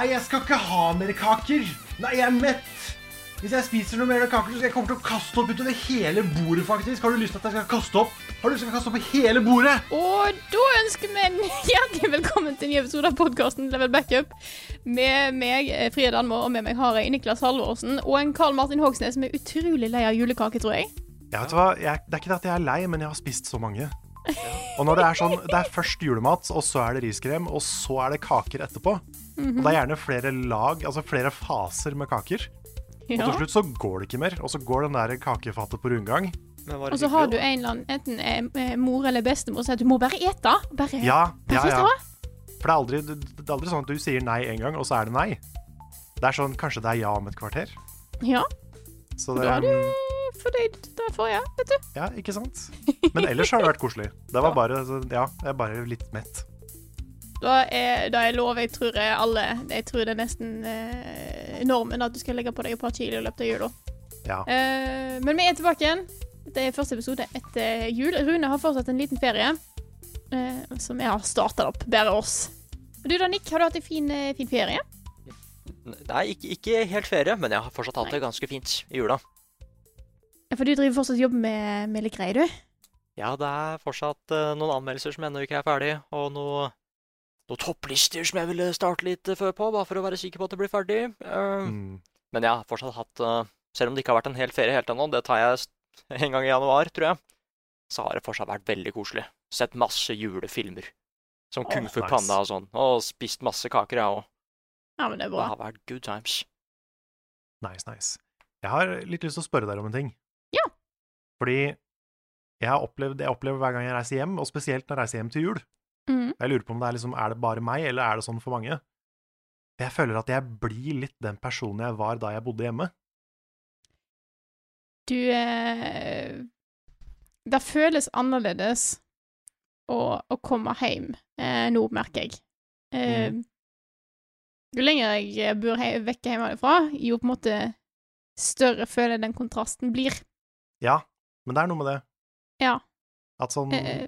Nei, jeg skal ikke ha mer kaker. Nei, jeg er mett. Hvis jeg spiser noe mer kaker, så skal jeg komme til å kaste opp utover hele bordet, faktisk. Har du lyst til at jeg skal kaste opp? Har du lyst til å kaste opp på hele bordet? Og da ønsker vi en hjertelig velkommen til en ny episode av podkasten Level Backup. Med meg, Frida Danmo, og med meg har jeg Niklas Halvorsen og en Karl Martin Hogsnes som er utrolig lei av julekake, tror jeg. Ja, vet du hva? Jeg, det er ikke det at jeg er lei, men jeg har spist så mange. Og når det er sånn, det er først julemat, og så er det riskrem, og så er det kaker etterpå. Og det er gjerne flere lag, altså flere faser med kaker. Og til slutt så går det ikke mer, og så går den der kakefatet på rundgang. Og så har du en eller annen, enten eh, eh, mor eller bestemor, som sier at du må bare ete. Bare Ja, ja, ja. For det er, aldri, det er aldri sånn at du sier nei en gang, og så er det nei. Det er sånn, kanskje det er ja om et kvarter. Ja, Så da det, er du fornøyd derfor, ja, vet du. ja, ikke sant? Men ellers har det vært koselig. Det var bare, ja, jeg er bare litt mett. Da er, da er lov, jeg tror jeg alle Jeg tror det er nesten eh, normen at du skal legge på deg et par kilo i løpet av jula. Ja. Eh, men vi er tilbake igjen. Det er første episode etter jul. Rune har fortsatt en liten ferie, eh, som jeg har starta opp. Bare oss. Du da, Nick, har du hatt en fin, eh, fin ferie? Nei, ikke, ikke helt ferie, men jeg har fortsatt hatt det ganske fint i jula. Ja, For du driver fortsatt jobb med, med litt greier, du? Ja, det er fortsatt uh, noen anmeldelser som ennå ikke er ferdig, og noe, noen topplister som jeg ville starte litt eh, før på, bare for å være sikker på at det blir ferdig. Uh, Mm. Men jeg har fortsatt hatt Selv om det ikke har vært en hel ferie helt ennå, det tar jeg en gang i januar, tror jeg, så har det fortsatt vært veldig koselig. Sett masse julefilmer. Som Kung oh, Fu nice. Panda og sånn. Og spist masse kaker, jeg òg. Ja, men det er bra. Det har vært good times. Nice, nice. Jeg har litt lyst til å spørre deg om en ting. Fordi jeg har opplevd, jeg opplever hver gang jeg reiser hjem, og spesielt når jeg reiser hjem til jul. mm. Jeg lurer på om det er liksom, er det bare meg, eller er det sånn for mange? Jeg føler at jeg blir litt den personen jeg var da jeg bodde hjemme. Du eh, Det føles annerledes å, å komme hjem eh, nå, merker jeg. Eh, Jo lenger jeg bor he vekk hjemmefra, jo på en måte større føler jeg den kontrasten blir. Ja, men det er noe med det. Ja. At sånn Eh,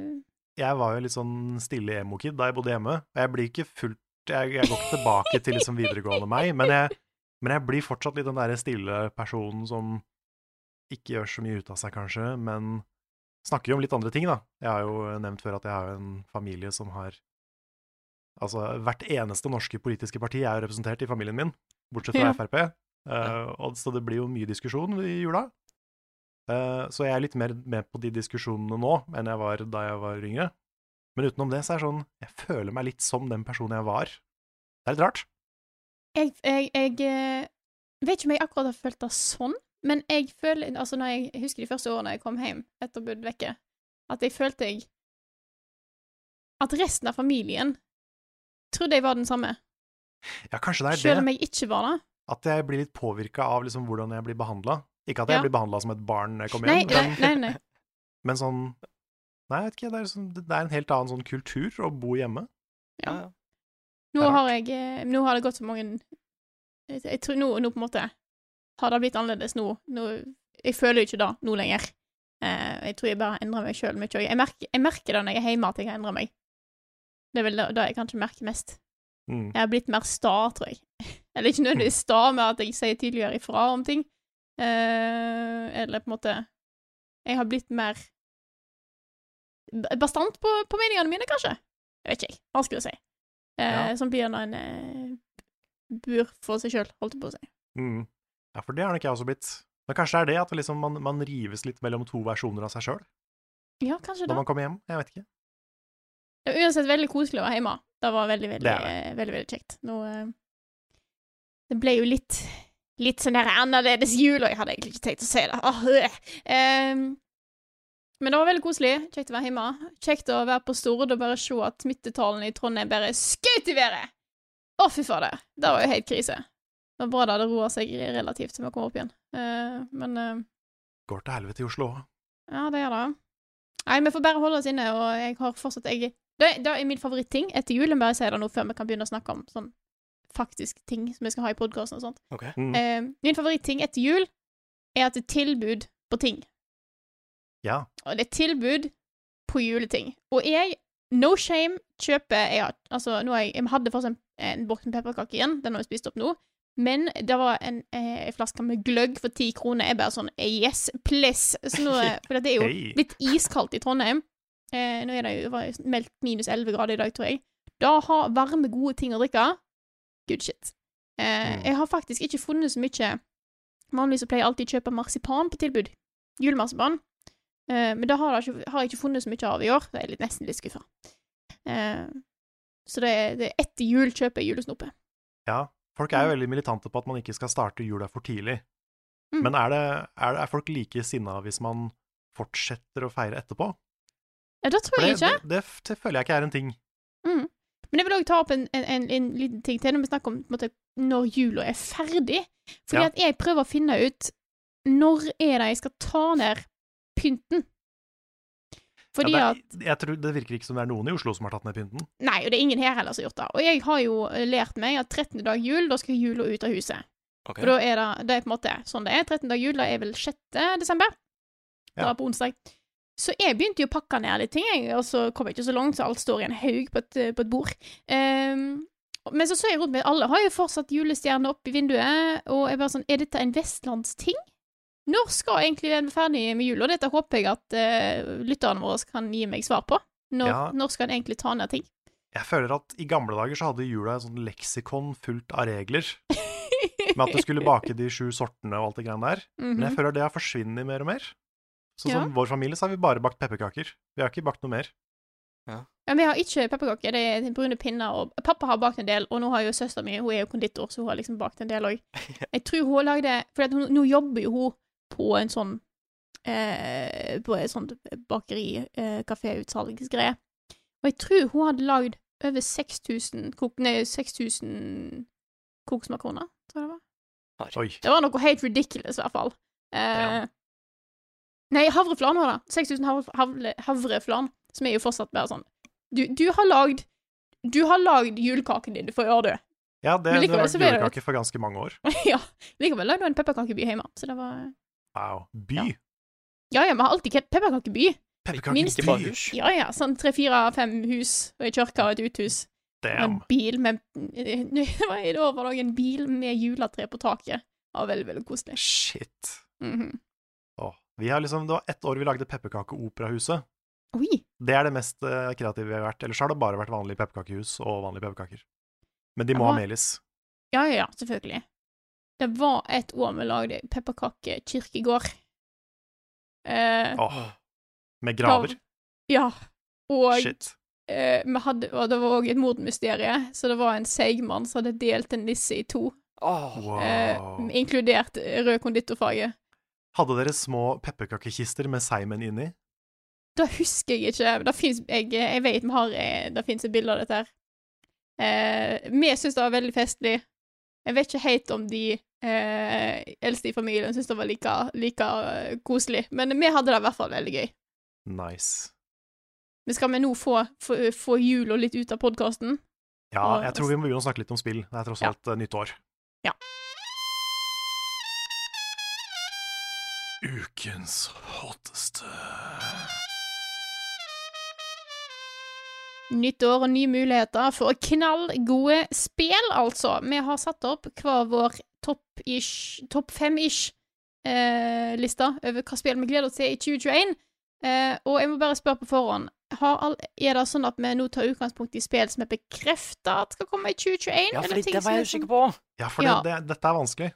Jeg var jo litt sånn stille emo-kid da jeg bodde hjemme. Og jeg blir ikke fullt Jeg, jeg går ikke tilbake til liksom videregående meg, men jeg, men jeg blir fortsatt litt den derre stille personen som ikke gjør så mye ut av seg, kanskje, men snakker jo om litt andre ting, da. Jeg har jo nevnt før at jeg har en familie som har Altså, hvert eneste norske politiske parti er jo representert i familien min, bortsett fra Ja. Frp. Uh, og så det blir jo mye diskusjon i jula. Eh, så jeg er litt mer med på de diskusjonene nå enn jeg var da jeg var yngre. Men utenom det så er det sånn Jeg føler meg litt som den personen jeg var. Det er litt rart. jeg, jeg, jeg eh, vet ikke om jeg akkurat har følt det sånn, men jeg føler Altså, når jeg, jeg husker de første årene jeg kom hjem etter å ha vekke, at jeg følte jeg At resten av familien trodde jeg var den samme, Ja, kanskje det er selv om jeg ikke var det. At jeg blir litt påvirka av liksom hvordan jeg blir behandla. Ikke at jeg Ja. blir behandla som et barn når jeg kommer hjem, nei, men, nei, nei. men sånn Nei, jeg vet ikke. Det er, sånn, det er en helt annen sånn kultur å bo hjemme. Ja. Nå har jeg eh, Nå har det gått så mange Jeg, jeg tror nå, nå på en måte har det blitt annerledes nå. nå jeg føler jo ikke det nå lenger. Uh, jeg tror jeg bare endra meg sjøl mye. òg. Jeg jeg merker det når jeg er hjemme, at jeg har endra meg. Det er vel det jeg kanskje merker mest. Mm. Jeg har blitt mer sta, tror jeg. Eller ikke nødvendigvis sta med at jeg sier tydeligere ifra om ting. Eh, eller på en måte Jeg har blitt mer bastant på, på meningene mine, kanskje. Jeg vet ikke, jeg. Vanskelig å si. Eh, Ja. Som blir når en eh, bur for seg sjøl, holdt jeg på å si. Mm. Ja, for det har nok jeg også blitt. Men kanskje det er det at liksom man, man rives litt mellom to versjoner av seg sjøl Ja, kanskje når det. man kommer hjem. Jeg vet ikke. Det var uansett veldig koselig å være hjemme. Det var veldig, veldig, Det det. eh, veldig, veldig kjekt. Nå eh, Det ble jo litt Litt sånn der annerledes jul, og jeg hadde egentlig ikke tenkt å si det. Oh. Em, men det var veldig koselig. Kjekt å være hjemme. Kjekt å være på Stord og bare se at smittetallene i Trondheim bare skjøt i været! Å, fy fader. Det var jo helt krise. Det var bra det hadde roa seg relativt til vi kom opp igjen. Uh, men uh, Går til helvete i Oslo òg. ja, det gjør det. Nei, vi får bare holde oss inne, og jeg har fortsatt jeg, det, det er min favoritting etter julen, bare sier det nå før vi kan begynne å snakke om sånn faktiske ting som vi skal ha i podkasten og sånt. Okay. Mm. Eh, min favoritting etter jul er at det er tilbud på ting. Ja. Og det er tilbud på juleting. Og jeg, no shame, kjøper jeg, Altså, jeg, jeg hadde fortsatt en, en boks med pepperkaker igjen, den har jeg spist opp nå. Men det var en, eh, en flaske med gløgg for ti kroner. Jeg bare sånn yes, please. Så nå, for det er jo litt iskaldt i Trondheim. Eh, nå er det jo var meldt minus 11 grader i dag, tror jeg. Da har varme, gode ting å drikke. Good shit. Eh, Mm. Jeg har faktisk ikke funnet så mye Vanligvis pleier jeg alltid å kjøpe marsipan på tilbud. Julemarsipan. Eh, men det har, jeg ikke, har jeg ikke funnet så mye av i år. Det er litt, nesten litt skuffa. Eh, så det er, det er etter jul kjøper jeg julesnope. ja. Folk er jo veldig militante på at man ikke skal starte jula for tidlig. Mm. Men er, det, er, er folk like sinna hvis man fortsetter å feire etterpå? Ja, det tror jeg det, ikke. det, det, det føler jeg ikke er en ting. Mm. Men jeg vil òg ta opp en, en, en, en liten ting til når vi snakker om måte, når jula er ferdig. Fordi Ja. at jeg prøver å finne ut når er det jeg skal ta ned pynten. Fordi ja, det, jeg tror, det virker ikke som det er noen i Oslo som har tatt ned pynten. Nei, og det er ingen her heller som har gjort det. Og jeg har jo eh, lært meg at 13. dag jul, da skal jula ut av huset. Okay. For da er det, det er på en måte sånn det er. 13. dag jul, da er vel 6. desember. Ja. var på onsdag. Så jeg begynte jo å pakke ned litt ting, jeg, og så kom jeg ikke så langt, så alt står i en haug på et, på et bord. Um, men så så jeg rundt meg, alle har jo fortsatt julestjerner opp i vinduet, og jeg bare sånn, er dette en vestlandsting? Når skal egentlig den være ferdig med jula? Dette håper jeg at uh, lytterne våre kan gi meg svar på. Når, Ja. når skal en egentlig ta ned ting? Jeg føler at i gamle dager så hadde jula et sånt leksikon fullt av regler. Med at du skulle bake de sju sortene og alt det greiene der. Men Mhm. jeg føler det har forsvunnet mer og mer. Sånn Ja. som vår familie, så har vi bare bakt pepperkaker. Vi har ikke bakt noe mer. Ja, Men Vi har ikke pepperkaker, det er brune pinner. Og pappa har bakt en del, og nå har jo søsteren min Hun er jo konditor, så hun har liksom bakt en del òg. Jeg tror hun lagde For at hun, nå jobber jo hun på en sånn eh, På et sånt bakeri, eh, kaféutsalgsgreie. Og jeg tror hun hadde lagd over 6000 kok... Nei, 6000 kokosmakroner, tror jeg det var. Oi. Det var noe helt ridiculous, i hvert fall. Eh, Ja. Nei, havreflan var det. 6000 havre, havre, havreflan, som er jo fortsatt bare sånn Du, du har lagd Du har lagd julekaken din for i år, du. Ja, det, ble det julekake for ganske mange år. ja. Likevel lagde du en pepperkakeby hjemme, så det var Wow. By. Ja. Ja, ja, vi har alltid ke- pepperkakeby. Pepperkakeby. Ja, ja, sånn tre, fire, fem hus, og ei kirke og et uthus. Damn. en bil med Det var det òg en bil med juletre på taket. Det var veldig, veldig koselig. Shit. Mhm. Åh. Vi har liksom, det var ett år vi lagde pepperkakeoperahuset. Det er det mest eh, kreative vi har vært. Ellers har det bare vært vanlige pepperkakehus og vanlige pepperkaker. Men de må Ja. ha melis. Ja, ja, ja, selvfølgelig. Det var et år vi lagde pepperkakekirkegård. Eh, Åh. Med graver. Ja. Og Shit. eh, vi hadde, og det var òg et mordmysterie, så det var en seigmann som hadde delt en nisse i to, Åh, Wow. eh, inkludert rød konditorfarge. Hadde dere små pepperkakekister med seigmenn inni? Det husker jeg ikke. Det finnes, jeg, jeg vet vi har eh, Det fins et bilde av dette her. Eh, vi syns det var veldig festlig. Jeg vet ikke helt om de eh, eldste i familien syntes det var like, like eh, koselig, men vi hadde det i hvert fall veldig gøy. Nice. Men skal vi nå få, få, få jula litt ut av podkasten? Ja, jeg tror vi må begynne å snakke litt om spill. Det er tross alt ja. nytt år. Ja. Ukens hotteste Nytt år og nye muligheter for knallgode spill, altså. Vi har satt opp hver vår topp-ish, topp fem-ish-lista over hva spill vi gleder oss til i 2021. Eh, og jeg må bare spørre på forhånd har all, Er det sånn at vi nå tar utgangspunkt i spill som er bekrefta at skal komme i 2021? ja, for det var jeg sånn- usikker på. Ja, for Ja. Det, det, dette er vanskelig.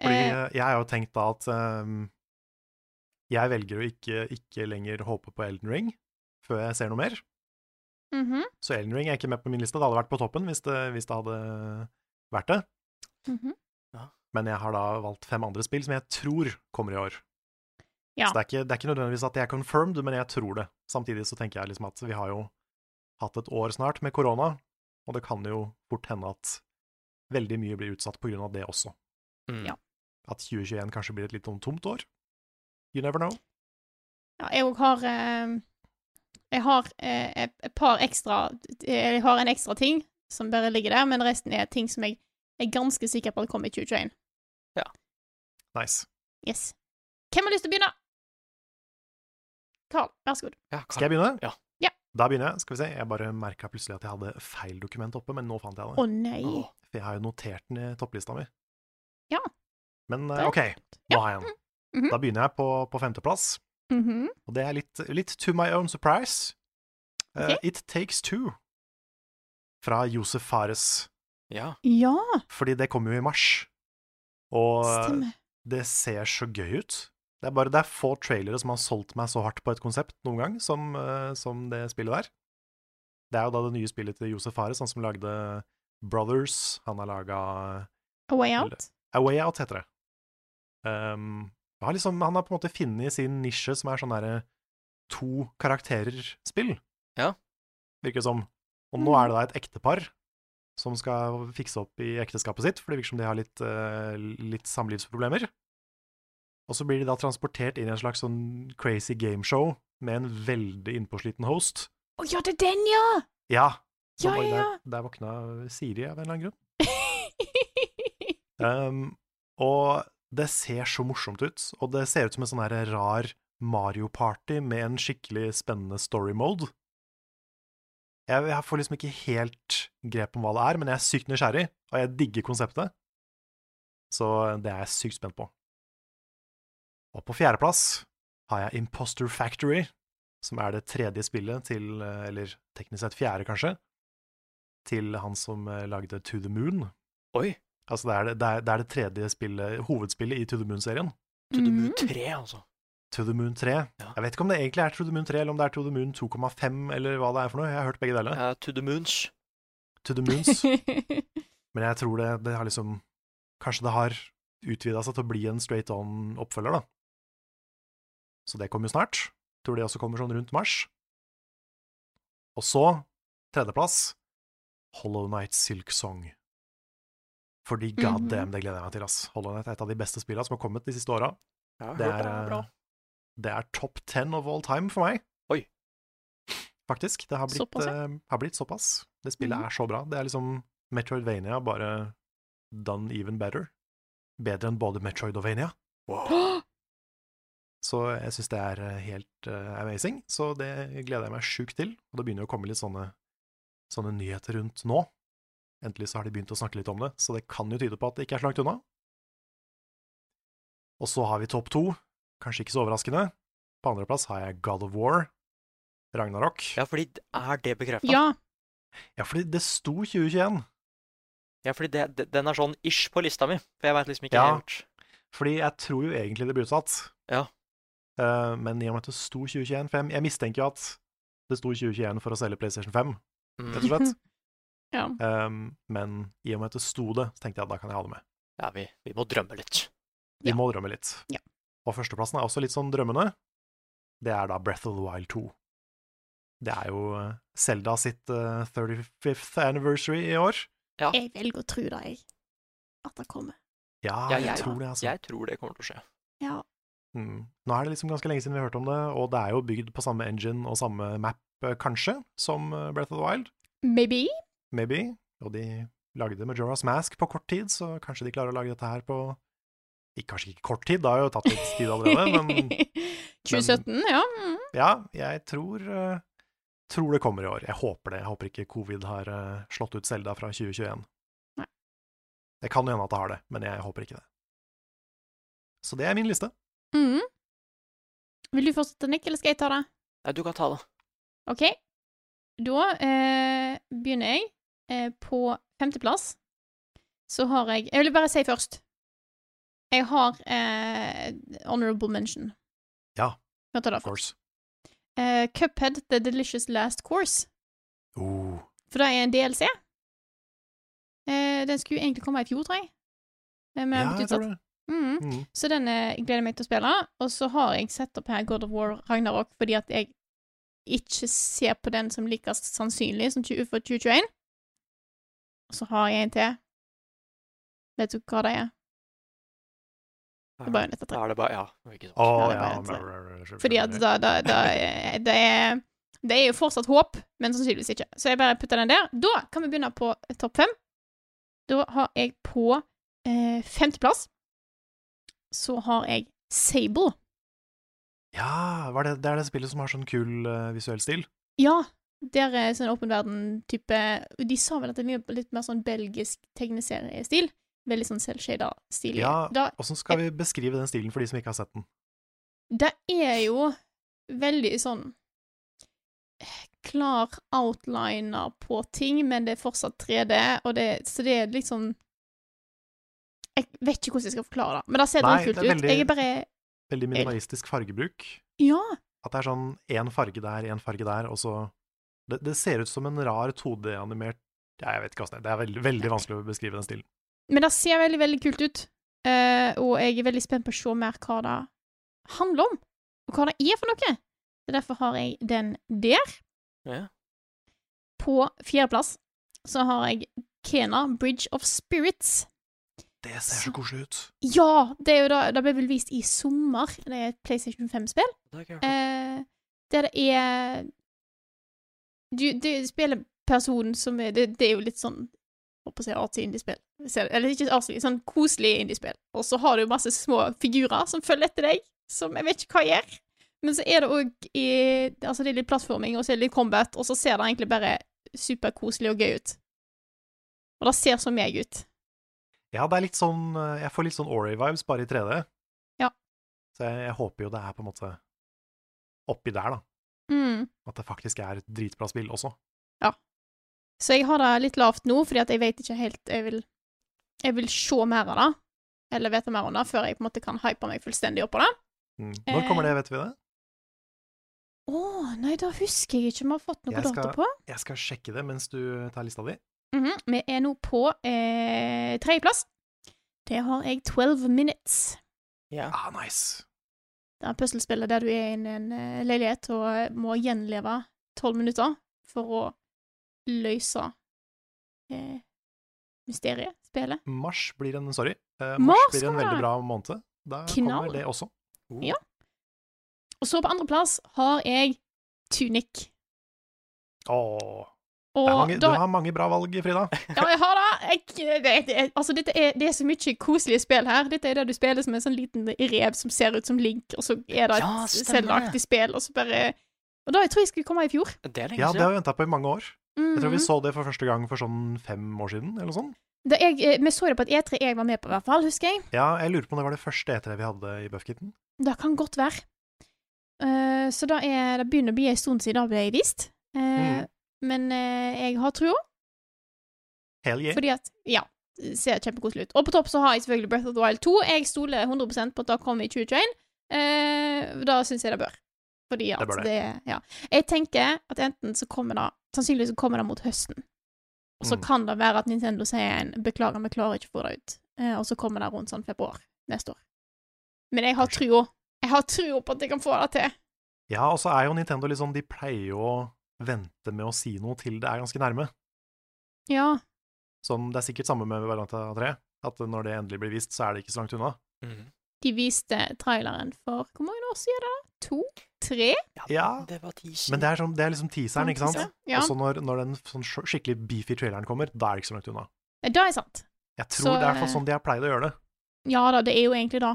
Fordi Eh, eh, jeg har jo tenkt da at um, jeg velger å ikke, ikke lenger håpe på Elden Ring før jeg ser noe mer. Mhm, Så Elden Ring er ikke med på min liste. Det hadde vært på toppen hvis det, hvis det hadde vært det. mhm. Men jeg har da valgt fem andre spill som jeg tror kommer i år. Ja. Så det er, ikke, det er ikke nødvendigvis at det er confirmed, men jeg tror det. Samtidig så tenker jeg liksom at vi har jo hatt et år snart med korona, og det kan jo fort hende at veldig mye blir utsatt på grunn av det også. Mm. Ja. At 2021 kanskje blir et litt sånn tomt år. You never know. Ja, jeg òg har eh, Jeg har eh, et, par ekstra Jeg har en ekstra ting som bare ligger der, men resten er ting som jeg er ganske sikker på at kommer i 2021. Ja. Nice. Yes. Hvem har lyst til å begynne? Carl, vær så god. Ja, Skal jeg begynne? Ja. Ja. Da begynner jeg. Skal vi se. Jeg bare merka plutselig at jeg hadde feil dokument oppe, men nå fant jeg det. Å nei. Åh. For jeg har jo notert den i topplista mi. Ja. Men eh, OK, nå har jeg den. Mhm. Da begynner jeg på, på femteplass. Mhm. Og det er litt, litt to my own surprise. Eh, Ok. It Takes Two fra Josef Fares. Ja. Ja, Fordi det kommer jo i mars. Og stemmer. det ser så gøy ut. Det er bare det er få trailere som har solgt meg så hardt på et konsept noen gang som, uh, som det spillet der. Det er jo da det nye spillet til Josef Fares, han som lagde Brothers. Han har laga A Way Out? A Way Out, heter det. Um, han, har liksom, han har på en måte funnet sin nisje, som er sånn derre to karakterer-spill. Ja. Virker det som. Og nå er det da et ektepar som skal fikse opp i ekteskapet sitt, for det virker som de har litt, uh, litt samlivsproblemer. Og så blir de da transportert inn i en slags sånn crazy gameshow med en veldig innpåsliten host. Å ja, det er den, ja! Ja! Ja, ja, Der, der våkna Siri av en eller annen grunn. Um, og det ser så morsomt ut, og det ser ut som en sånn her rar Mario Party med en skikkelig spennende story mode. Jeg, jeg får liksom ikke helt grep om hva det er, men jeg er sykt nysgjerrig, og jeg digger konseptet. Så det er jeg sykt spent på. Og på fjerdeplass har jeg Imposter Factory, som er det tredje spillet til, eller teknisk sett fjerde, kanskje, til han som eh, lagde To the Moon. Oi. Altså, det er det, det, er, det, er det tredje spillet, hovedspillet i To the Moon-serien. To the Moon Mhm. 3, altså. To the Moon 3. Ja. Jeg vet ikke om det egentlig er To the Moon 3, eller om det er To the Moon 2,5, eller hva det er for noe. Jeg har hørt begge deler. Ja, to the Moons. To the Moons. Men jeg tror det, det har liksom Kanskje det har utvida seg til å bli en straight on-oppfølger, da. Så det kommer jo snart. Tror det også kommer sånn rundt mars. Og så, tredjeplass, Hollow Night Silk Song. Fordi god Mhm. damn, det gleder jeg meg til, ass. Hollow Night er et av de beste spillene som har kommet de siste åra. Ja, Det er, eh, det er top ten of all time for meg. Oi. Faktisk. Det har blitt Såpass, ja. eh, har blitt såpass. Det spillet Mhm. er så bra. Det er liksom Metroidvania, bare done even better. Bedre enn både Metroid og Vania. Wow. Så jeg syns det er eh, helt uh, amazing. Så det gleder jeg meg sjukt til. Og det begynner jo å komme litt sånne, sånne nyheter rundt nå. Endelig så har de begynt å snakke litt om det, så det kan jo tyde på at det ikke er så langt unna. Og så har vi topp to, kanskje ikke så overraskende. På andreplass har jeg God of War, Ragnarok. Ja, fordi er det bekrefta? ja. ja, fordi det sto 2021. Ja, fordi det, det, den er sånn ish på lista mi, for jeg veit liksom ikke Ja. helt Fordi jeg tror jo egentlig det blir utsatt. Ja. Uh, men i og med at det sto 2021 5, jeg, mistenker jo at det sto 2021 for å selge PlayStation 5, Mm. rett og slett. ja. Um, men i og med at det sto det, så tenkte jeg at da kan jeg ha det med. Ja, vi, vi må drømme litt. Vi Ja. må drømme litt. Ja. Og førsteplassen er også litt sånn drømmende. Det er da Breath of the Wild 2. Det er jo Selda Zelda sitt uh, 35th anniversary i år. Ja. Jeg velger å tro det, jeg. At det kommer. Ja, jeg, jeg- tror det, altså. Jeg tror det kommer til å skje. Ja. Mm. Nå er det liksom ganske lenge siden vi har hørt om det, og det er jo bygd på samme engine og samme map, eh, kanskje, som eh, Breath of the Wild. Maybe. Maybe. Og de lagde Majora's Mask på kort tid, så kanskje de klarer å lage dette her på ikke, Kanskje ikke kort tid, det har jo tatt litt tid allerede, men 2017, ja. Mm. Ja, jeg tror, eh, tror det kommer i år. Jeg håper det. Jeg håper ikke covid har eh, slått ut Selda fra 2021. Nei. Det kan jo hende at det har det, men jeg håper ikke det. Så det er min liste. Mm. Vil du fortsette, Nick, eller skal jeg ta det? Nei, du kan ta det. OK. Da eh, begynner jeg. Eh, på femteplass så har jeg Jeg vil bare si først Jeg har eh, honorable mention. Ja, of course. Eh, Cuphead The Delicious Last Course. Oh. For det er en DLC. Eh, den skulle egentlig komme i fjor, tror jeg. Eh, Men Ja, jeg tror det. Mhm. Mm. Så den eh, gleder jeg meg til å spille. Og så har jeg sett opp her God of War Ragnarok fordi at jeg ikke ser på den som likest sannsynlig som 20 for 2021. Og så har jeg en til. Vet du hva det er? Det er bare nettopp tre. Da er det bare Ja, ikke sant. Oh, Ja, det er ja. tre. Fordi at da, da, da er- det, er, det er jo fortsatt håp, men sannsynligvis ikke. Så jeg bare putter den der. Da kan vi begynne på topp fem. Da har jeg på eh, femteplass Så har jeg Sable. Ja, var det, det er det spillet som har sånn kul uh, visuell stil? Ja, der er sånn åpen verden-type De sa vel at det er litt mer sånn belgisk tegneseriestil. Veldig sånn selvshada-stil. Ja, Åssen skal vi beskrive den stilen for de som ikke har sett den? det er jo veldig sånn klar outliner på ting, men det er fortsatt 3D, og det, så det er sånn Jeg vet ikke hvordan jeg skal forklare det, men det ser er ut. veldig- Jeg er bare Veldig minimalistisk fargebruk. Ja. At det er sånn én farge der, én farge der, og så det, det ser ut som en rar 2D-animert ja, Jeg vet ikke hva det er. Det er veldig, veldig vanskelig å beskrive den stilen. Men det ser veldig, veldig kult ut. Uh, og jeg er veldig spent på å se mer hva det handler om, og hva det er for noe. Så derfor har jeg den der. Ja. På fjerdeplass så har jeg Kena Bridge of Spirits. Det ser så koselig ut. Ja! Det, er jo da, det ble vel vist i sommer. Det er et PlayStation 5-spill. Det. Eh, der det er Du, du spiller personen som er det, det er jo litt sånn Håper å si artig indiespill. Eller ikke artig, sånn koselig indiespill. Og så har du masse små figurer som følger etter deg, som jeg vet ikke hva gjør. Men så er det òg i Altså, det er litt plattforming, og så er det litt combat, og så ser det egentlig bare superkoselig og gøy ut. Og det ser så meg ut. Ja, det er litt sånn eh, Jeg får litt sånn Ori-vibes, bare i 3D. Ja. Så jeg, jeg håper jo det er på en måte oppi der, da. Mm. At det faktisk er et dritbra spill også. Så jeg har det litt lavt nå, fordi at jeg vet ikke helt Jeg vil, jeg vil se mer av det, eller vite mer om det, før jeg på en måte kan hype meg fullstendig opp på det. Mm. Når kommer Eh, det, vet vi det? Å, nei, da husker jeg ikke om vi har fått noe dato på. Jeg skal sjekke det mens du tar lista di. Mhm, Vi er nå på eh, tredjeplass. Det har jeg 12 Minutes. Ja. Ah, nice. Det er puslespillet der du er inne i en eh, leilighet og eh, må gjenleve 12 minutter for å løse eh, mysteriet, spillet. Mars blir en Sorry. Eh, Mars mars blir en veldig bra måned. Da kommer det også. Ja. Og så på andreplass har jeg Tunic. Åh. Og mange, da Du har mange bra valg, Frida. Ja, jeg har det. Jeg, det, det altså, dette er, det er så mye koselige spill her. Dette er det du spiller som en sånn liten rev som ser ut som Link, og så er det et Ja, selvaktig spill, og så bare Og da jeg tror jeg skulle komme i fjor. Det er lenge Ja, det har vi venta på i mange år. Jeg tror vi Mhm. så det for første gang for sånn fem år siden, eller noe sånt. Da jeg, eh, vi så det på et E3 jeg var med på, i hvert fall, husker jeg. Ja, jeg lurer på om det var det første E3 vi hadde i Buffkitten. Det kan godt være. Uh, så da er, det begynner å bli en stund siden det ble vist. Uh, Mhm. Men eh, jeg har trua, Hell yeah. fordi at Ja, det ser kjempekoselig ut. Og på topp så har jeg selvfølgelig Breath of the Wild 2. Jeg stoler 100% på at det kommer i 2021. Eh, da syns jeg det bør. Fordi at Det bør det. det Ja. Jeg tenker at enten så kommer det Sannsynligvis så kommer det mot høsten. Og så Mm. kan det være at Nintendo sier en 'beklager, vi klarer ikke å få det ut', Eh, og så kommer det rundt sånn februar neste år. Men jeg har trua. Jeg har trua på at jeg kan få det til. Ja, og så er jo Nintendo sånn De pleier jo å vente med å si noe til det er ganske nærme. Ja. Sånn, Det er sikkert samme med Varianta 3. At når det endelig blir vist, så er det ikke så langt unna. Mm. De viste traileren for Hvor mange år siden da? det? To? Tre? Ja, Det var men det er, sånn, det er liksom teaseren, ikke sant? Ja. Og så når, når den sånn skikkelig beefy traileren kommer, da er det ikke så langt unna. Det er sant. Jeg tror Så, det er i hvert fall eh, sånn de har pleid å gjøre det. Ja da, det er jo egentlig det.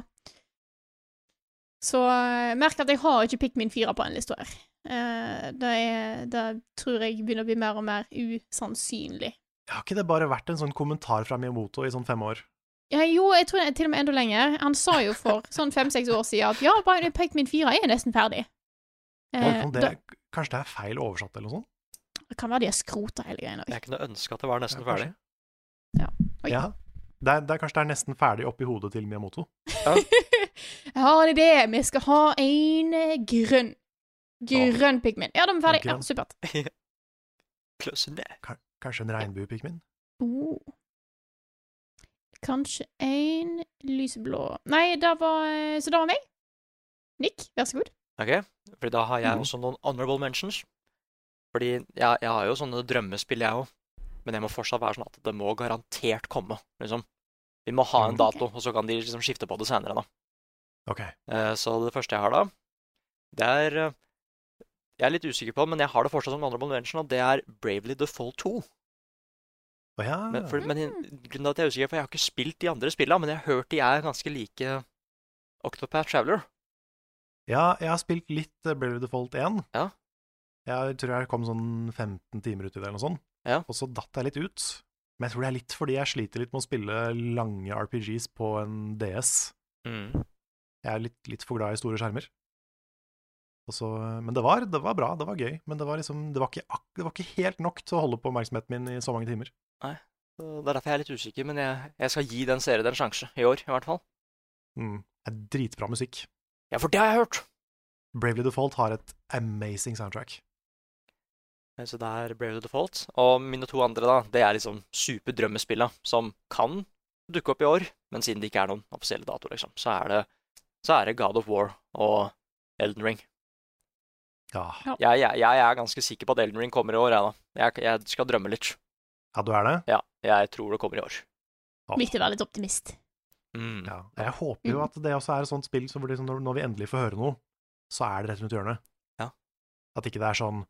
Så uh, merk at jeg har ikke Pikmin 4 på en liste her. Eh, det, er, det tror jeg begynner å bli mer og mer usannsynlig. Har ikke det bare vært en sånn kommentar fra Miyamoto i sånn fem år? Ja, jo, jeg tror det er til og med enda lenger. Han sa jo for sånn fem-seks år siden at ja, bare Pikmin 4 er nesten ferdig. Eh, det, da, kanskje det er feil oversatt, eller noe sånt? det kan være de har skrota hele greia Jeg kunne ønske at det var nesten Ja, ferdig. Oi. Ja. Det er, det er kanskje det er nesten ferdig oppi hodet til Miyamoto. jeg har en idé. Vi skal ha en grunn grønn. Grønn Pikmin. Ja, de er ferdig. Ja, supert. Close enough. Kanskje en regnbue, Pikmin? Oh. Kanskje en lyseblå Nei, det var eh, Så det var meg. Nick, vær så god. Ok, For da har jeg Mhm. også noen honorable mentions. Fordi jeg, jeg har jo sånne drømmespill, jeg òg. Men jeg må fortsatt være sånn at det må garantert komme, liksom. Vi må ha en dato, dato, og så kan de liksom skifte på det senere, da. OK. Eh, Så det første jeg har da, det er eh, Jeg er litt usikker på, men jeg har det fortsatt som honorable mention, og det er Bravely Default 2. Oh, ja. Men, for, men grunnen til at jeg er usikker, for jeg har ikke spilt de andre spillene, men jeg har hørt de er ganske like Octopath Traveler. ja, jeg har spilt litt eh, Bravely Default 1. Ja. Jeg tror jeg kom sånn 15 timer ut i det, eller noe sånt. Ja. Og så datt jeg litt ut. Men jeg tror det er litt fordi jeg sliter litt med å spille lange RPGs på en DS. Mm. Jeg er litt, litt for glad i store skjermer. Så, men det var, det var bra, det var gøy. Men det var, liksom, det, var ikke, det var ikke helt nok til å holde på oppmerksomheten min i så mange timer. Nei, Det er derfor jeg er litt usikker, men jeg, jeg skal gi den serien en sjanse. I år, i hvert fall. Mm. Det er dritbra musikk. Ja, for det har jeg hørt! Bravely Default har et amazing soundtrack. Så det er Bravely Default. Og mine to andre, da, det er liksom superdrømmespilla som kan dukke opp i år, men siden det ikke er noen offisielle dato, liksom, så er det, så er det God of War og Elden Ring. Ja, Jeg, jeg, jeg er ganske sikker på at Elden Ring kommer i år, jeg, da. Jeg, jeg skal drømme litt. ja du er det? Ja, jeg tror det kommer i år. Ja. Viktig å være litt optimist. Mm. Ja. Jeg håper jo Mm. at det også er et sånt spill så liksom når, når vi endelig får høre noe, så er det rett rundt hjørnet. Ja. At ikke det er sånn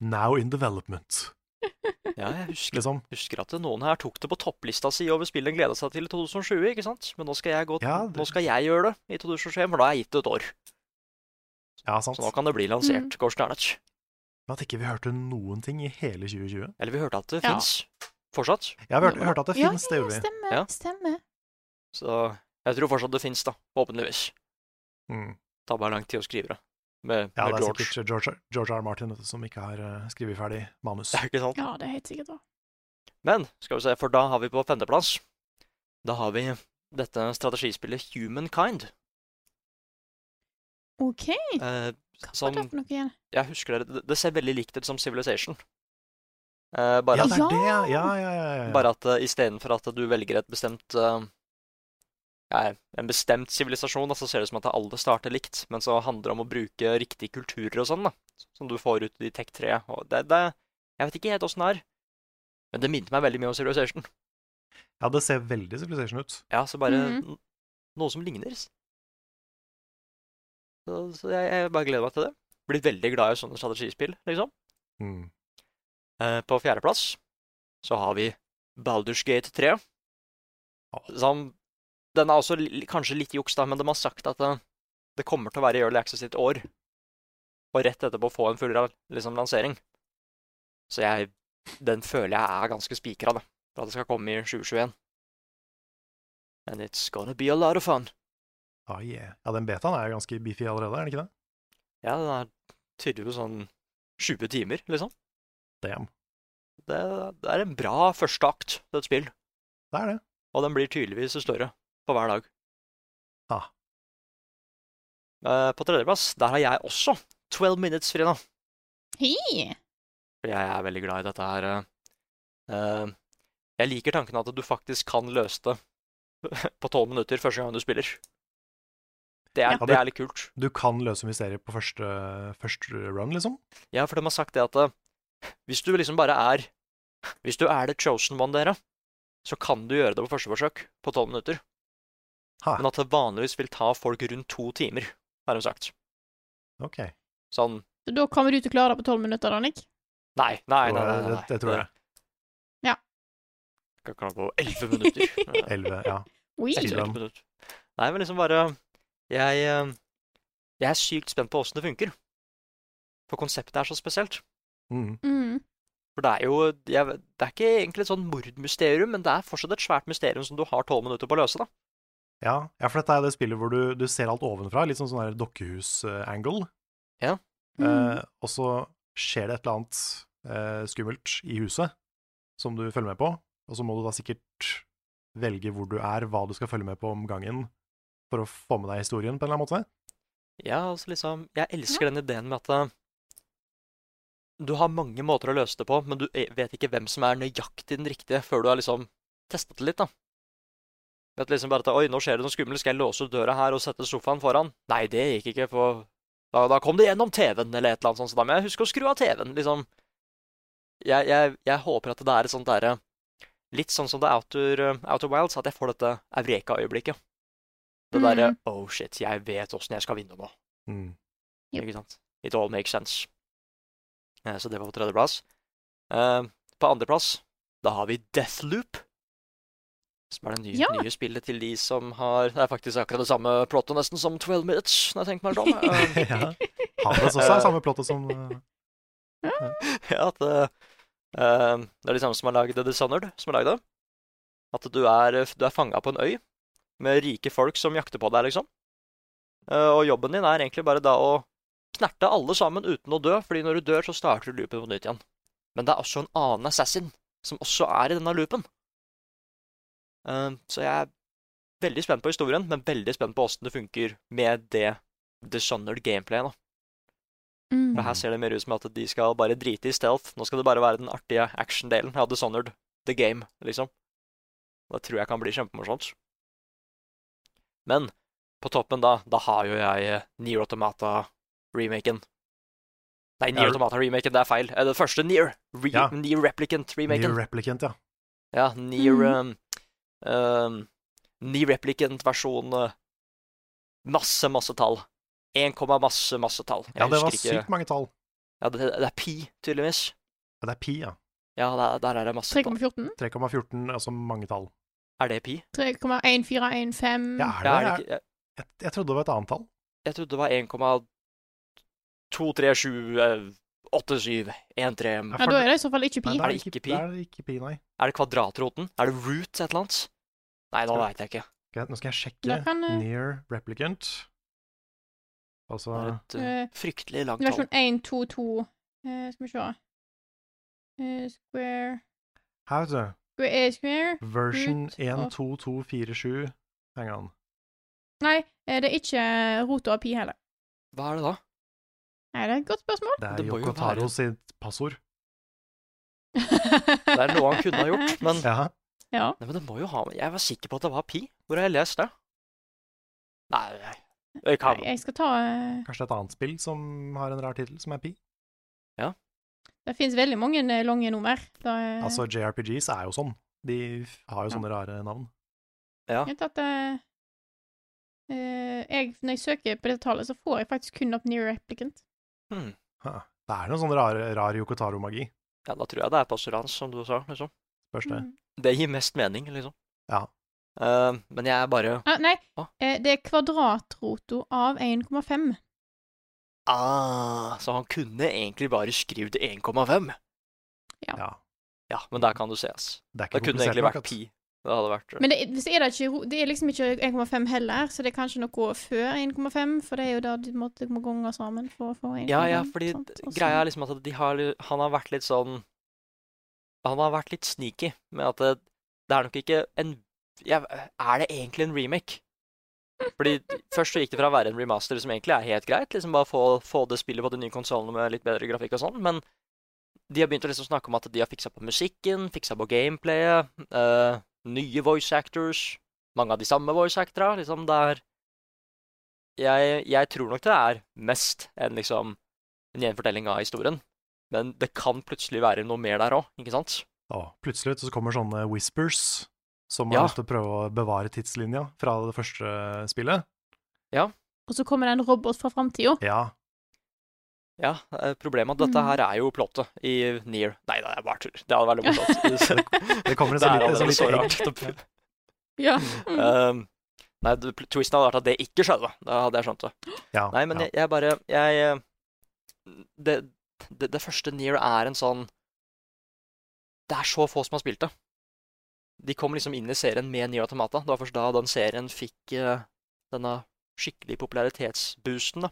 Now in development, Ja, jeg husker, liksom. husker at noen her tok det på topplista si over spillet en gleda seg til i 2020, ikke sant? Men nå skal jeg, gå, Ja, det- nå skal jeg gjøre det i 2021, for da har jeg gitt det et år. Ja, sant. Så nå kan det bli lansert. Mm. Kårsten darn. Men at ikke vi hørte noen ting i hele 2020. Eller vi hørte at det Ja. fins fortsatt. Ja, vi hørte, hørte at det Ja, det gjorde vi. Stemmer. Ja. stemmer. Så jeg tror fortsatt det fins, da. Forhåpentligvis. Mm. Det tar bare lang tid å skrive det. Med, Ja, med det er George. sikkert George, George R. R. Martin du, som ikke har uh, skrevet ferdig manus. Det er ikke sant? Ja, det er helt sikkert da. Men skal vi se, for da har vi på femteplass Da har vi dette strategispillet Humankind. OK, Eh, hva som var det for noe igjen? Jeg husker det, det ser veldig likt ut som Civilization. Eh, bare, Ja, det er det! Ja, ja, ja. ja, ja. bare at uh, istedenfor at du velger et bestemt uh, ja, en bestemt sivilisasjon, så ser det ut som at alle starter likt, men så handler det om å bruke riktige kulturer og sånn, da, som du får ut i Tech 3. Og det, det, jeg vet ikke helt åssen det er, men det minte meg veldig mye om Civilization. ja, det ser veldig Civilization ut. Ja, så bare mm -hmm. noe som ligner. Så, så jeg, jeg bare gleder meg til det. Blitt veldig glad i sånne strategispill, liksom. Mm. Eh, på fjerdeplass så har vi Baldur's Gate 3. Som Den er også li, kanskje litt juks, da, men de har sagt at det, det kommer til å være i Early Access i et år. Og rett etterpå få en full liksom, lansering. Så jeg Den føler jeg er ganske spikra, da. For at det skal komme i 2021. And it's gonna be a lot of fun. Ah, yeah. Ja, den betaen er jo ganske beefy allerede, er den ikke det? Ja, den er tydeligvis sånn 20 timer, liksom. Damn. Det, det er en bra første akt til et spill. Det er det. Og den blir tydeligvis større for hver dag. Ah. Eh, På tredjeplass, der har jeg også 12 Minutes, Frida. Hei! For jeg er veldig glad i dette her. eh. Eh, Jeg liker tanken at du faktisk kan løse det på 12 minutter første gang du spiller. Det er, Ja, det er litt kult. Du kan løse mysteriet på første, første run, liksom? Ja, for de har sagt det at eh, hvis du liksom bare er Hvis du er the chosen one, dere, så kan du gjøre det på første forsøk på 12 minutter. Ha. Men at det vanligvis vil ta folk rundt to timer, har de sagt. Ok. Sånn Så da kommer du til å klare det på tolv minutter, da, Nick? Nei, nei, nei. nei, nei, Det, det tror jeg. Ja. Skal klare på 11 minutter. Elleve, ja. Oi. 11 minutter. Nei, men liksom bare Jeg, eh, jeg er sykt spent på åssen det funker. For konseptet er så spesielt. Mm. Mm. For det er jo jeg, Det er ikke egentlig et sånn mordmysterium, men det er fortsatt et svært mysterium som du har tolv minutter på å løse. da. Ja, ja, for dette er det spillet hvor du, du ser alt ovenfra, litt sånn sånn dokkehus-angle. Ja. Mm. Eh, og så skjer det et eller annet eh, skummelt i huset som du følger med på, og så må du da sikkert velge hvor du er, hva du skal følge med på om gangen, for å få med deg historien på en eller annen måte. Ja, altså liksom Jeg elsker den ideen med at eh, Du har mange måter å løse det på, men du e- vet ikke hvem som er nøyaktig den riktige før du har liksom testet det litt, da. Vet liksom bare at Oi, nå skjer det noe skummelt. Skal jeg låse ut døra her og sette sofaen foran? Nei, det gikk ikke, for da, da kom det gjennom TV-en eller et eller annet sånt, så da må jeg huske å skru av TV-en, liksom. Jeg, jeg, jeg håper at det er et sånt derre Litt sånn som det er Outer, Outer Wilds, at jeg får dette Eureka-øyeblikket. Det derre Mm. Oh shit, jeg vet åssen jeg skal vinne nå. Mm. Yep. Ikke sant? It all makes sense. Eh, Så det var på tredjeplass. Eh, På andreplass, da har vi Deathloop. Som er det nye, Ja. nye spillet til de som har Det er faktisk akkurat det samme plottet nesten som 12 Minutes, når jeg tenker meg sånn. om. Eh, ja. Hades også er samme plottet som uh, ja, at eh, eh, det er de samme som har lagd The Dishonored, som har lagd det. At du er, du er fanga på en øy med rike folk som jakter på deg, liksom. Eh, og jobben din er egentlig bare da å knerte alle sammen uten å dø, fordi når du dør, så starter du loopen på nytt igjen. Men det er også en annen assassin som også er i denne loopen. Eh, så jeg er veldig spent på historien, men veldig spent på åssen det funker med det Dishonored gameplayet. Mm. For her ser det mer ut som at de skal bare drite i stealth. Nå skal det bare være den artige action-delen. Ja, Dishonored the game, liksom. Det tror jeg kan bli kjempemorsomt. Men på toppen, da, da har jo jeg Near Nier Automata-remaken. Nei, Ja. Automata-remaken, det er feil. Eh, Det første Nier. Re Ja. Nier Replicant-remaken. Near Replicant, ja. Ja, Nier mm. um, um, Nier Replicant-versjon uh, Masse, masse tall. 1, masse, masse tall. Jeg Ja, det var ikke- sykt mange tall. Ja, det, det er pi, tydeligvis. Ja, det er pi, ja. Ja, der, der er det masse tall. 3,14. 3,14, altså mange tall. Er det pi? 3,1415. Ja, er det det? er det? det ikke, jeg, Jeg, jeg trodde det var et annet tall. jeg trodde det var 1,2378713 Ja, da er det i så fall ikke pi. Nei, Er det ikke pi? Da er det ikke pi, nei. Er det kvadratroten? Er det root et eller annet? Nei, nå veit jeg ikke. Ok, nå skal jeg sjekke. Kan, uh, Near Replicant. Altså Det er et uh, Eh, fryktelig langt tall. Versjon 122 uh, Skal vi se eh, Square Her, vet du. Eh. Version Root of- 12247. Hang on. Nei, eh, det er ikke Roto av pi heller. Hva er det da? Nei, det er et godt spørsmål. Det er Yoko Taro sitt passord. Det er noe han kunne ha gjort, men Ja. ja. Nei, men det må jo ha Jeg var sikker på at det var pi. Hvor har jeg lest det? Nei, nei. Det kan Nei, jeg skal ta eh, Kanskje et annet spill som har en rar tittel, som er pi? Det fins veldig mange eh, lange nummer. Da, eh, Altså, JRPGs er jo sånn. De har jo Ja. sånne rare navn. Ja. Jeg, tatt, at eh, jeg, når jeg søker på dette tallet, så får jeg faktisk kun opp Near Replicant. hmm. Det er noe sånn rar, rar Yoko Taro-magi. Ja, da tror jeg det er passordet hans, som du sa. liksom. Spørs det. Mm. Det gir mest mening, liksom. Ja. Uh, men jeg er bare Ah, nei, ah. eh, det er kvadratroto av 1,5. Ah, så han kunne egentlig bare skrevet 1,5. ja. Ja, men der kan du se. Det Det kunne egentlig vært pi. Det hadde vært Men det, så er det, ikke, det er liksom ikke 1,5 heller, så det er kanskje noe før 1,5, for det er jo da du måtte må gange sammen for å få 1,5. Ja, ja, fordi sant? Greia er liksom at de har, han har vært litt sånn Han har vært litt sneaky med at det, det er nok ikke en ja, Er det egentlig en remake? Fordi Først så gikk det fra å være en remaster som egentlig er helt greit, liksom bare få, få det spillet på de nye konsollene med litt bedre grafikk og sånn, men de har begynt å liksom snakke om at de har fiksa på musikken, fiksa på gameplayet, eh, nye voice actors, mange av de samme voice actora, liksom, det er jeg, jeg tror nok det er mest en liksom en gjenfortelling av historien. Men det kan plutselig være noe mer der òg, ikke sant? Ja, plutselig så kommer sånne whispers som Ja. har lyst til å prøve å bevare tidslinja fra det første spillet. Ja. Og så kommer det en robot fra framtida. Ja, Ja, problemet er at dette Mm. her er jo plottet i Near. Nei, det er bare tull. Det hadde vært morsomt. det kommer en sånn litt, lite, sånn så rart. Ja. Um, nei, twisten hadde vært at det ikke skjedde. Da hadde jeg skjønt det. Ja, Nei, men ja. jeg, jeg bare Jeg eh, det, det, det første Near er en sånn Det er så få som har spilt det. De kom liksom inn i serien med Nier Automata. Det var først da den serien fikk eh, denne skikkelig popularitetsboosten, da.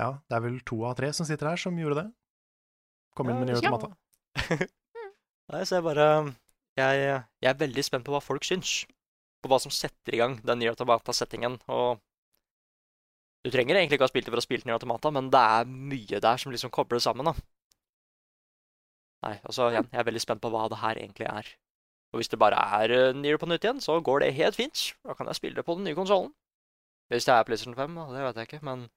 ja, det er vel to av tre som sitter her som gjorde det. Kom inn med nye Ja. Nei, så jeg bare jeg, jeg er veldig spent på hva folk syns. På hva som setter i gang den Nier Automata-settingen. Og du trenger egentlig ikke ha spilt det for å spille Nier Automata, men det er mye der som liksom kobler det sammen. da. Nei, altså igjen, jeg er veldig spent på hva det her egentlig er. Og hvis det bare er uh, Nier på nytt igjen, så går det helt fint. Da kan jeg spille det på den nye konsollen. Hvis det er PlayStation 5, det vet jeg ikke, men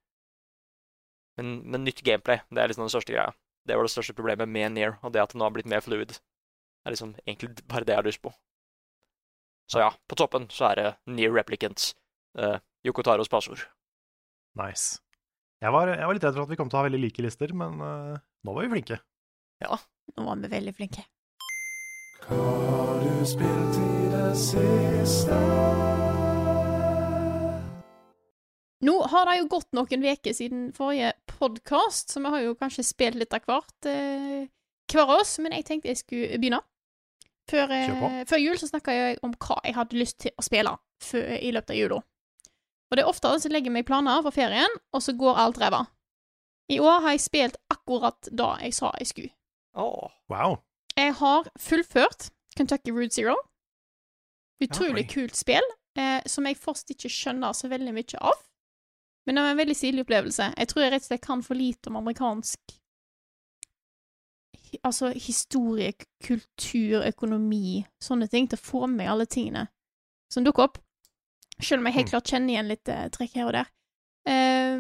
men, men nytt gameplay, det er liksom den største greia. Det var det største problemet med Nier, og det at det nå har blitt mer fluid. Det er liksom egentlig bare det jeg har lyst på. Så ja, på toppen så er det Near Replicants. uh, Yokotaros passord. Nice. Jeg var, jeg var litt redd for at vi kom til å ha veldig like lister, men uh, nå var vi flinke. Ja. Nå var vi veldig flinke. Hva har du spilt i det siste? Nå har det jo gått noen uker siden forrige podkast, så vi har jo kanskje spilt litt av hvert eh, hver oss, men jeg tenkte jeg skulle begynne. Før, eh, før jul så snakka jeg om hva jeg hadde lyst til å spille før, i løpet av jula. Og det er ofte så legger jeg meg planer for ferien, og så går alt ræva. I år har jeg spilt akkurat da jeg sa jeg skulle. Oh. Wow. Jeg har fullført Kentucky Route Zero. Utrolig oi. kult spill, eh, som jeg først ikke skjønner så veldig mye av. Men det var en veldig stilig opplevelse. Jeg tror jeg rett og slett kan for lite om amerikansk Altså historie, kultur, økonomi, sånne ting, til å få med alle tingene som dukker opp. Selv om jeg helt Mm. klart kjenner igjen litt eh, trekk her og der. Eh,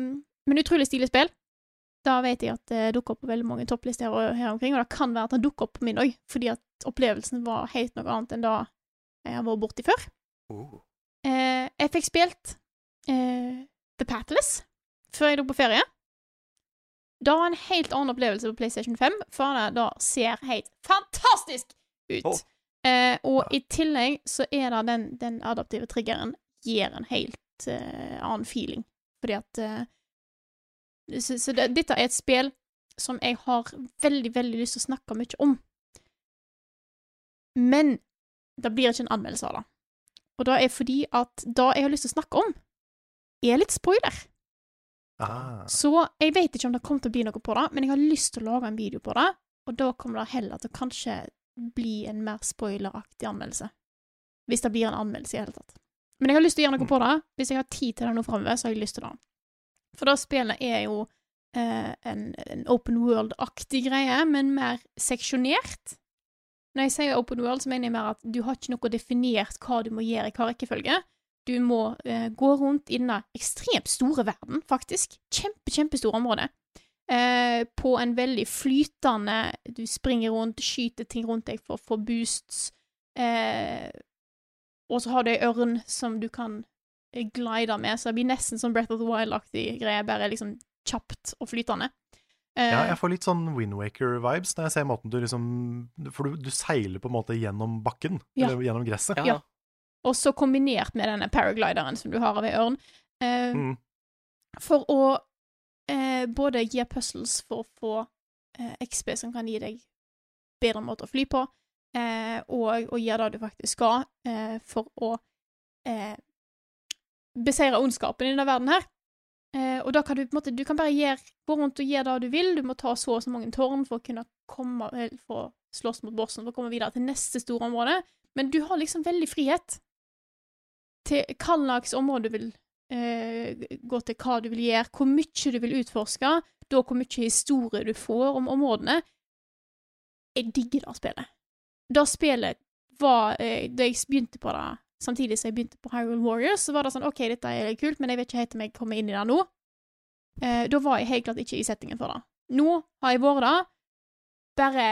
men utrolig stilig spill. Da vet jeg at det dukker opp på veldig mange topplister her, her omkring, og det kan være at det dukker opp på min òg, fordi at opplevelsen var helt noe annet enn det jeg har vært borti før. Oh. Eh, jeg fikk spilt eh, The Pathless før jeg dro på ferie. Da var en helt annen opplevelse på PlayStation 5, for det da ser helt fantastisk ut. Oh. Eh, og i tillegg så er det den, den adaptive triggeren gir en helt eh, annen feeling, fordi at eh, Så, så det, dette er et spill som jeg har veldig, veldig lyst til å snakke mye om. Men det blir ikke en anmeldelse av det. Og det er fordi at det jeg har lyst til å snakke om, er litt spoiler. Ah. Så jeg vet ikke om det kommer til å bli noe på det, men jeg har lyst til å lage en video på det, og da kommer det heller til å kanskje bli en mer spoileraktig anmeldelse. Hvis det blir en anmeldelse i det hele tatt. Men jeg har lyst til å gjøre noe på det. Hvis jeg har tid til det nå framover, så har jeg lyst til det. For det spillet er jo eh, en, en open world-aktig greie, men mer seksjonert. Når jeg sier open world, så mener jeg mer at du har ikke noe definert hva du må gjøre i hva rekkefølge. Du må eh, gå rundt i denne ekstremt store verden, faktisk. Kjempe, kjempestore områder. Eh, på en veldig flytende Du springer rundt, skyter ting rundt deg for å få boosts. Eh, og så har du ei ørn som du kan eh, glide med, så det blir nesten som Breath of the Wild-aktig greie, bare liksom kjapt og flytende. Uh, Ja, jeg får litt sånn Windwaker-vibes når jeg ser måten du liksom For du, du seiler på en måte gjennom bakken, Ja. eller gjennom gresset. Ja. Ja. Og så kombinert med denne paraglideren som du har av ei ørn. Uh, Mm. For å uh, både gi puzzles for å få eh, XP som kan gi deg bedre måte å fly på, eh, og å gjøre det du faktisk skal eh, for å eh, beseire ondskapen i denne verden her. Eh, og da kan du på en måte Du kan bare gjøre, gå rundt og gjøre det du vil. Du må ta så og så mange tårn for å kunne komme eh, For å slåss mot bossen for å komme videre til neste store område. Men du har liksom veldig frihet til hva slags område du vil eh, gå til, hva du vil gjøre, hvor mye du vil utforske, da hvor mye historie du får om områdene. Jeg digger det spillet. Da spillet var eh, Da jeg begynte på det, samtidig som jeg begynte på Hyrule Warriors, så var det sånn OK, dette er kult, men jeg vet ikke helt om jeg kommer inn i det nå. Eh, da var jeg helt klart ikke i settingen for det. Nå har jeg vært det. Bare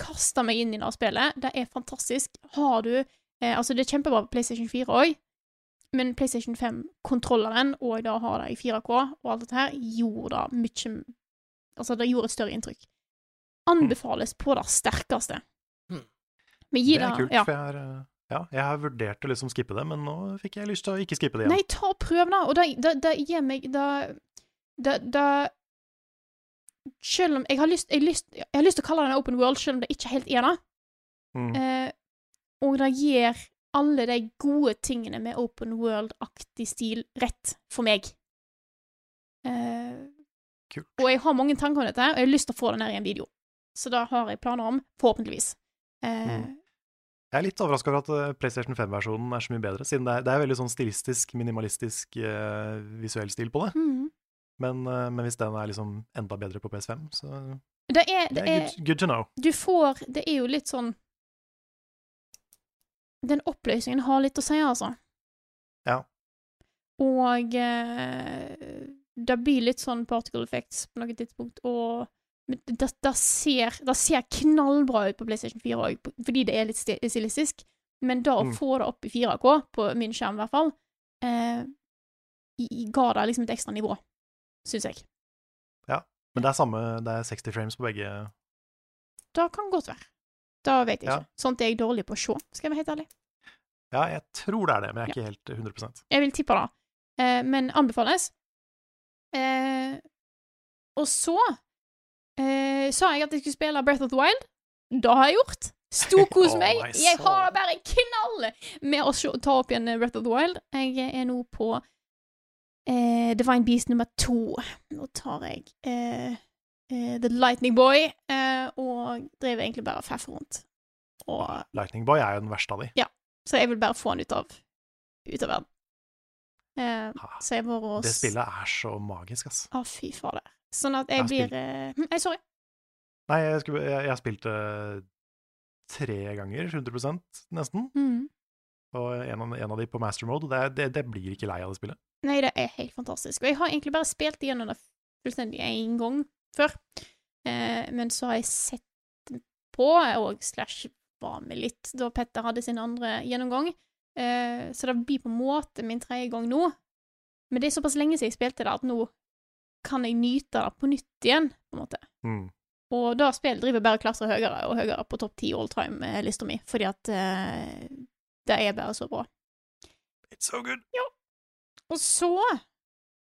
kasta meg inn i det spillet. Det er fantastisk. Har du eh, Altså, det er kjempebra på PlayStation 4 òg, men PlayStation 5-kontrolleren, og da har det i 4K og alt dette her, gjorde det mye Altså, det gjorde et større inntrykk. Anbefales på det sterkeste. Men Det er kult, ja. for jeg har, eh, ja, jeg har vurdert å liksom skippe det, men nå fikk jeg lyst til å ikke skippe det igjen. Nei, ta og prøv da! og da, da, da gir meg da, da, da Selv om jeg har, lyst, jeg, lyst, jeg har lyst til å kalle det en open world, selv om det ikke helt er det. Mm. Eh, og det gir alle de gode tingene med open world-aktig stil rett for meg. Eh, Kult. og jeg har mange tanker om dette, og jeg har lyst til å få det ned i en video. Så det har jeg planer om, forhåpentligvis. Eh, Mm. Jeg er litt overraska over at eh, PlayStation 5-versjonen er så mye bedre, siden det er, det er veldig sånn stilistisk, minimalistisk uh, visuell stil på det. mm. Men, uh, men hvis den er liksom enda bedre på PS5, så Det er, Det er good, good to know. Du får Det er jo litt sånn Den oppløsningen har litt å si, altså. Ja. Og uh, det blir litt sånn particle effects på noe tidspunkt, og det, det, ser, det ser knallbra ut på PlayStation 4 òg, fordi det er litt stilistisk. Men da å Mm. få det opp i 4K, på min skjerm i hvert fall, eh, ga det liksom et ekstra nivå, syns jeg. Ja, Men det er samme, det er 60 frames på begge. Det kan godt være. Da vet jeg Ja. ikke. Sånt er jeg dårlig på å se, skal jeg være helt ærlig. Ja, jeg tror det er det, men jeg er ikke helt 100 Jeg vil tippe det. Eh, men anbefales. Eh, og så eh, sa jeg at jeg skulle spille Breath of the Wild. Det har jeg gjort. Storkos Oh, meg. Jeg har det bare knall med å ta opp igjen Breath of the Wild. Jeg er nå på eh, Divine Beast nummer to. Nå tar jeg eh, eh, The Lightning Boy eh, og driver egentlig bare og feffer rundt. Og Lightning Boy er jo den verste av de. så jeg vil bare få han ut av, ut av verden. Eh, Ah, også Det spillet er så magisk, ass. Å, fy fader. Sånn at jeg Jeg blir eh, hm, Nei, sorry. Nei, jeg, skulle, jeg, jeg spilte tre ganger, 100 nesten. Mm. Og en av, en av de på master mode. Det, det, det blir ikke lei av det spillet. Nei, det er helt fantastisk. Og jeg har egentlig bare spilt igjennom det fullstendig én gang før. Eh, men så har jeg sett på, og slash var med litt da Petter hadde sin andre gjennomgang. Eh, så det blir på en måte min tredje gang nå. Men det er såpass lenge siden jeg spilte det, at nå kan jeg nyte det på nytt igjen, på en måte. Mm. Og da spillet driver bare og klatrer høyere og høyere på topp ti all time-lista mi, fordi at uh, det er bare så bra. It's so good. Og så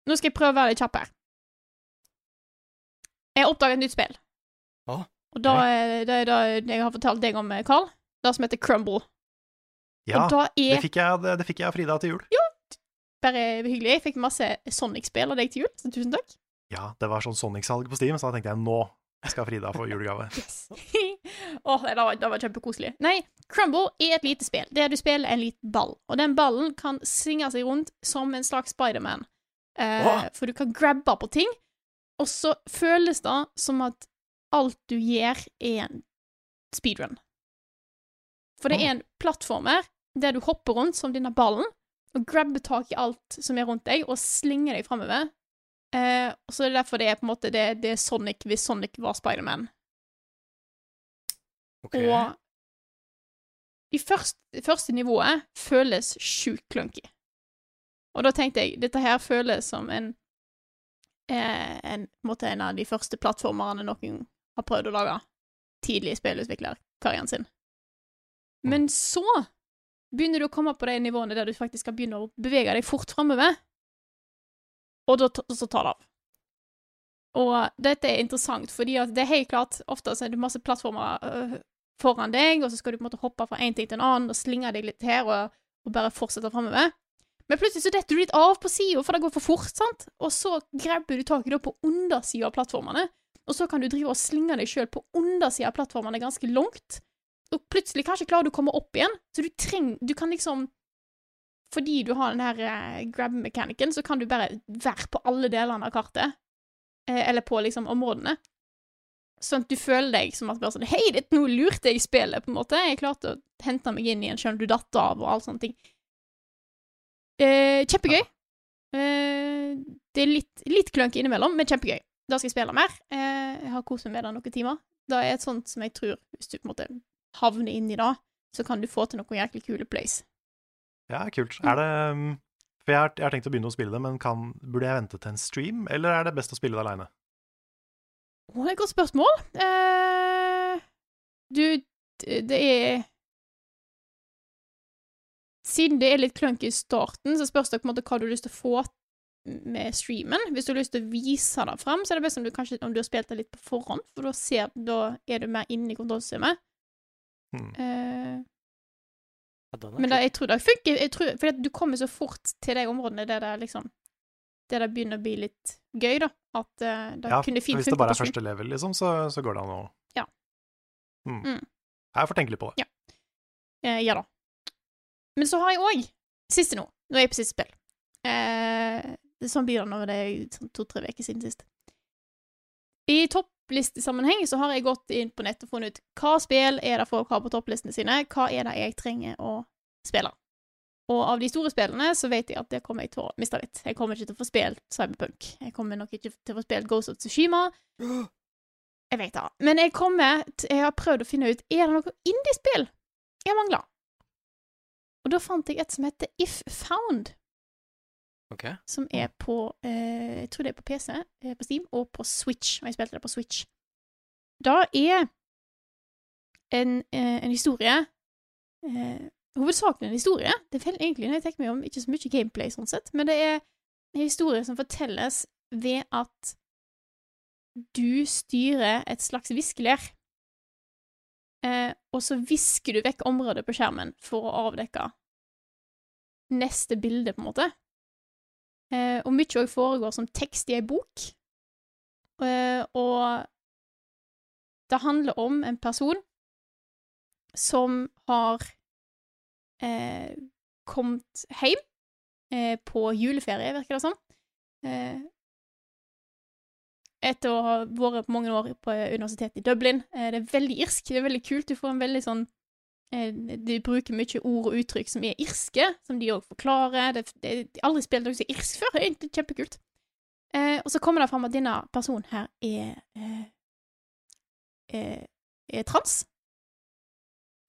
Nå skal jeg prøve å være litt kjapp her. Jeg har oppdaget et nytt spill. Å, Og da er det er det jeg har fortalt deg om, Carl. Det som heter Crumble. Ja, da det er fikk, jeg, det, det fikk jeg av Frida til jul. bare hyggelig. Jeg fikk masse Sonic-spill av deg til jul, så tusen takk. Ja, det var sånn Sonic-salg på Steam, så da tenkte jeg nå skal Frida få julegave. Yes. Åh, det, var, det var kjempekoselig. Nei, Crumble er et lite spill der du spiller en liten ball, og den ballen kan svinge seg rundt som en slags Spiderman. Eh, oh. for du kan grabbe på ting, og så føles det som at alt du gjør, er en speedrun. For det er en plattformer der du hopper rundt som denne ballen, og grabber tak i alt som er rundt deg, og slinger deg framover. Eh, og så er det derfor det er på en måte det, det er Sonic hvis Sonic var Spiderman. Okay. Og de første, det første nivået føles sjukt clunky. Og da tenkte jeg, dette her føles som en eh, en, måte en av de første plattformerne noen har prøvd å lage tidlig i spillutviklerkarrieren sin. Men så begynner du å komme på de nivåene der du faktisk skal begynne å bevege deg fort framover, og da, så tar det av. Og dette er interessant, fordi det er helt klart Ofte er det masse plattformer øh, foran deg, og så skal du på en måte hoppe fra en ting til en annen og slinge deg litt her og, og bare fortsette framover. Men plutselig så detter du litt av på sida, for det går for fort, sant? Og så grabber du tak i det på undersida av plattformene, og så kan du drive og slinge deg sjøl på undersida av plattformene ganske langt. Og plutselig kanskje klarer du å komme opp igjen, så du trenger Du kan liksom Fordi du har den her eh, grab-mekanikken, så kan du bare være på alle delene av kartet. Eh, eller på liksom områdene. Sånn at du føler deg som at bare sånn Hei, dette nå lurte jeg i spillet, på en måte. Jeg klarte å hente meg inn igjen sjøl du datt av, og all sånne ting. Eh, kjempegøy. Eh, det er litt, litt klønk innimellom, men kjempegøy. Da skal jeg spille mer. Eh, jeg har kost meg med det noen timer. Det er et sånt som jeg tror, hvis du på en måte havner inn i det, så kan du få til noen jæklig kule plays. Ja, kult. Er det um, For jeg har, jeg har tenkt å begynne å spille det, men kan, burde jeg vente til en stream, eller er det best å spille det aleine? Oh, det er et godt spørsmål. Uh, du, det er Siden det er litt klønk i starten, så spørs det på en måte hva du har lyst til å få med streamen. Hvis du har lyst til å vise det fram, så er det best om du kanskje om du har spilt det litt på forhånd, for da, ser, da er du mer inne i kontrollsystemet. Hmm. Uh, men da, jeg tror det funker, jeg tror, for du kommer så fort til de områdene der det liksom Der det begynner å bli litt gøy, da. At eh, det Ja, kunne fint funke. hvis det bare er første level, liksom, så, så går det an å Ja. Mm. Mm. Jeg får tenke litt på det. Eh, ja da. Men så har jeg òg Siste nå. Nå er jeg på siste spill. Eh, sånn blir det når det er sånn to-tre uker siden sist. I topp topplistesammenheng så har jeg gått inn på nett og funnet ut hva spill er det folk har på topplistene sine, hva er det jeg trenger å spille. Og av de store spillene så vet jeg at det kommer jeg til å miste litt. Jeg kommer ikke til å få spilt Cyberpunk. Jeg kommer nok ikke til å få spilt Ghost of Tsushima. Jeg vet det. Men jeg kommer til, Jeg har prøvd å finne ut Er det noe indiespill jeg mangler. Og da fant jeg et som heter If Found, Ok. som er på eh, Jeg tror det er på PC, eh, på Steam, og på Switch. Og jeg spilte det på Switch. Da er en, eh, en historie eh, Hovedsakelig en historie. Det er egentlig, når jeg tenker meg om, ikke så mye gameplay, sånn sett, men det er en historie som fortelles ved at du styrer et slags viskelær. Eh, og så visker du vekk området på skjermen for å avdekke neste bilde, på en måte. Eh, og mye òg foregår som tekst i ei bok. Eh, og det handler om en person som har eh, kommet hjem eh, på juleferie, virker det som. Eh, etter å ha vært mange år på universitetet i Dublin. Eh, det er veldig irsk. Det er veldig kult. Du får en veldig sånn De bruker mye ord og uttrykk som er irske, som de òg forklarer. Det, det, de har aldri spilt noe som er irsk før. Det er kjempekult. Eh, og så kommer det fram at denne personen her er, eh, er, er trans.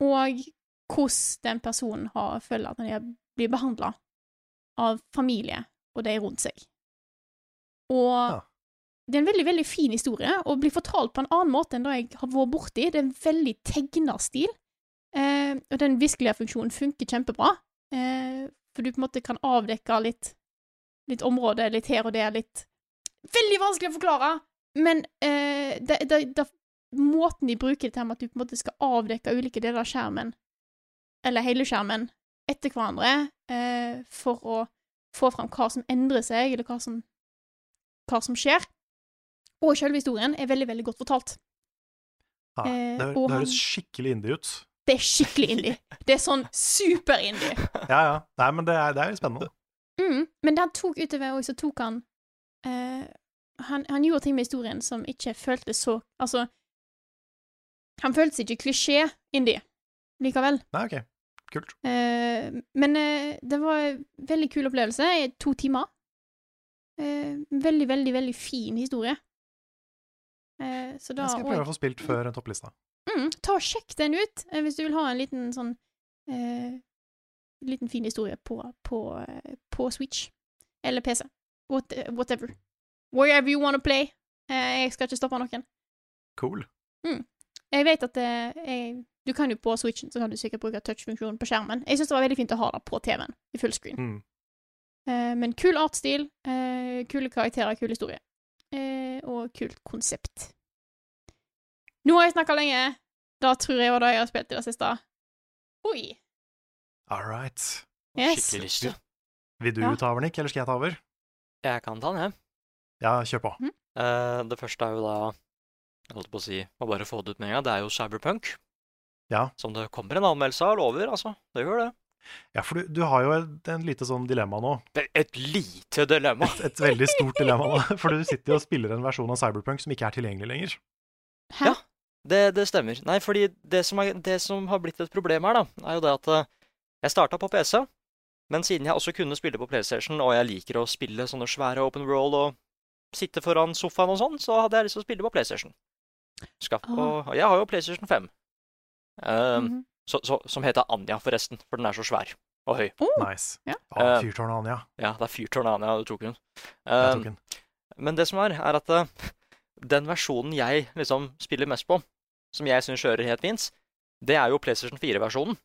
Og hvordan den personen har, føler at han blir behandla av familie og de rundt seg. Og Ja. det er en veldig veldig fin historie, og blir fortalt på en annen måte enn det jeg har vært borti. Det er en veldig tegna stil, eh, og den viskelærfunksjonen funker kjempebra. Eh, for du på en måte kan avdekke litt, litt område litt her og der, litt Veldig vanskelig å forklare, men eh, det, det, det, måten de bruker det til med at du på en måte skal avdekke ulike deler av skjermen, eller hele skjermen, etter hverandre, eh, for å få fram hva som endrer seg, eller hva som, hva som skjer. Og selve historien er veldig, veldig godt fortalt. Ja, Eh, det, høres skikkelig indie ut. Det er skikkelig indie. Det er sånn super-indie. Ja, ja. Nei, men det er, det er jo spennende. Mm, men det han tok utover òg, så tok han uh, han, han gjorde ting med historien som ikke føltes så Altså, han føltes ikke klisjé-indie likevel. Nei, OK. Kult. Uh, men uh, det var en veldig kul opplevelse i to timer. Veldig, veldig, veldig fin historie. Så da Jeg skal prøve å få spilt før topplista. Mm, ta og Sjekk den ut eh, hvis du vil ha en liten sånn eh, liten fin historie på, på, på Switch. Eller PC. What, whatever. Wherever you wanna play. Eh, jeg skal ikke stoppe noen. Cool. Jeg vet at eh, jeg, du kan jo på Switchen så kan du sikkert bruke touch-funksjonen på skjermen. Jeg syns det var veldig fint å ha det på TV-en i fullscreen. Mm. Eh, men kul artsstil, eh, kule karakterer, kul historie. Eh, og kult konsept. Nå har jeg snakka lenge. Da tror jeg var det jeg har spilt i det siste. Oi. All right. Yes. Skikkelig lyst. Vil du Ja. ta over, Nick, eller skal jeg ta over? Jeg kan ta den, jeg. Ja, kjør på. Eh, det første er jo da Jeg holdt på å si Må bare få det ut med en gang. Det er jo Cyberpunk. Ja. Som det kommer en anmeldelse av. Lover, altså. Det gjør det. Ja, for du, du har jo et, en lite sånn dilemma nå. Et lite dilemma. Et, et veldig stort dilemma nå. For du sitter jo og spiller en versjon av Cyberpunk som ikke er tilgjengelig lenger. Hæ? Ja. Det, det stemmer. Nei, fordi det som, er, det som har blitt et problem her, da, er jo det at eh, jeg starta på PC, men siden jeg også kunne spille på PlayStation, og jeg liker å spille sånne svære open world og sitte foran sofaen og sånn, så hadde jeg lyst til å spille på PlayStation. Skaff, og, og jeg har jo PlayStation 5, uh, mm -hmm. så, så, som heter Anja, forresten, for den er så svær og høy. Oh, Nice. Ja. Eh, Fyrtårnet Anja. Ja, det er fyrtårnet Anja, du tok hun. Jeg Eh, tok hun. Men det som er, er at eh, den versjonen jeg liksom spiller mest på, som jeg syns kjører helt fint, det er jo PlayStation 4-versjonen.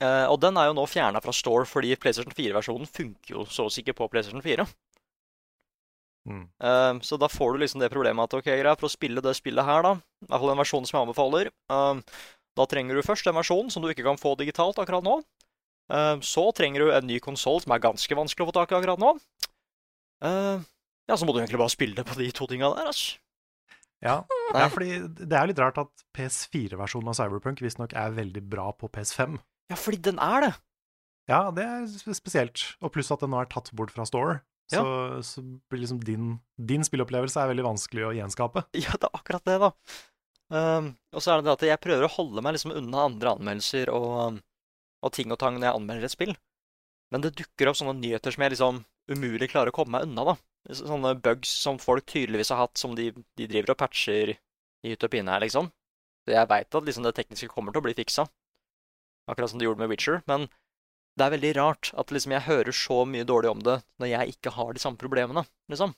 Uh, og den er jo nå fjerna fra Store fordi PlayStation 4-versjonen funker jo så sikkert på PlayStation 4. Mm. Uh, så da får du liksom det problemet at ok, greit, for å spille det spillet her, da, i hvert fall den versjonen som jeg anbefaler, uh, da trenger du først den versjonen som du ikke kan få digitalt akkurat nå. Eh, så trenger du en ny konsoll som er ganske vanskelig å få tak i akkurat nå. Ja, så må du egentlig bare spille det på de to tinga der, altså. Ja. Ja, fordi det er litt rart at PS4-versjonen av Cyberpunk visstnok er veldig bra på PS5. Ja, fordi den er det. Ja, det er spesielt. Og pluss at den nå er tatt bort fra Store. så, så blir liksom din, din spillopplevelse er veldig vanskelig å gjenskape. Ja, det er akkurat det, da. Um, og så er det det at jeg prøver å holde meg liksom unna andre anmeldelser og, og ting og tang når jeg anmelder et spill. Men det dukker opp sånne nyheter som jeg liksom umulig klarer å komme meg unna, da. Sånne bugs som folk tydeligvis har hatt, som de, de driver og patcher i utopien her, liksom. Så jeg veit at liksom det tekniske kommer til å bli fiksa, akkurat som det gjorde med Witcher. Men det er veldig rart at liksom jeg hører så mye dårlig om det når jeg ikke har de samme problemene, liksom.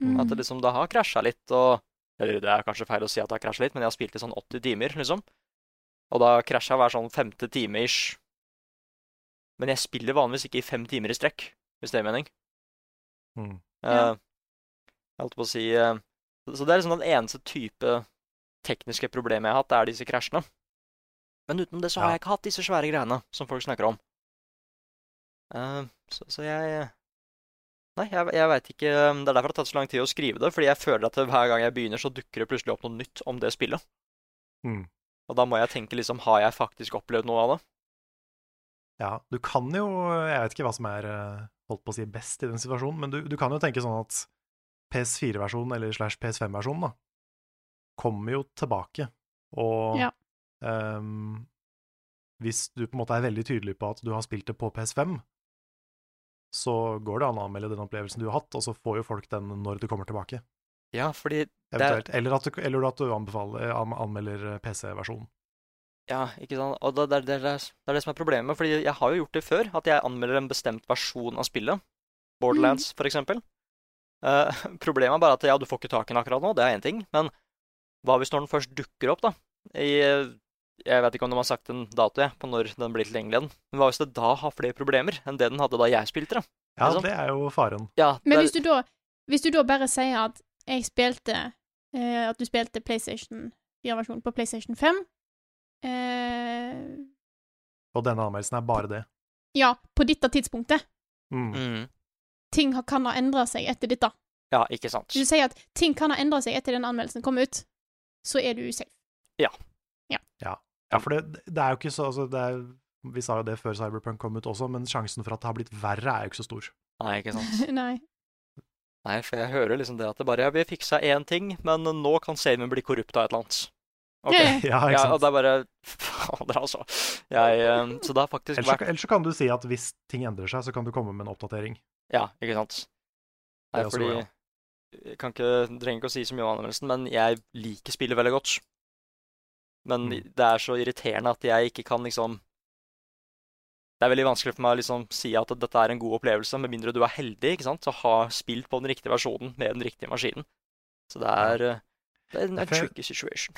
Mm. At det liksom det har krasja litt, og Eller det er kanskje feil å si at det har krasja litt, men jeg har spilt i sånn 80 timer, liksom. Og da krasja hver sånn femte time ish. Men jeg spiller vanligvis ikke i fem timer i strekk, hvis det er mening. Mm. Eh, jeg holdt på å si eh, Så det er liksom den eneste type tekniske problemet jeg har hatt, det er disse krasjene. Men utenom det så har jeg ikke hatt disse svære greiene som folk snakker om. Eh, så, så jeg Nei, jeg, jeg veit ikke Det er derfor det har tatt så lang tid å skrive det, fordi jeg føler at hver gang jeg begynner, så dukker det plutselig opp noe nytt om det spillet. Mm. Og da må jeg tenke liksom Har jeg faktisk opplevd noe av det? Ja, du kan jo Jeg vet ikke hva som er holdt på å si best i den situasjonen, men du, du kan jo tenke sånn at PS4-versjonen, eller slash PS5-versjonen, da, kommer jo tilbake. Og Ja. um, hvis du på en måte er veldig tydelig på at du har spilt det på PS5, så går det an å anmelde den opplevelsen du har hatt, og så får jo folk den når du kommer tilbake. Ja, fordi det er, Eller, at du, eller at du anbefaler, anmelder PC-versjonen. Ja, ikke sant. Og det, det, det, det, er- det som er problemet, fordi jeg har jo gjort det før, at jeg anmelder en bestemt versjon av spillet. Borderlands, for eksempel. Uh, problemet er bare at ja, du får ikke tak i den akkurat nå, det er én ting, men hva hvis når den først dukker opp, da? I, jeg vet ikke om de har sagt en dato jeg, på når den blir tilgjengelig igjen, men hva hvis det da har flere problemer enn det den hadde da jeg spilte det? Ja, det er jo faren. Ja, Men hvis du da, hvis du da bare sier at jeg spilte uh, At du spilte PlayStation 4-versjonen på PlayStation 5 eh, Og denne anmeldelsen er bare det. Ja, på dette tidspunktet. Mm. mm, Ting kan ha endra seg etter dette. ja, ikke sant. Hvis du sier at ting kan ha endra seg etter den anmeldelsen kom ut, så er du usafe. Ja, Ja, for det, det er jo ikke så altså, det er, Vi sa jo det før Cyberpunk kom ut også, men sjansen for at det har blitt verre, er jo ikke så stor. Nei, ikke sant. Nei. Nei, for jeg hører liksom det at det bare Vi fiksa én ting, men nå kan saven bli korrupt av et eller annet. Ok. Ja, Ja, Ja, og det er bare Fader, altså. Jeg, eh, så det har faktisk Ellers, så, vært ellers så kan du si at hvis ting endrer seg, så kan du komme med en oppdatering. Ja, ikke sant. Nei, fordi også fordi. Jeg kan ikke, trenger ikke å si så mye om anmeldelsen, men jeg liker spillet veldig godt. Men Mm. det er så irriterende at jeg ikke kan liksom Det er veldig vanskelig for meg å liksom si at dette er en god opplevelse, med mindre du er heldig ikke sant, til har spilt på den riktige versjonen med den riktige maskinen. Så det er, eh, det er en, en tricky situation.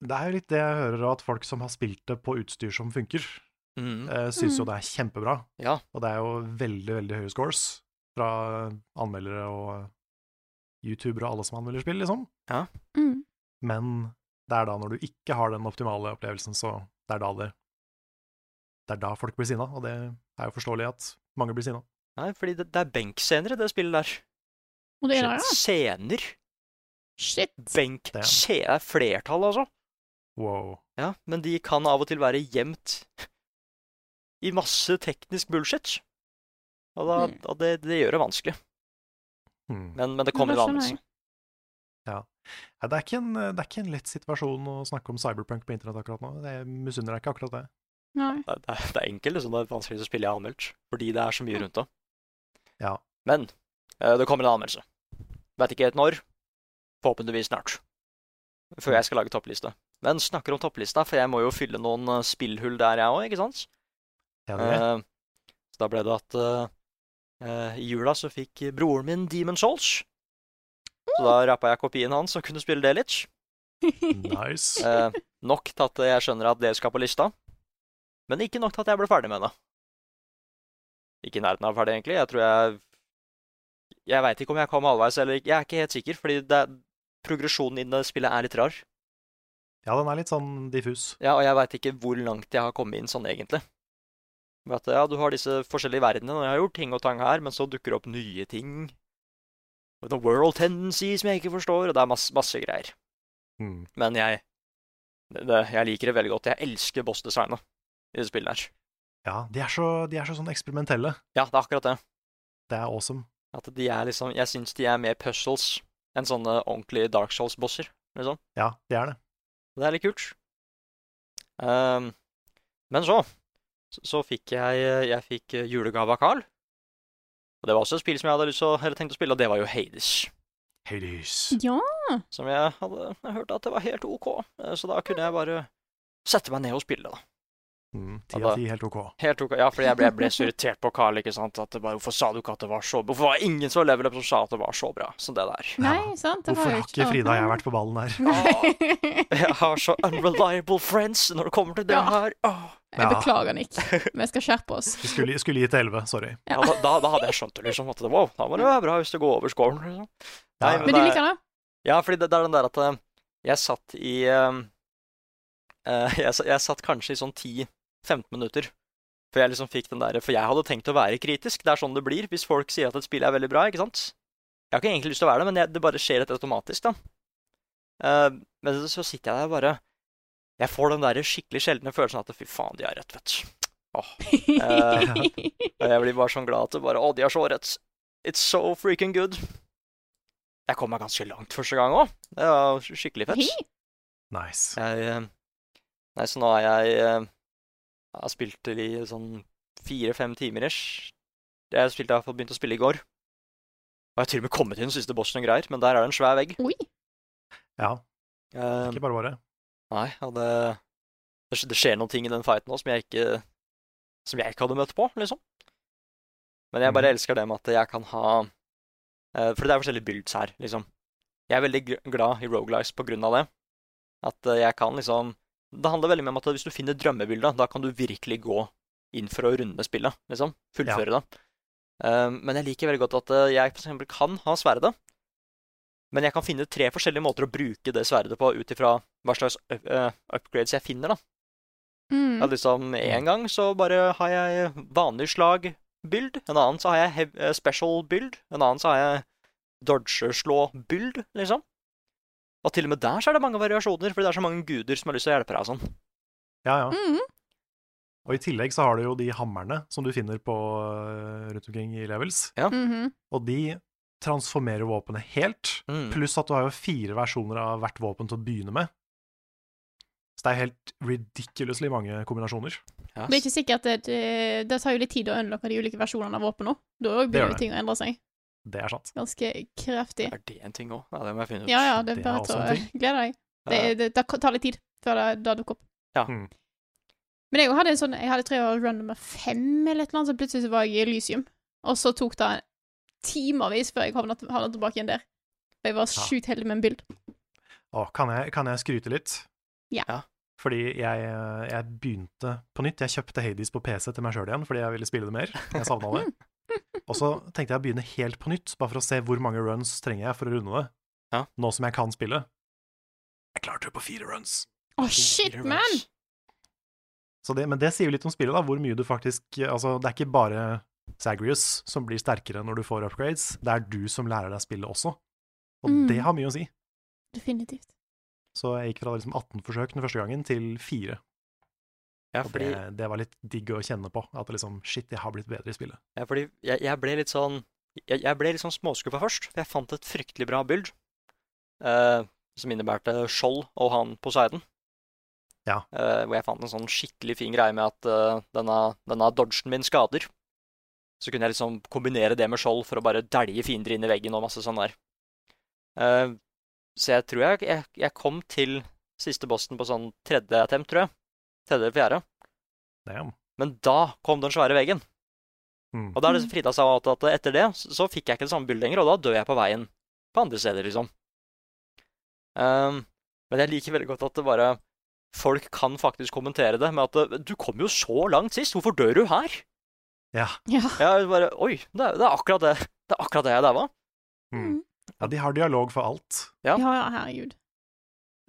Det er jo litt det jeg hører at folk som har spilt det på utstyr som funker, Mhm. eh, syns jo Mm. det er kjempebra. Ja. Og det er jo veldig, veldig høye scores fra anmeldere og youtubere og alle som anmelder spill, liksom. Mm. Men det er da når du ikke har den optimale opplevelsen, så det er da det Det er da folk blir sinna, og det er jo forståelig at mange blir sinna. Nei, fordi det, det er benkscener i det spillet der. Og det er det, ja. Scener. Shit. Benk. Det, det er flertall, altså. Wow. Ja, men de kan av og til være gjemt i masse teknisk bullshit. Og, da, Mm. og det, det gjør det vanskelig. Mm. Men, men det kommer en anelse. Ja, det, er ikke en, det er ikke en lett situasjon å snakke om cyberpunk på internett akkurat nå. Jeg misunner deg ikke akkurat det. Nei. Det, det, er- det er enkelt, liksom. Det er vanskelig å spille i anmeldt. Fordi det er så mye rundt det. Ja. Men eh, det kommer en anmeldelse. Vet ikke helt når. Forhåpentligvis snart. Før jeg skal lage toppliste. Men snakker om topplista, for jeg må jo fylle noen eh, spillhull der, jeg òg, ikke sant? Ja, det. Eh, så da ble det at uh, eh, i jula så fikk broren min Demon Souls. Så da rappa jeg kopien hans og kunne spille det litt. Nice. Uh, nok til at jeg skjønner at det skal på lista, men ikke nok til at jeg ble ferdig med det. Ikke i nærheten av ferdig, egentlig. Jeg tror jeg Jeg veit ikke om jeg kom halvveis eller ikke. Jeg er ikke helt sikker, fordi det, progresjonen i det spillet er litt rar. Ja, den er litt sånn diffus. Ja, og jeg veit ikke hvor langt jeg har kommet inn sånn, egentlig. At, ja, du har disse forskjellige verdenene, og jeg har gjort ting og tang her, men så dukker det opp nye ting. The world tendency som jeg ikke forstår, og det er masse, masse greier. Mm. Men jeg det, det, Jeg liker det veldig godt. Jeg elsker boss-designet i det spillet her. Ja, de er, så, de er så sånn eksperimentelle. Ja, det er akkurat det. Det er awesome. At de er liksom Jeg syns de er mer puzzles enn sånne ordentlige Dark Souls-bosser, liksom. Ja, det er det. Det er litt kult. Um, men så, så så fikk jeg Jeg fikk eh, julegave av Carl. Og det var også et spill som jeg hadde lyst å, eller tenkt å spille, og det var jo Hades. Hades. Ja. Som jeg hadde hørt at det var helt OK, eh, så da kunne jeg bare sette meg ned og spille, da. Mm, Ja, Ti da- av ti, helt OK. Helt ok, Ja, for jeg ble, jeg ble så irritert på Carl. ikke sant? At det bare, Hvorfor sa du ikke at det var så bra? Hvorfor var det ingen som level up som sa at det var så bra som det der? Nei, sant? Det Hvorfor har ikke Frida og jeg vært på ballen der? Nei. Jeg har så unreliable friends når det kommer til det Ja. her. Åh. Jeg beklager, Nick. Vi skal skjerpe oss. Vi skulle, skulle gitt elleve, sorry. Ja, da, da, da hadde jeg skjønt det, liksom. At det, wow, da må det være bra hvis det går over scoren. Liksom. Nei, men, Men du det er- liker det? Ja, fordi det, det er den der at eh, jeg satt i eh, eh, jeg, jeg satt kanskje i sånn 10-15 minutter før jeg liksom fikk den der For jeg hadde tenkt å være kritisk. Det er sånn det blir hvis folk sier at et spill er veldig bra, ikke sant? Jeg har ikke egentlig lyst til å være det, men jeg, det bare skjer litt automatisk, da. Uh, men så sitter jeg der og bare Jeg får den der skikkelig sjeldne følelsen at fy faen, de har rett, vet du. Åh. Uh, og jeg blir bare sånn glad at det bare Å, de har så rett. It's so freaking good. Jeg kom meg ganske langt første gang òg. Det var skikkelig fett. Nice. Jeg, eh, nei, så nå er jeg Jeg har spilt i sånn fire-fem timer ish. Jeg spilte, jeg har begynt å spille i går. Og jeg har til og med kommet til den siste bossen og greier, men der er det en svær vegg. Oi. Ja, Um, ikke bare bare. nei, og det, det skjer noen ting i den fighten òg som jeg ikke Som jeg ikke hadde møtt på, liksom. Men jeg bare mm. elsker det med at jeg kan ha uh, For det er forskjellige builds her, liksom. Jeg er veldig glad i Rogalice på grunn av det. At eh, jeg kan liksom Det handler veldig mye om at hvis du finner drømmebildet, da kan du virkelig gå inn for å runde spillet, liksom. Fullføre det. Eh, men jeg liker veldig godt at eh, jeg for eksempel kan ha sverdet, men jeg kan finne tre forskjellige måter å bruke det sverdet på ut ifra hva slags up- upgrades jeg finner, da. Mm. Ja, liksom, En gang så bare har jeg vanlig slag-build, en annen så har jeg eh, special build, en annen så har jeg dodge-slå-build, liksom. Og til og med der så er det mange variasjoner, fordi det er så mange guder som har lyst til å hjelpe deg og sånn. Ja, ja. Mm. Og i tillegg så har du jo de hammerne som du finner på eh, rundt omkring i levels. Mhm. Og de transformerer våpenet helt, Mm. pluss at du har jo fire versjoner av hvert våpen til å begynne med. Så det er helt ridiculously mange kombinasjoner. Yes. Det er ikke sikkert at det, det tar jo litt tid å unlocke de ulike versjonene av våpen. Da òg Det gjør begynner det. ting å endre seg. Det er sant. Ganske kraftig. Er det en ting òg? Ja, det må jeg finne ut. Ja, ja, det Det er bare er til å glede deg. Det, det, det tar litt tid før det, det dukker opp. Ja. Mm. Men jeg hadde en sånn, jeg hadde jeg var run nummer fem eller et eller annet, så plutselig så var jeg i Elysium. Og så tok det timevis før jeg havnet tilbake igjen der. For jeg var Ja. sjukt heldig med en bild. Å, kan jeg, kan jeg skryte litt? Ja. Ja. Fordi jeg, jeg begynte på nytt. Jeg kjøpte Hades på PC til meg sjøl igjen, fordi jeg ville spille det mer. Jeg savna det. Og så tenkte jeg å begynne helt på nytt, bare for å se hvor mange runs trenger jeg for å runde det. Ja. Nå som jeg kan spille. Jeg klarte det på fire runs. Å, shit, man! Så det, men det sier jo litt om spillet, da. Hvor mye du faktisk Altså, det er ikke bare Zagreus som blir sterkere når du får upgrades. Det er du som lærer deg spillet også. Og Mm. det har mye å si. Definitivt. Så jeg gikk fra liksom 18 forsøk den første gangen til fire. Ja, fordi, det, det var litt digg å kjenne på. At det liksom Shit, jeg har blitt bedre i spillet. ja, fordi jeg, jeg ble litt sånn Jeg, jeg ble litt sånn småskuffa først, for jeg fant et fryktelig bra build. eh, som innebærte skjold og han Poseidon. Ja. Eh, hvor jeg fant en sånn skikkelig fin greie med at uh, denne, denne dodgen min skader. Så kunne jeg liksom kombinere det med skjold for å bare dælje fiender inn i veggen og masse sånn der. Eh, så jeg tror jeg, jeg, jeg kom til siste bossen på sånn tredje attempt, tror jeg. Tredje eller fjerde. Damn. Men da kom den svære veggen. Mm. Og da er det Frida sa at, etter det så, fikk jeg ikke det samme bildet lenger, og da dør jeg på veien på andre steder, liksom. Um, men jeg liker veldig godt at det bare Folk kan faktisk kommentere det med at Du kom jo så langt sist, hvorfor dør du her? Ja. Ja. Jeg bare Oi, det er, det er akkurat det Det er akkurat det jeg daua. Mm. ja, de har dialog for alt. Ja. Ja, ja, herregud.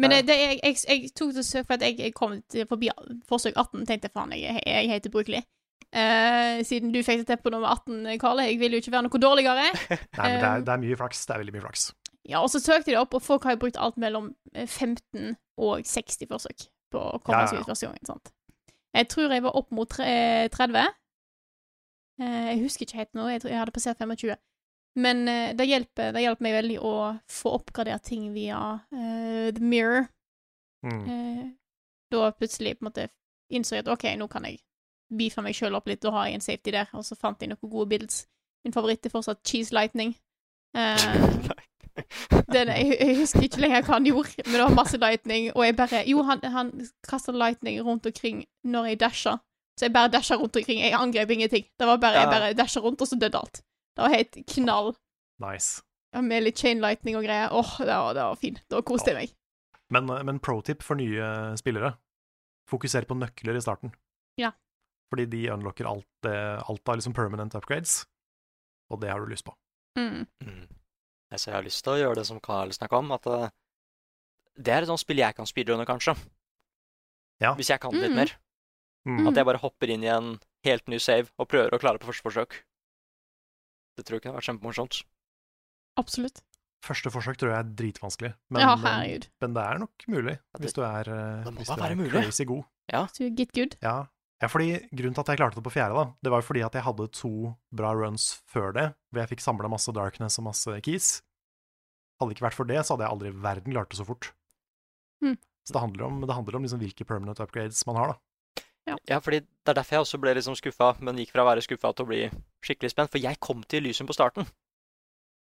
Men det, det, jeg, jeg, jeg tok til søk for at jeg, kom til forbi forsøk 18, tenkte faen, jeg, jeg er helt ubrukelig. Uh, siden du fikk det til på nummer 18, Karle. Jeg vil jo ikke være noe dårligere. Nei, men det er, Um, det er mye flaks. Det er veldig mye flaks. Ja, og så søkte jeg det opp, og folk har jo brukt alt mellom eh, 15 og 60 forsøk på å komme Ja, ja, seg ut første gangen. sant? Jeg tror jeg var opp mot 30. Uh, jeg husker ikke helt nå, jeg tror jeg hadde passert 25. Men eh, det hjelper, det hjelper meg veldig å få oppgradert ting via uh, The Mirror. Mm. Uh, da plutselig på en måte innså jeg at OK, nå kan jeg beefe meg sjøl opp litt, da har jeg en safety der, og så fant jeg noen gode bilder. Min favoritt er fortsatt Cheese Lightning. Uh, den, jeg, jeg husker ikke lenger hva han gjorde, men det var masse lightning, og jeg bare Jo, han, han kasta lightning rundt omkring når jeg dasha. Så jeg bare dasha rundt omkring. Jeg angrep ingenting. Det var bare, Jeg bare dasha rundt, og så døde alt. Det var helt knall. Nice. Ja, Med litt chain lightning og greier. Åh, det var, det var fint. Da koste jeg meg. Men, men pro tip for nye spillere fokuser på nøkler i starten. Ja. Fordi de unlocker alt, det, alt av liksom permanent upgrades, og det har du lyst på. Mm. Mm. Jeg jeg har lyst til å gjøre det som Carl snakka om, at eh, det er et sånt spill jeg kan speedrunne, kanskje. Ja. Hvis jeg kan det litt Mm. mer. Mm. At jeg bare hopper inn i en helt ny save og prøver å klare på første forsøk. Det tror jeg kunne vært kjempemorsomt. Absolutt. Første forsøk tror jeg er dritvanskelig, men, Ja, men, det er nok mulig hvis du er, eh, hvis du er crazy god. Så get good. Ja. ja, fordi grunnen til at jeg klarte det på fjerde, da, det var jo fordi at jeg hadde to bra runs før det, hvor jeg fikk samla masse darkness og masse keys. Hadde det ikke vært for det, så hadde jeg aldri i verden klart det så fort. Mm. Så det handler om, det handler om liksom hvilke permanent upgrades man har, da. Ja, fordi det er derfor jeg også ble liksom skuffa, men gikk fra å være skuffa til å bli skikkelig spent. For jeg kom til Elysium på starten.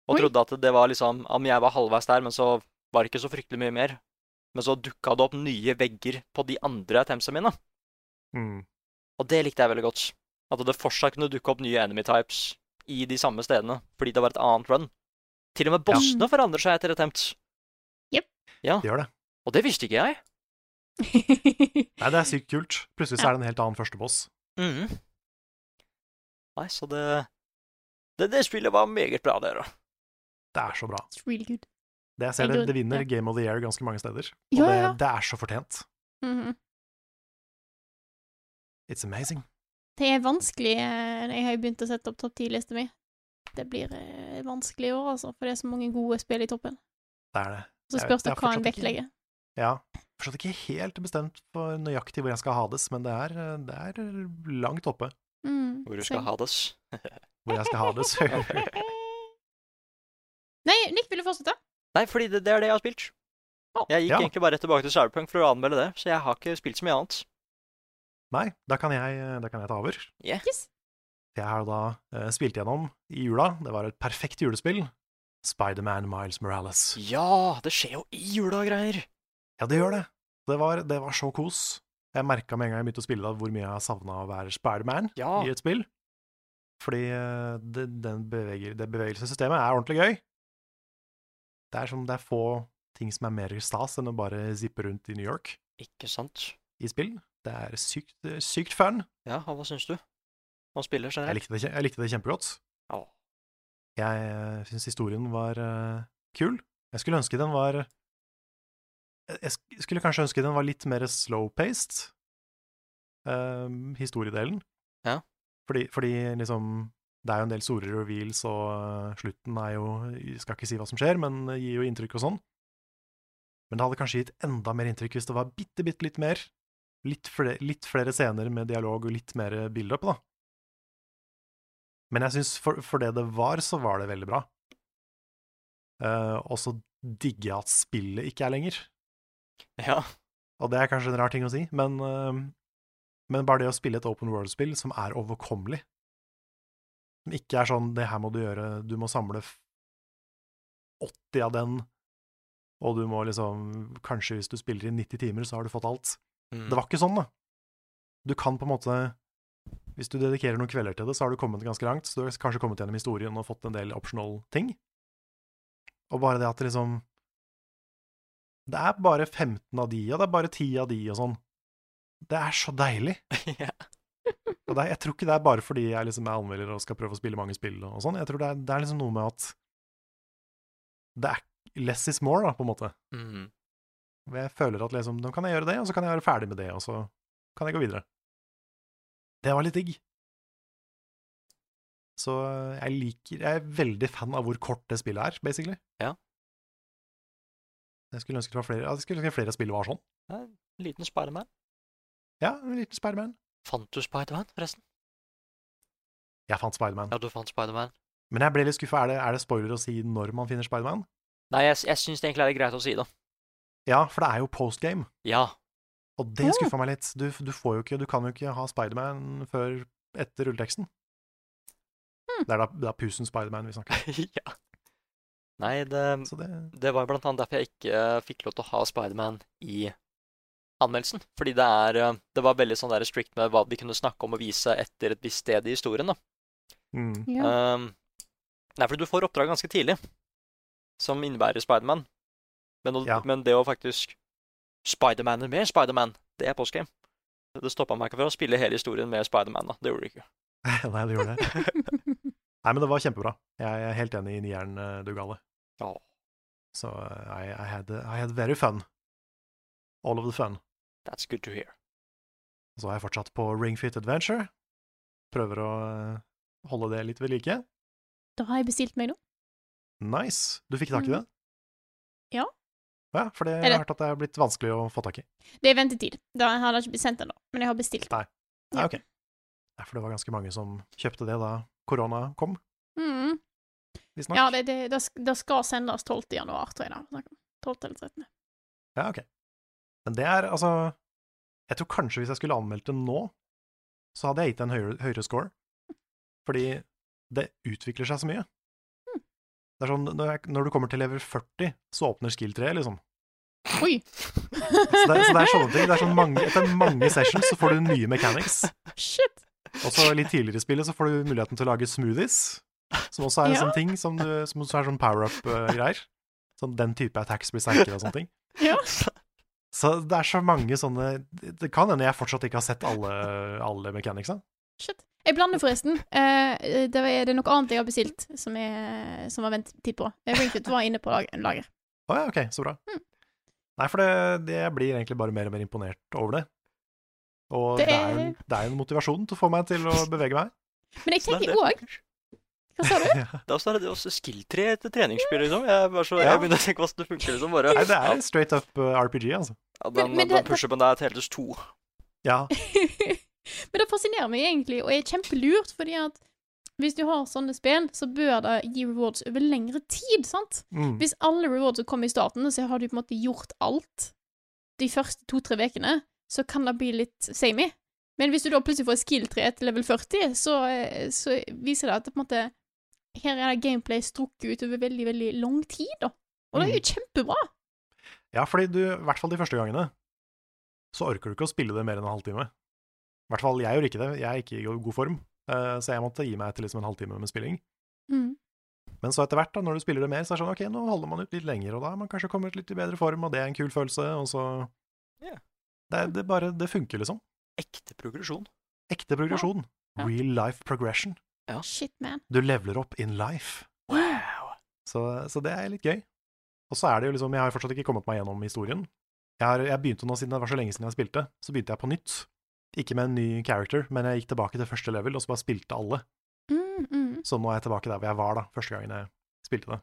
Og Oi. trodde at det var liksom Om jeg var halvveis der, men så var det ikke så fryktelig mye mer. Men så dukka det opp nye vegger på de andre attemptsene mine. Mm. Og det likte jeg veldig godt. At det fortsatt kunne dukke opp nye enemy types i de samme stedene, fordi det var et annet run. Til og med bossene forandrer seg etter attempt. Yep. Ja, Det gjør det. og det visste ikke jeg. Nei, det er sykt kult. Plutselig så er det en helt annen førsteboss. Mm. Nei, så det, det Det spillet var meget bra, dere. Det er så bra. It's really good. Det jeg ser, det, det vinner. Game of the Year ganske mange steder. Og Ja, det, ja. det er så fortjent. Mhm. It's amazing. Det er vanskelig. eh, Jeg har jo begynt å sette opp topp ti-lista mi. Det blir eh, vanskelig i år, altså, for det er så mange gode spill i toppen. Det er det. Så spørs det hva en vektlegger. Ja. Fortsatt ikke helt bestemt for nøyaktig hvor jeg skal ha det, men det er, det er langt oppe Mm, Hvor du skal hades. ha det. hvor jeg skal ha det. Nei, Nick, vil du fortsette? Nei, fordi det, det er det jeg har spilt. Jeg gikk Ja. egentlig bare rett tilbake til Cyberpunk for å anmelde det, så jeg har ikke spilt så mye annet. Nei, da kan jeg, da kan jeg ta over. Yes. Jeg har da uh, spilt gjennom i jula. Det var et perfekt julespill. Spiderman Miles Morales. Ja, det skjer jo i jula og greier. Ja, det gjør det. Det var, det var så kos. Jeg merka med en gang jeg begynte å spille da, hvor mye jeg har savna å være Spiderman Ja. i et spill. Fordi eh, det, den beveger, det bevegelsessystemet er ordentlig gøy. Det er, som, det er få ting som er mer stas enn å bare zippe rundt i New York Ikke sant? i spill. Det er sykt, sykt fun. Ja, og hva syns du? Om generelt? Jeg likte det, jeg likte det kjempegodt. Ja. Jeg uh, syns historien var uh, kul. Jeg skulle ønske den var Jeg skulle kanskje ønske den var litt mer slow-paced, um, historiedelen. Ja. Fordi, fordi liksom Det er jo en del store reveals, og eh, slutten er jo Jeg skal ikke si hva som skjer, men gir jo inntrykk og sånn. Men det hadde kanskje gitt enda mer inntrykk hvis det var bitte, bitte litt mer. Litt flere, litt flere scener med dialog og litt mer build-up, da. Men jeg syns for, for det det var, så var det veldig bra. Uh, og så digger jeg at spillet ikke er lenger. Ja. Og det er kanskje en rar ting å si, men, eh, men bare det å spille et open world-spill som er overkommelig Som ikke er sånn 'det her må du gjøre, du må samle 80 av den', og du må liksom Kanskje hvis du spiller i 90 timer, så har du fått alt. Mm. Det var ikke sånn, da. Du kan på en måte Hvis du dedikerer noen kvelder til det, så har du kommet ganske langt. Så du har kanskje kommet gjennom historien og fått en del optional ting. Og bare det at det liksom Det er bare 15 av de, og det er bare 10 av de, og sånn. Det er så deilig. ja. Og er, jeg tror ikke det er bare fordi jeg liksom er anmelder og skal prøve å spille mange spill og sånn. Jeg tror det er, det er liksom noe med at det er less is more, da, på en måte. Mm. Jeg føler at liksom, nå kan jeg gjøre det, og så kan jeg være ferdig med det, og så kan jeg gå videre. Det var litt digg. Så eh, jeg liker Jeg er veldig fan av hvor kort det spillet er, basically. Ja. Jeg skulle ønske det var flere, jeg skulle ønske flere spill var sånn. Ja, en liten Spiderman. Ja, en liten Spiderman. Fant du Spiderman, forresten? Jeg fant Spiderman. Ja, du fant Spiderman. Men jeg ble litt skuffa. Er, det- er det spoiler å si når man finner Spiderman? Nei, jeg, jeg syns det egentlig er greit å si det. Ja, for det er jo postgame. Ja. Og det skuffa meg litt. Du, du får jo ikke Du kan jo ikke ha Spiderman før etter rulleteksten. Hmm. Det er da, det er Pusen Spiderman vi snakker om. ja. Nei, det, Så det det var blant annet derfor jeg ikke eh, fikk lov til å ha Spiderman i anmeldelsen. Fordi det er eh, Det var veldig sånn der strict med hva vi kunne snakke om og vise etter et visst sted i historien, da. mm. Ja. Um, nei, fordi du får oppdrag ganske tidlig, som innebærer Spiderman. Men, Ja. men det å faktisk Spidermaner med Spiderman, det er postgame. Det stoppa meg ikke fra å spille hele historien med Spiderman, da. Det gjorde det ikke. Nei, det gjorde det. Nei, men det var kjempebra. Jeg er helt enig i nieren, eh, Så eh, I, I, had, I had very fun. All of the fun. That's good to hear. Så har jeg fortsatt på Ring Fit Adventure. Prøver å eh, holde det litt ved like. Da har jeg bestilt meg nå. Nice. Du fikk tak i det? Ja. Ja, for det, jeg har hørt at det er blitt vanskelig å få tak i. Det er ventetid. Da har det ikke blitt sendt ennå, men jeg har bestilt. Nei. Ja, ok. Ja, for det var ganske mange som kjøpte det da korona kom, Mm. Visstnok. Ja, det, det, det, skal sendes 12. januar, tror jeg. da. 12. eller 13. Ja, ok. Men det er altså Jeg tror kanskje hvis jeg skulle anmeldt det nå, så hadde jeg gitt en høyere, høyere score. Fordi det utvikler seg så mye. Det er sånn, når, jeg, når du kommer til level 40, så åpner skill 3, liksom. Oi! Så det, så det er sånne ting. Det er sånn mange, etter mange sessions så får du nye mechanics. Shit! Og så litt tidligere i spillet så får du muligheten til å lage smoothies, som også er en Ja. sånn ting som, du, som også er sånn power-up-greier. Sånn den type attacks blir sterkere og sånne ting. Ja. Så det er så mange sånne Det kan hende jeg fortsatt ikke har sett alle, alle mechanicsa. Shit. Jeg blander forresten. Uh, det, er, det er noe annet jeg har bestilt som, jeg, som var ventetid på. Ringfit var inne på lag- lager. Å ja, ok, så bra. Mm. Nei, for det, det jeg blir egentlig bare mer og mer imponert over det. Og det Det er, en, det er en motivasjon til å få meg til å bevege meg. Men jeg er tenker òg Hva sa du? Det også, det også skill-tre etter treningsspill, liksom. Jeg, bare så, Ja. jeg begynner å tenke hvordan det funker, liksom. Bare, Nei, det er en straight up uh, RPG, altså. ja, den, Men- men den det- pushupen der telles to. Ja. Men det fascinerer meg egentlig, og er kjempelurt, fordi at hvis du har sånne spill, så bør det gi rewards over lengre tid, sant? Mm. Hvis alle rewards kommer i starten, så har du på en måte gjort alt de første to-tre ukene, så kan det bli litt samey. Men hvis du da plutselig får skill 3 til level 40, så, eh, så viser det at det på en måte her er det gameplay strukket ut over veldig, veldig lang tid, da. Og det er jo kjempebra. Ja, fordi du, i hvert fall de første gangene, så orker du ikke å spille det mer enn en halvtime. I hvert fall jeg gjør ikke det. Jeg er ikke i god form, eh, så jeg måtte gi meg til liksom en halvtime med spilling. Mm. Men så etter hvert, da, når du spiller det mer, så er det sånn ok, nå holder man ut litt lenger, og da er man kanskje kommet litt i bedre form, og det er en kul følelse, og så Ja. det, det bare Det funker, liksom. Ekte progresjon. Ekte progresjon. Ja. Real life progression. Shit, man. Du leveler opp in life. Wow. Så, så det er litt gøy. Og så er det jo liksom Jeg har fortsatt ikke kommet meg gjennom historien. Jeg, har, jeg begynte nå, siden det var så lenge siden jeg spilte, så begynte jeg på nytt. Ikke med en ny character, men jeg gikk tilbake til første level og så bare spilte alle. Mm, mm. Så nå er jeg tilbake der hvor jeg var da, første gangen jeg spilte det.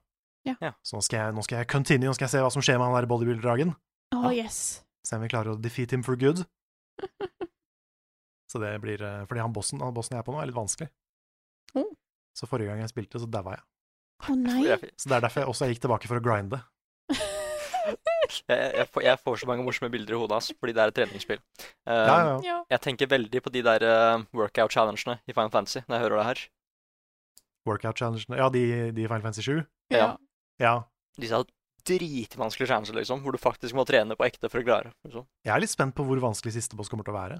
Ja. Ja. Så nå skal, jeg, nå skal jeg continue, nå skal jeg se hva som skjer med han der bodybuilder-dragen. Oh, yes. Se om vi klarer å defeat him for good. Så det blir eh, Fordi han bossen, han bossen jeg er på nå, er litt vanskelig. Oh. Så forrige gang jeg spilte, så daua jeg. Å nei. Så det er derfor jeg også gikk tilbake for å grinde. jeg, jeg, får, jeg får så mange morsomme bilder i hodet hans, fordi det er et treningsspill. Uh, Ja, ja. Ja. Jeg tenker veldig på de der uh, workout-challengene i Final Fantasy når jeg hører det her. Workout challengene Ja, de, de i Final Fantasy 7. Ja. Ja. Disse dritvanskelige challenges, liksom, hvor du faktisk må trene på ekte for å klare. Liksom. Jeg er litt spent på hvor vanskelig siste boss kommer til å være.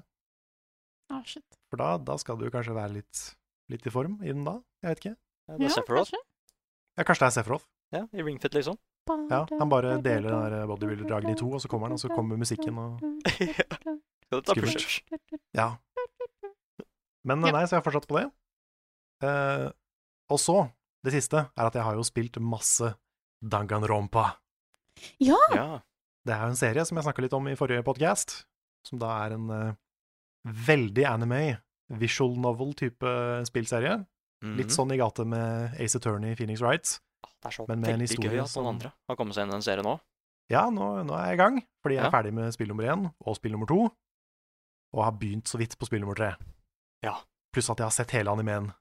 Ah, shit. For da, da skal du kanskje være litt, litt i form i den da? Jeg vet ikke. Ja, det er Sephiroth. kanskje. Ja, kanskje det er Sephiroth. Ja, I Ringfit, liksom. Ja, han bare deler den der bodybuilder-dragen i to, og så kommer han, og så kommer musikken og Ja, det tar Skummelt. Ja. Men nei, så jeg har fortsatt på det. Eh, og så, det siste, er at jeg har jo spilt masse Danganronpa. Ja! Ja. Det er jo en serie som jeg snakka litt om i forrige podcast, som da er en uh, veldig anime, visual novel-type spillserie. Litt Mhm. sånn i gate med Ace Attorney, Phoenix Wright. Det er så men med en veldig historie gøy at som- noen andre har kommet seg inn i den serien òg. Ja, nå, nå er jeg i gang, fordi jeg er Ja. ferdig med spill nummer én og spill nummer to, og har begynt så vidt på spill nummer tre. Ja. Pluss at jeg har sett hele animeen.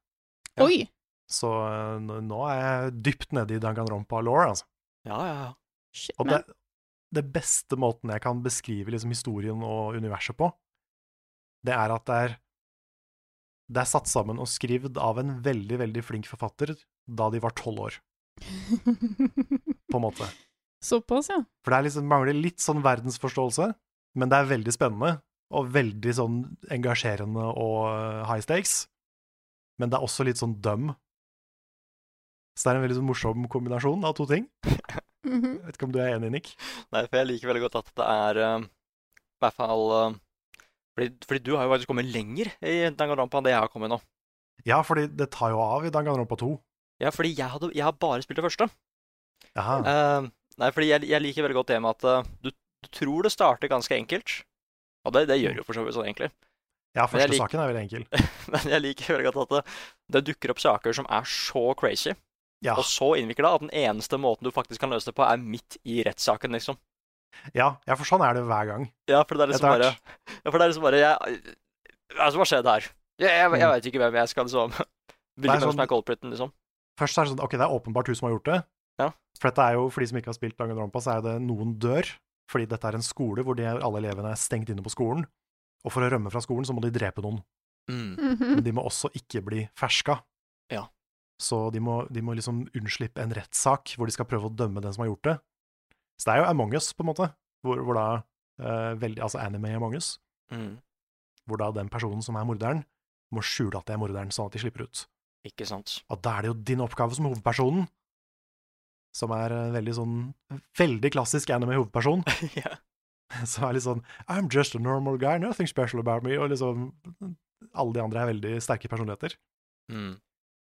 Ja. Oi! Så eh, nå er jeg dypt nede i Danganronpa-law, altså. Ja, ja, ja. Shit, Og det, det beste måten jeg kan beskrive liksom historien og universet på, det er at det er det er satt sammen og skrevet av en veldig, veldig flink forfatter da de var tolv år, på en måte. Såpass, ja. For det er liksom, mangler litt sånn verdensforståelse, men det er veldig spennende og veldig sånn engasjerende og eh, high stakes. Men det er også litt sånn dum. Så det er en veldig sånn morsom kombinasjon av to ting. Mhm. Jeg vet ikke om du er enig, Nick? Nei, for jeg liker veldig godt at det er uh, I hvert fall eh, fordi, fordi du har jo faktisk kommet lenger i Danganronpa enn det jeg har kommet nå. Ja, fordi det tar jo av i Danganronpa 2. Ja, fordi jeg, hadde, jeg har bare spilt det første. Jaha. Uh, nei, fordi jeg, jeg liker veldig godt det med at uh, du, du tror det starter ganske enkelt. Og det, det gjør jo for så vidt sånn, egentlig. Ja, første lik- saken er veldig enkel. Men jeg liker veldig godt at det, det dukker opp saker som er så crazy Ja, og så innvikla at den eneste måten du faktisk kan løse det på, er midt i rettssaken, liksom. Ja, ja, for sånn er det hver gang. Ja, for det er liksom bare. Ja, for det er liksom bare jeg, hva skjedde her? Jeg, jeg, jeg veit ikke hvem jeg skal liksom Hvilken er som sånn- er culpriten, liksom. Først er det sånn, ok, det er åpenbart hun som har gjort det. Ja. For dette er jo, for de som ikke har spilt Danganronpa, så er det noen dør, fordi dette er en skole hvor de, alle elevene er stengt inne på skolen. Og for å rømme fra skolen, så må de drepe noen. Mm. Mhm. Men de må også ikke bli ferska. Ja. Så de må, de må liksom unnslippe en rettssak hvor de skal prøve å dømme den som har gjort det. Så det er jo Among us, på en måte, hvor, hvor da uh, veldig, Altså anime Among us, Mm. hvor da den personen som er morderen, må skjule at det er morderen, sånn at de slipper ut. Ikke sant. Og da er det jo din oppgave som hovedpersonen, som er en veldig sånn Veldig klassisk anime-hovedperson, ja. som er litt sånn I'm just a normal guy, nothing special about me, og liksom Alle de andre er veldig sterke personligheter. Mm.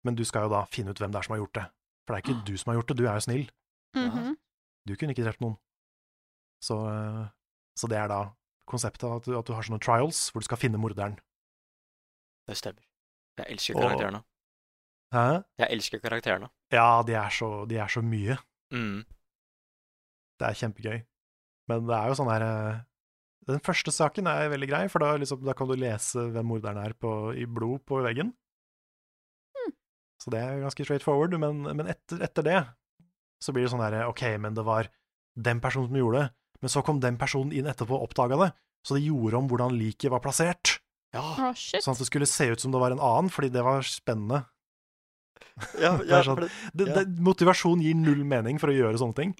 Men du skal jo da finne ut hvem det er som har gjort det. For det er ikke du som har gjort det, du er jo snill. Mhm. Du kunne ikke drept noen. Så, eh, så det er da konseptet, at du, at du har sånne trials hvor du skal finne morderen. Det stemmer. Jeg elsker Og- karakterene. Hæ? Jeg elsker karakterene. Ja, de er så, de er så mye. Mm. Det er kjempegøy. Men det er jo sånn her eh, Den første saken er veldig grei, for da, liksom, da kan du lese hvem morderen er på, i blod på veggen. Så det er ganske straight forward, men, men etter, etter det så blir det sånn her OK, men det var den personen som gjorde det, men så kom den personen inn etterpå og oppdaga det, så det gjorde om hvordan liket var plassert. Ja, Oh. Sånn at det skulle se ut som det var en annen, fordi det var spennende. ja, ja sånn- det, Det, Ja. det, motivasjon gir null mening for å gjøre sånne ting,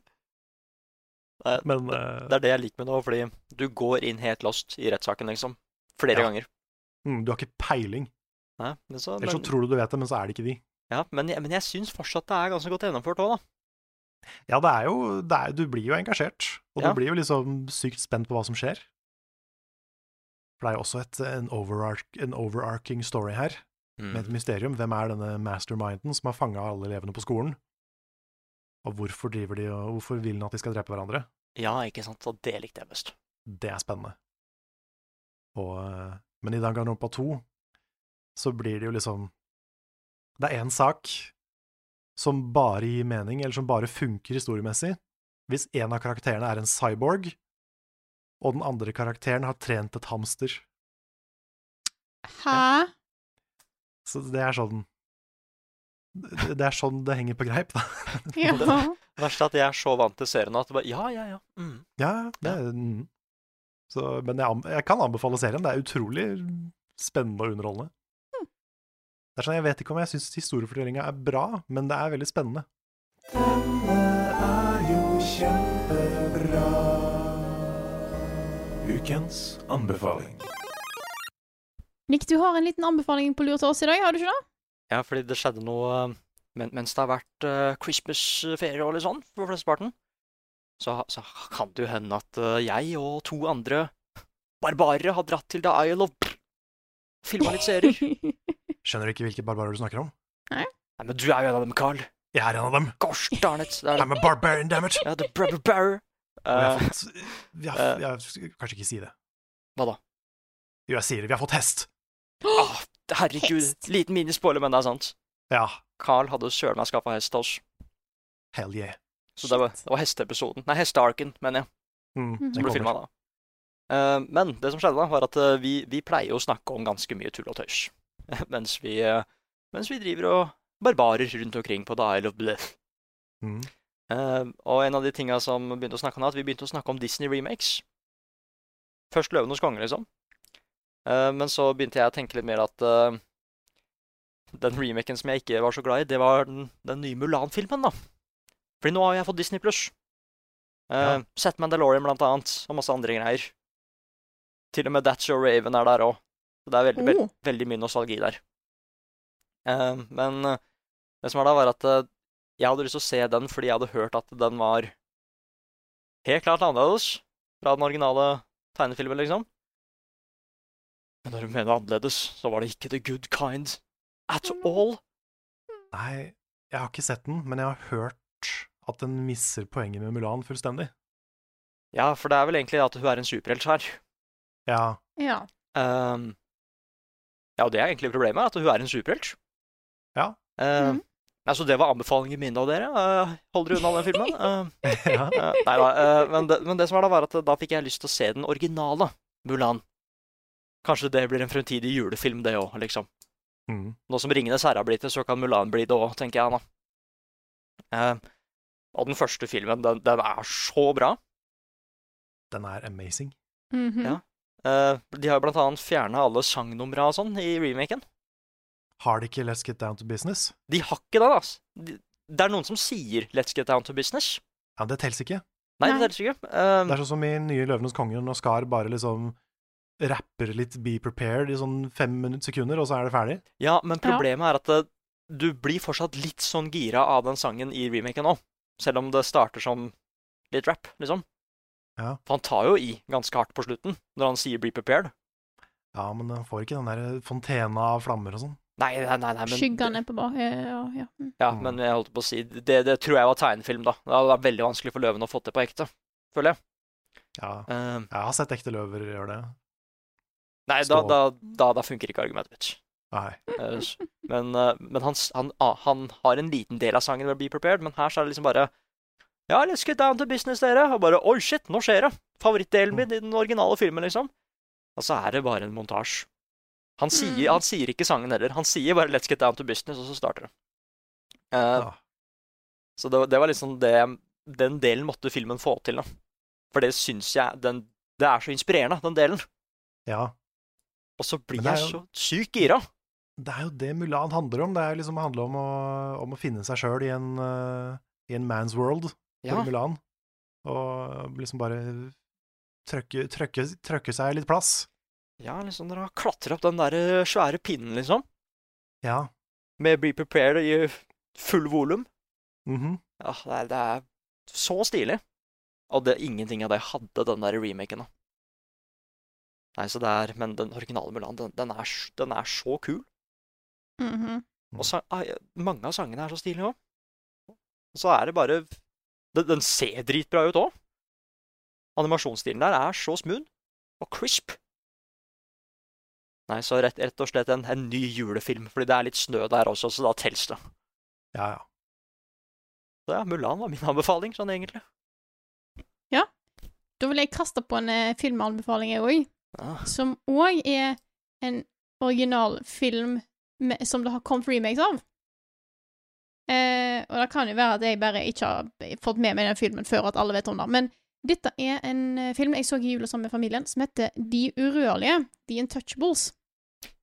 Nei, men eh, det er det jeg liker med det òg, fordi du går inn helt lost i rettssaken, liksom. Flere Ja. ganger. mm, du har ikke peiling. Nei, men så, men, så tror du du vet det, men så er det ikke de. ja, men, jeg, men jeg syns fortsatt det er ganske godt gjennomført òg, da. Ja, det er jo det er, Du blir jo engasjert, og Ja. du blir jo liksom sykt spent på hva som skjer. For det er jo også et, en, overark, en overarching story her, med et Mm. mysterium. Hvem er denne masterminden som har fanga alle elevene på skolen? Og hvorfor driver de og hvorfor vil han at de skal drepe hverandre? Ja, ikke sant. Og det likte jeg best. Det er spennende. Og, eh, men i Danganronpa 2 så blir det jo liksom Det er én sak som bare gir mening, eller som bare funker historiemessig, hvis en av karakterene er en cyborg, og den andre karakteren har trent et hamster. Hæ? Så det er sånn Det det er sånn det henger på greip, da. Ja. Verst er at jeg er så vant til serien at det bare Ja, ja, ja. Mm. Ja, det er mm. Så, Men jeg, jeg kan anbefale serien. Det er utrolig spennende og underholdende. Det er sånn, Jeg vet ikke om jeg syns historiefortellinga er bra, men det er veldig spennende. Denne er jo kjempebra. Ukens anbefaling. Nick, du har en liten anbefaling på lur til oss i dag, har du ikke det? Ja, fordi det skjedde noe eh, men, mens det har vært uh, Christmas-ferie og litt sånn for flesteparten. Så, så kan det jo hende at uh, jeg og to andre barbarer har dratt til The Isle of Filma litt serier. Skjønner du ikke hvilke barbarer du snakker om? Nei, Nei, men du er jo en av dem, Carl. Jeg er en av dem. Gosh darn it. Det er I'm a barbarian, damn it! ja, the Barrer. Og vi har Eh, fått vi har, eh. jeg skal kanskje ikke si det. hva da? Jo, jeg sier det. Vi har fått hest. Oh, herregud. Hest. Liten minispoiler, men det er sant. Ja. Carl hadde søren meg skaffa hest til oss. Hell yeah. Så det var, det var hesteepisoden. Nei, hestearken, mener jeg. Mm, Mhm. som ble filma da. Uh, men det som skjedde, da, var at uh, vi, vi pleier å snakke om ganske mye tull og tøys. mens, vi, eh, mens vi driver og barbarer rundt omkring på The Isle of Bleth. Mm. Uh, og en av de tinga som begynte å snakke om, at vi begynte å snakke om Disney remakes. Først 'Løvenes konge', liksom. Uh, men så begynte jeg å tenke litt mer at uh, den remaken som jeg ikke var så glad i, det var den, den nye Mulan-filmen, da. Fordi nå har jeg fått Disney pluss. Uh, Ja. Sett Mandalorian, blant annet, og masse andre greier. Til og med That's Your Raven er der òg. Så det er veldig, veld, Oh. veldig mye nostalgi der. Uh, men eh, det som er da, var at eh, jeg hadde lyst til å se den fordi jeg hadde hørt at den var helt klart annerledes fra den originale tegnefilmen, liksom. Men når du mener annerledes, så var det ikke the good kind at all. Nei, jeg har ikke sett den, men jeg har hørt at den misser poenget med Mulan fullstendig. Ja, for det er vel egentlig at hun er en superhelt her. Ja, Ja. Ehm, ja, og det er egentlig problemet, at hun er en superhelt. Ja. Ehm, Mhm. Altså, det var anbefalingen min av dere. Uh, hold dere unna den filmen. Uh, ja. Eh, nei da. eh, men, det, men det som er da, var at da fikk jeg lyst til å se den originale Mulan. Kanskje det blir en fremtidig julefilm, det òg, liksom. Mm. Nå som Ringenes herre har blitt det, så kan Mulan bli det òg, tenker jeg da. Eh, og den første filmen, den, den er så bra. Den er amazing. Mhm. Ja. Eh, de har blant annet fjerna alle sangnumra og sånn i remaken. Har de ikke Let's Get Down to Business? De har ikke det, altså. De, det er noen som sier 'let's get down to business'. Ja, det teller ikke. Nei, Nei. det teller ikke. Uh, Det er sånn som i nye Løvenes konge, når Skar bare liksom rapper litt Be Prepared i sånn fem sekunder, og så er det ferdig. Ja, men Ja. problemet er at det, du blir fortsatt litt sånn gira av den sangen i remaken òg. Selv om det starter som litt rap, liksom. Ja. For han tar jo i ganske hardt på slutten, når han sier 'be prepared'. Ja, men han får ikke den der fontena av flammer og sånn. Nei, nei, nei, nei men, Skyggene på bak Ja, ja. Mm. Ja, Mm. men jeg holdt på å si Det, det tror jeg var tegnefilm, da. Det hadde vært veldig vanskelig for Løven å få til på ekte, føler jeg. Ja, Eh, jeg har sett ekte løver gjøre det. nei, da, da, da, da funker ikke argumentet mitt. Nei. Eh, Men, eh, men han, han, ah, han har en liten del av sangen ved 'Be Prepared', men her så er det liksom bare Ja, let's get down to business, dere. Og bare Oi, shit, nå skjer det! Favorittdelen min i den originale filmen, liksom. Og så er det bare en montasje. Han, Mm. han sier ikke sangen heller. Han sier bare 'let's get down to business', og så starter det. Uh, Ja. Så det, det var liksom det Den delen måtte filmen få til, da. For det syns jeg den, Det er så inspirerende, den delen. ja. Og så blir jeg jo- så sykt gira. Det er jo det Mulan handler om. Det er liksom, handler om å, om å finne seg sjøl i, en, eh, i en man's world Ja. Mulan. Og liksom bare trøkke, trøkke, trøkke seg litt plass. Ja, liksom dere har klatra opp den der eh, svære pinnen, liksom. Ja. Med Be Prepared i full volum. mhm. Ja, det er, det er så stilig. Og det, ingenting av det hadde den der remaken, da. Nei, så det er Men den originale Mulan, den, den, er, den er så kul. Mhm. Og sa, ah, mange av sangene er så stilige òg. Og så er det bare Den, den ser dritbra ut òg. Animasjonsstilen der er så smooth og crisp. Nei, så rett, rett og slett en, en ny julefilm, fordi det er litt snø der også, så da tels det. Ja, ja. Så ja, Mulan var min anbefaling, sånn egentlig. Ja. Da vil jeg kaste på en eh, filmanbefaling, jeg òg. Ja. Som òg er en originalfilm som det har kommet remakes av. Eh, og det kan jo være at jeg bare ikke har fått med meg den filmen før at alle vet om det. Men dette er en eh, film jeg så i jula sammen med familien, som heter De urørlige. The Untouchables.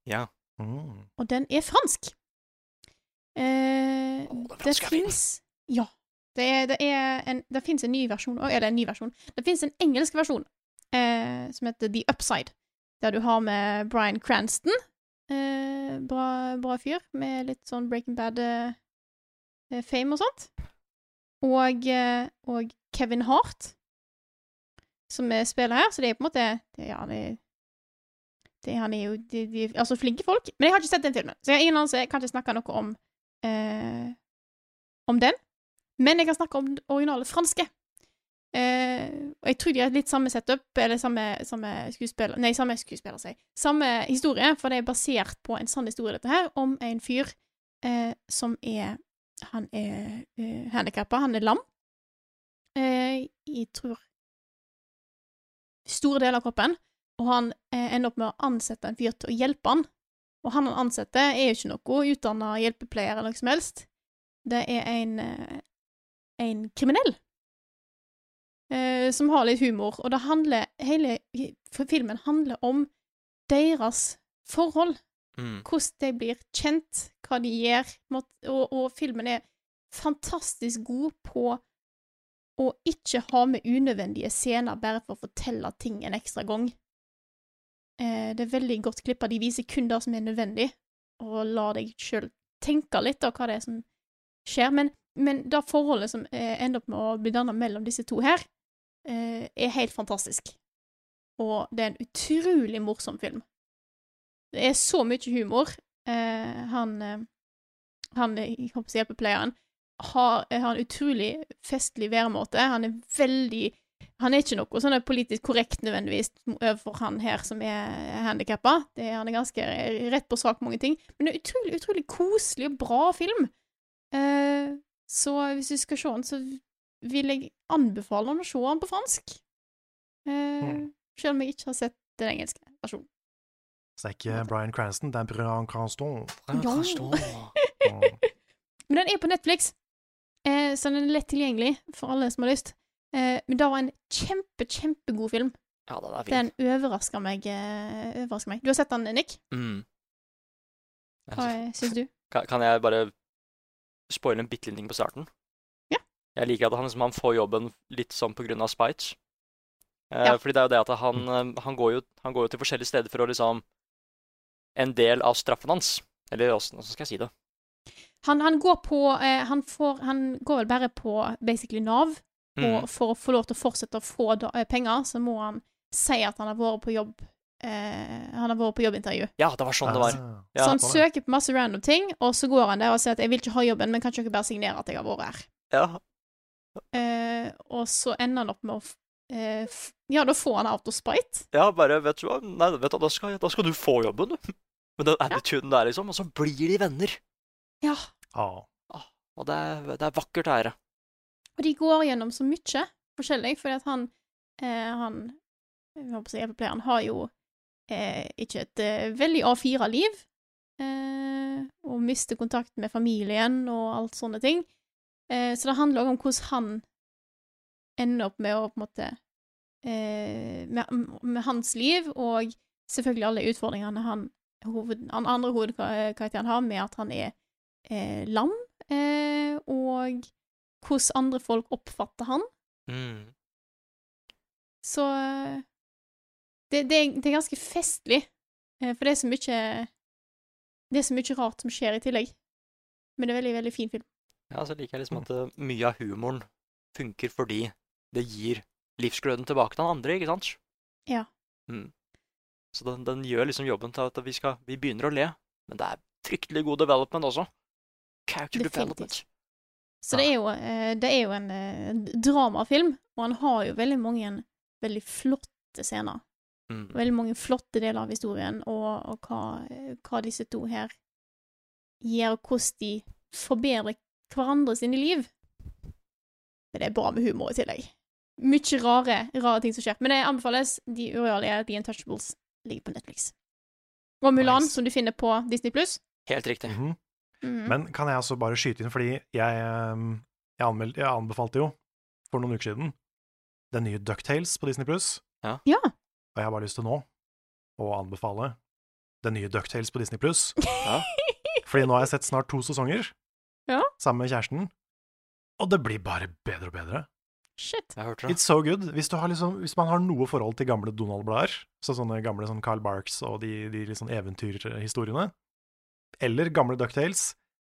ja. Mm. Og den er fransk. Eh, det fins Ja. Det, er, det, er en, det fins en ny versjon òg. Eller en ny versjon. Det fins en engelsk versjon eh, som heter The Upside, der du har med Bryan Cranston. Eh, bra, bra fyr, med litt sånn Breaking Bad-fame og sånt. Og, eh, og Kevin Hart, som eh, spiller her. Så det er på en måte det, Ja, det det, han er jo de, de, altså flinke folk. Men jeg har ikke sett den filmen, så jeg ingen så Jeg kan ikke snakke noe om eh, om den. Men jeg kan snakke om den originale franske. Eh, og jeg tror de har litt samme setup, eller samme, samme skuespiller Nei, samme skuespiller, sier jeg. Samme historie, for det er basert på en sann historie, dette her, om en fyr eh, som er Han er uh, handikappa, han er lam. Eh, jeg tror Store deler av kroppen. Og han eh, ender opp med å ansette en fyr til å hjelpe han Og han han ansetter, er jo ikke noe utdanna hjelpepleier eller noe som helst. Det er en, eh, en kriminell eh, som har litt humor, og det handler Hele filmen handler om deres forhold. Mm. Hvordan de blir kjent, hva de gjør. Og, og filmen er fantastisk god på å ikke ha med unødvendige scener bare for å fortelle ting en ekstra gang. Eh, det er veldig godt klippa. De viser kun det som er nødvendig, og lar deg sjøl tenke litt av hva det er som skjer. Men, men det forholdet som eh, ender opp med å bli danna mellom disse to her, eh, er helt fantastisk. Og det er en utrolig morsom film. Det er så mye humor. Eh, han eh, han eh, hjelpepleieren har, har en utrolig festlig væremåte. Han er veldig Han er ikke noe sånn politisk korrekt nødvendigvis overfor han her som er handikappa. Han er ganske rett på sak mange ting. Men det er utrolig, utrolig koselig og bra film. Eh, så hvis du skal se den, så vil jeg anbefale han å se den på fransk. Eh, Selv om jeg ikke har sett den engelske versjonen. Så det er ikke Bryan Cranston, det er Bryan Cranston. Ja. Men den er på Netflix, eh, så den er lett tilgjengelig for alle som har lyst. Eh, men det var en kjempe, kjempegod film. Ja, den er fin. Den overraska meg, eh, overrasker meg. Du har sett den, Nick? Mm. Hva syns du? Kan, kan jeg bare spoile en bitte liten ting på starten? Ja. Jeg liker at han, liksom, han får jobben litt sånn på grunn av spite. Eh, Ja. Fordi det er jo det at han, han, går jo, han går jo til forskjellige steder for å liksom En del av straffen hans Eller åssen skal jeg si det? Han, han går på eh, han, får, han går vel bare på basically Nav, Mm. og for å få lov til å fortsette å få da, eh, penger, så må han si at han har vært på jobb eh, Han har vært på jobbintervju. Ja, det var sånn det var. Ah. Ja, så han søker på masse random ting, og så går han der og sier at 'jeg vil ikke ha jobben, men kan ikke dere bare signere at jeg har vært her'? ja. Eh, og så ender han opp med å Ja, da får han out of spite. ja, bare Vet du hva, Nei, vet du, da, skal, da skal du få jobben, du. Med den attituden der, liksom. Og så blir de venner. Ja. Ah. Og det er, det er vakkert ære. Og de går gjennom så mye forskjellig, fordi at han eh, Han jeg håper å si hjelpepleieren har jo eh, ikke et eh, veldig A4-liv. Eh, og mister kontakt med familien og alt sånne ting. Eh, så det handler også om hvordan han ender opp med å på en måte eh, med, med hans liv, og selvfølgelig alle utfordringene han, hoved, han andre hovedkarakteren har, med at han er eh, lam, eh, og hvordan andre folk oppfatter han. Mm. Så det, det, er, det er ganske festlig, eh, for det er så mye Det er så mye rart som skjer i tillegg. Men det er veldig, veldig fin film. Ja, så liker jeg liksom at mye av humoren funker fordi det gir livsgløden tilbake til den andre, ikke sant? Ja. Mm. Så den, den gjør liksom jobben til at vi skal Vi begynner å le, men det er fryktelig god development også. Character Definitivt. development. Så det er jo, eh, det er jo en eh, dramafilm, og han har jo veldig mange veldig flotte scener. Mm. Veldig mange flotte deler av historien, og, og hva, hva disse to her gjør, og hvordan de forbedrer hverandre sine liv. Men det er bra med humor i tillegg. Mye rare, rare ting som skjer. Men det anbefales. De urealige, The Untouchables ligger på Netflix. Og Mulan, Nice. som du finner på Disney pluss. Helt riktig. Mhm. Mhm. Men kan jeg altså bare skyte inn, fordi jeg, ehm, jeg, anmeld, jeg anbefalte jo for noen uker siden den nye Ducktales på Disney Pluss. Ja. Ja. Og jeg har bare lyst til nå å anbefale den nye Ducktales på Disney Pluss. Ja. Fordi nå har jeg sett snart to sesonger Ja. sammen med kjæresten, og det blir bare bedre og bedre. Shit. Jeg hørte det. It's so good. Hvis, du har liksom, hvis man har noe forhold til gamle Donald-blader, så sånne gamle sånn Carl Barks og de, de sånn eventyrhistoriene, eller gamle Ducktales,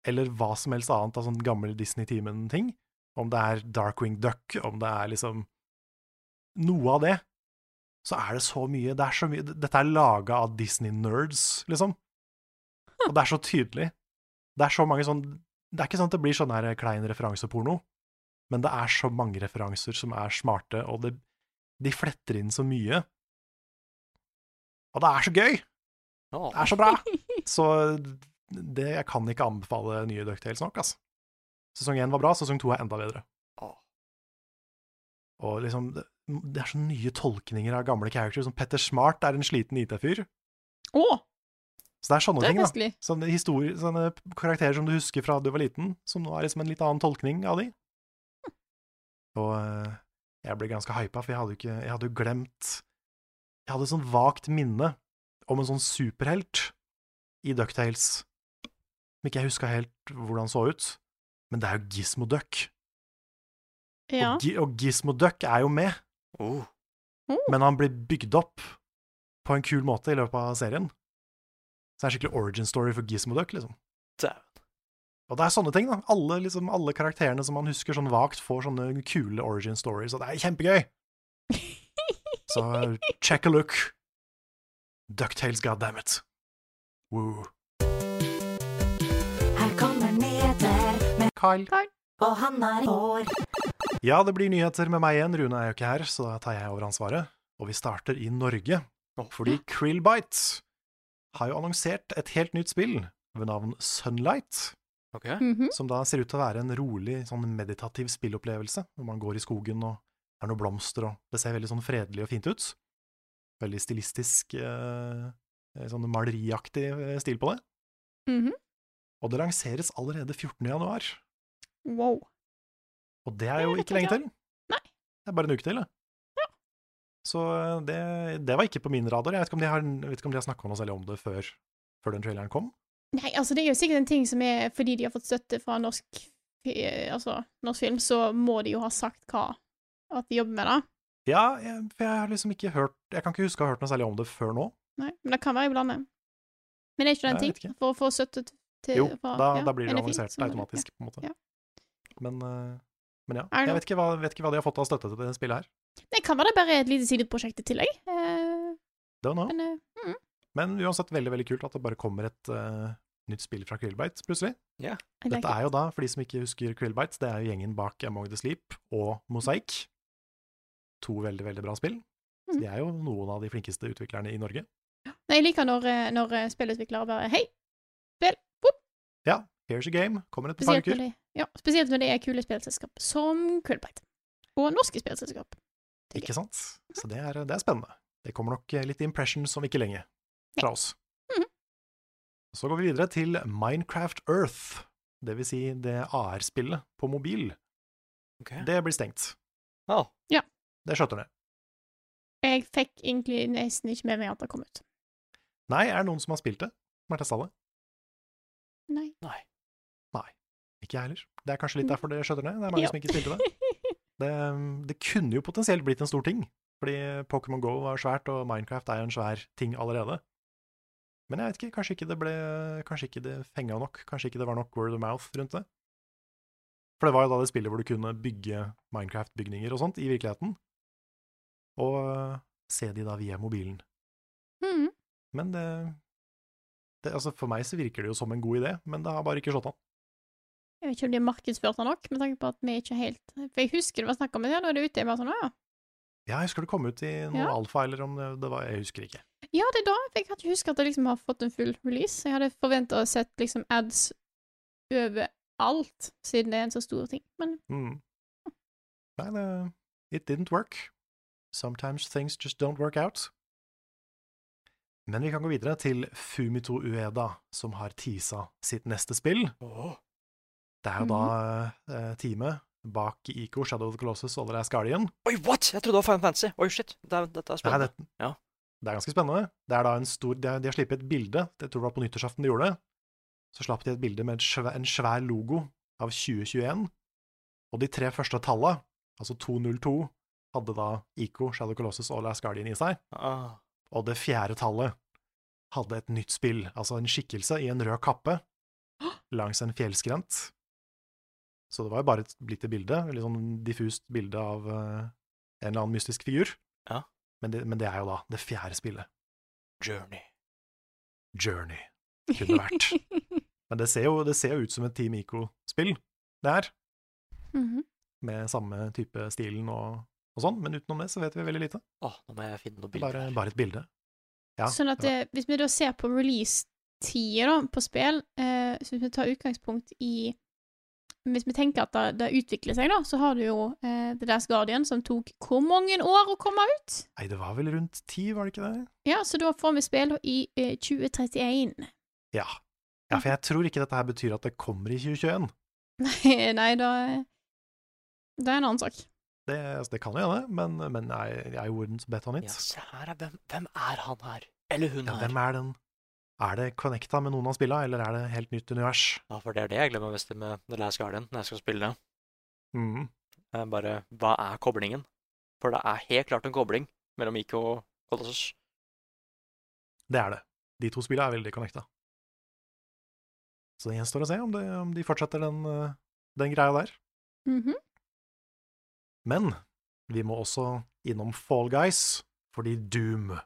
eller hva som helst annet av sånn gammel Disney-timen-ting, om det er Darkwing Duck, om det er liksom noe av det, så er det så mye, det er så mye Dette er laga av Disney-nerds, liksom. Og det er så tydelig. Det er så mange sånn Det er ikke sånn at det blir sånn her klein referanseporno, men det er så mange referanser som er smarte, og det, de fletter inn så mye. Og det er så gøy! Det er så bra! Så det, jeg kan ikke anbefale nye Ducktails nok, altså. Sesong én var bra, sesong to er enda bedre. Og liksom, det, det er så nye tolkninger av gamle characters, som Petter Smart er en sliten IT-fyr. Så det er sånne Det er ting, da. Sånne, historier, sånne karakterer som du husker fra du var liten, som nå er liksom en litt annen tolkning av de. Og eh, jeg ble ganske hypa, for jeg hadde jo ikke Jeg hadde jo glemt Jeg hadde et sånn vagt minne om en sånn superhelt i Ducktales. Som ikke jeg huska helt hvordan så ut. Men det er jo Gizmo Duck. Ja. Og, og Gizmo Duck er jo med, Oh. men han blir bygd opp på en kul måte i løpet av serien. Så det er skikkelig origin story for Gizmo Duck, liksom. Dæven. Og det er sånne ting, da. Alle, liksom, alle karakterene som man husker sånn vagt, får sånne kule origin stories, og det er kjempegøy! Så check a look. Ducktales, goddammit. Woo. Her kommer nyheter med Kyle. Og han er i år. Ja, det blir nyheter med meg igjen. Rune er jo ikke her, så da tar jeg over ansvaret. Og vi starter i Norge, fordi Krillbite har jo annonsert et helt nytt spill ved navn Sunlight. Ok. -hmm. Som da ser ut til å være en rolig, sånn meditativ spillopplevelse, hvor man går i skogen og er noen blomster, og det ser veldig sånn fredelig og fint ut. Veldig stilistisk, eh, sånn maleriaktig eh, stil på det. Mhm. Og det lanseres allerede 14. januar. Wow. Og det er jo Det er ikke lenge til. Nei. Det er bare en uke til, det. Ja. Så eh, det, det var ikke på min radar. Jeg vet ikke om de har, ikke om de har snakka noe særlig om det før, før den traileren kom. Nei, altså det er jo sikkert en ting som er fordi de har fått støtte fra norsk, eh, altså, norsk film, så må de jo ha sagt hva at de jobber med det. Ja, jeg, for jeg har liksom ikke hørt Jeg kan ikke huske å ha hørt noe særlig om det før nå. Nei, men det kan være iblant. Men det er ikke det en ting? For å få støtte til Jo, fra- da, ja, da blir det organisert er automatisk, på en måte. Ja. Men, eh, men ja. Jeg vet ikke, hva, vet ikke hva de har fått av støtte til det spillet her. Det kan være det bare et lite sideprosjekt i tillegg. Uh, Don't know. men uh, mm. Men uansett veldig veldig kult at det bare kommer et uh, nytt spill fra Krillbite plutselig. Dette like er jo da, for de som ikke husker Krillbite, det er jo gjengen bak Among the Sleep og Mosaic. To veldig, veldig bra spill. Så Mhm. de er jo noen av de flinkeste utviklerne i Norge. Jeg liker når, eh, når eh, spillutviklere bare Hei, spill! Boop! Ja, here's a game. Kommer et par uker. ja, spesielt når det er kule spillselskap som Krillbite. Og norske spillselskap. Ikke sant? Så det er, det er spennende. Det kommer nok litt impressions om ikke lenge fra oss. Mhm. Så går vi videre til Minecraft Earth, det vil si det AR-spillet på mobil. Okay. Det blir stengt. Ja. Det skjøtter ned. Jeg fikk egentlig nesten ikke med meg at det kom ut. Nei, er det noen som har spilt det? Som har testa det? Nei. Nei. Nei. Ikke jeg heller. Det er kanskje litt derfor det skjøtter ned. Det er mange Ja. som ikke spilte det. det. Det kunne jo potensielt blitt en stor ting, fordi Pokémon Go var svært, og Minecraft er jo en svær ting allerede. Men jeg vet ikke, kanskje ikke det ble Kanskje ikke det fenga nok? Kanskje ikke det var nok word of mouth rundt det? For det var jo da det spillet hvor du kunne bygge Minecraft-bygninger og sånt i virkeligheten, og øh, se de da via mobilen. Mm. Men det, det Altså, for meg så virker det jo som en god idé, men det har bare ikke slått an. Jeg vet ikke om de har markedsført den nok, med tanke på at vi ikke helt For jeg husker det var snakk om det, nå er det ute. Jeg bare sånn, ja. Ja, jeg husker det kom ut i noe Ja. alfa, eller om det, det var Jeg husker ikke. Ja, det er da. Jeg kan ikke huske at jeg liksom har fått en full release. Jeg hadde forventa å sett liksom ads overalt, siden det er en så stor ting. Men Mm. Nei, det It didn't work. Sometimes things just don't work out. Men vi kan gå videre til Fumito Ueda, som har teasa sitt neste spill. Det er jo da eh, teamet bak Ico, Shadow of the Colossus og The Last Guardian. Oi, what?! Jeg trodde det var Final Fantasy. Oi, shit. Det er, dette er Nei, det, Ja. Det er ganske spennende. Det er da en stor, de, har, de har slippet et bilde, jeg tror det var på nyttårsaften de gjorde det. Så slapp de et bilde med en svær logo av 2021, og de tre første talla, altså 202, hadde da Ico, Shadow Colossus og Last Guardian i seg. Ah. Og det fjerde tallet hadde et nytt spill, altså en skikkelse i en rød kappe langs en fjellskrent. Så det var jo bare et blitt et bilde, et litt sånn diffust bilde av eh, en eller annen mystisk figur. Ja. Men det, men det er jo da det fjerde spillet. Journey. Journey kunne vært. Men det ser jo, det ser jo ut som et Team Ico-spill, det her. Mhm. Med samme type stilen og, og sånn, men utenom det så vet vi veldig lite. Åh, nå må jeg finne noen er bilder. bare, bare et bilde. Ja, sånn at det det, hvis vi da ser på release-tider på spill, eh, så hvis vi tar utgangspunkt i hvis vi tenker at det, det utvikler seg, da, så har du jo eh, The Last Guardian, som tok hvor mange år å komme ut? Nei, det var vel rundt ti, var det ikke det? Ja, så da får vi spill i eh, 2031. Ja. ja, for jeg tror ikke dette her betyr at det kommer i 2021. Nei, nei, da Det er en annen sak. Det, altså, det kan jo hende, men, men I, I wouldn't bet on it. Ja, se her, hvem, hvem er han her? Eller hun Ja, her? hvem er den? Er det connecta med noen av spilla, eller er det helt nytt univers? Ja, for det er det jeg glemmer mest med The Last Guardian når jeg skal spille det. Mm. Eh, Bare, hva er koblingen? For det er helt klart en kobling mellom IK og Colossus. Det er det. De to spilla er veldig connecta. Så det gjenstår å se om, det, om de fortsetter den, eh, den greia der. Mhm. Men vi må også innom Fall Guys, fordi Doom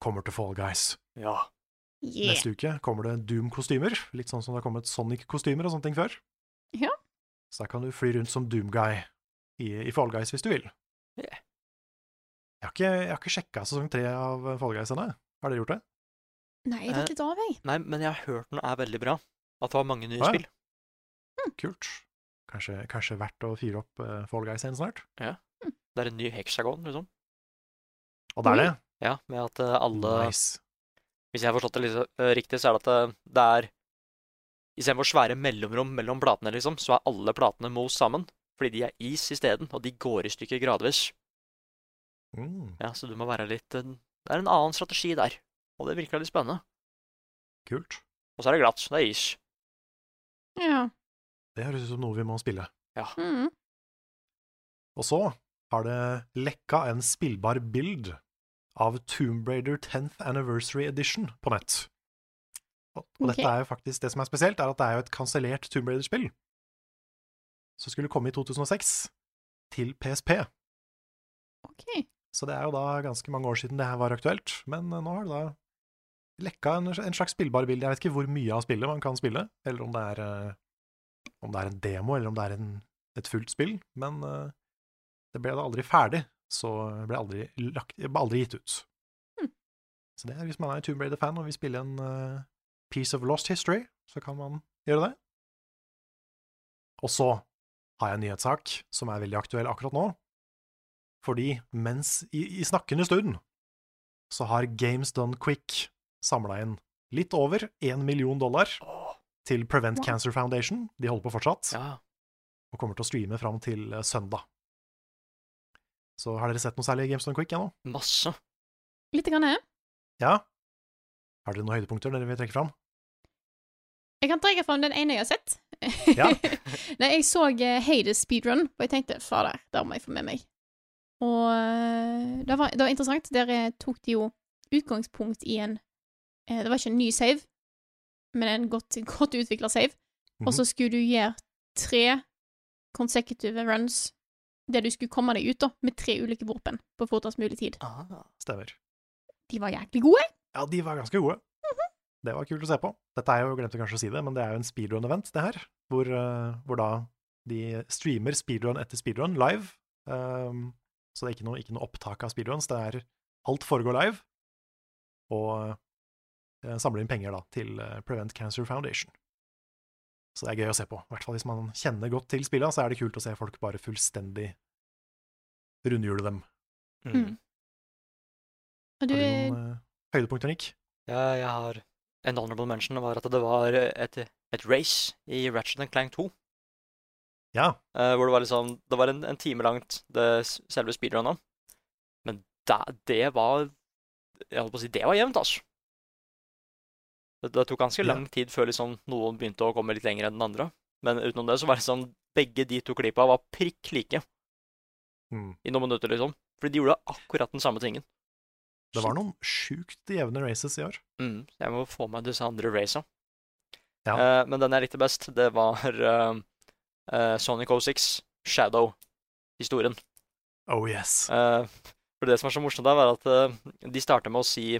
kommer til Fall Guys. Ja. Yeah. Neste uke kommer det Doom-kostymer, litt sånn som det har kommet Sonic-kostymer og sånne ting før. Ja. Så da kan du fly rundt som Doom-guy i, i Fall Guys hvis du vil. Yeah. Jeg har ikke, jeg har ikke sjekka sesong tre av Fall Guys ennå. Har dere gjort det? Nei, det er litt av, jeg. Nei, men jeg har hørt den er veldig bra. At det var mange nye Å, ja. spill. Kult. Kanskje, kanskje verdt å fyre opp uh, Fall Guys igjen snart? Ja. Det er en ny heksagon, liksom. Og det er det. Ja, med at eh, alle Nice. Hvis jeg har forstått det litt, eh, riktig, så er det at det, det er Istedenfor svære mellomrom mellom platene, liksom, så er alle platene most sammen. Fordi de er is isteden, og de går i stykker gradvis. Mm, Ja, Så du må være litt eh, Det er en annen strategi der, og det virker litt spennende. kult. Og så er det glatt. Det er is. Ja. Det høres ut som noe vi må spille. Mm. Og så har det lekka en spillbar bild av Tomb Raider 10th Anniversary Edition på nett. Og, og okay. dette er jo faktisk det som er spesielt, er at det er jo et kansellert Tomb Raider-spill. Som skulle komme i 2006 til PSP. OK. Så det er jo da ganske mange år siden det her var aktuelt. Men eh, nå har det da lekka en, en slags spillbar bilde. Jeg vet ikke hvor mye av spillet man kan spille, eller om det er, eh, om det er en demo, eller om det er en, et fullt spill. Men eh, det ble da aldri ferdig, så ble aldri, lagt, ble aldri gitt ut. Hm. Så det er hvis man er Tomb Raider-fan og vil spille en uh, Piece of Lost History, så kan man gjøre det. Og så har jeg en nyhetssak som er veldig aktuell akkurat nå. Fordi mens i, i snakkende stund så har Games Done Quick samla inn litt over én million dollar til Prevent Cancer Foundation. De holder på fortsatt, ja. og kommer til å streame fram til eh, søndag. Så har dere sett noe særlig i Games Done Quick ennå? Masse. Litt grann. jeg. Ja? Har dere noen høydepunkter dere vil trekke fram? Jeg kan trekke fram den ene jeg har sett. Ja. Nei, jeg så eh, Hades speedrun, og jeg tenkte fader, det må jeg få med meg. Og eh, det var, det var interessant. Der eh, tok de jo utgangspunkt i en eh, Det var ikke en ny save, men en godt, godt utvikla save. Og så skulle du gjøre tre consecutive runs der du skulle komme deg ut da, med tre ulike våpen på fortest mulig tid. Ah. Stemmer. De var jæklig gode. Ja, de var ganske gode. Det var kult å se på. Dette er jo, glemte kanskje å si det, men det er jo en speedrun-event, det her. Hvor, uh, hvor da de streamer speedrun etter speedrun live. Um, så det er ikke noe, ikke noe opptak av speedruns. Det er alt foregår live. Og uh, samler inn penger da til eh, Prevent Cancer Foundation. Så det er gøy å se på. I hvert fall hvis man kjenner godt til spilla, så er det kult å se folk bare fullstendig rundhjule dem. Mm. Mm. Har du noen uh, høydepunkter, Nick? Ja, jeg har En honorable mention var at det var et, et race i Ratchet Clank 2. Ja. Uh, hvor det var liksom Det var en, en time langt, det, selve speedrunnet. Men da, det var Jeg holdt på å si det var jevnt, altså. Det, det tok ganske lang tid før liksom noen begynte å komme litt lenger enn den andre. Men utenom det så var det sånn Begge de to klippa var prikk like Mm. i noen minutter, liksom. Fordi de gjorde akkurat den samme tingen. Det var noen sjukt jevne races i år. Mm, jeg må få meg disse andre raca. Ja. Uh, men den jeg likte best, det var uh, uh, Sonic 06, Shadow-historien. Oh yes. For det som er så morsomt der, var at de starta med å si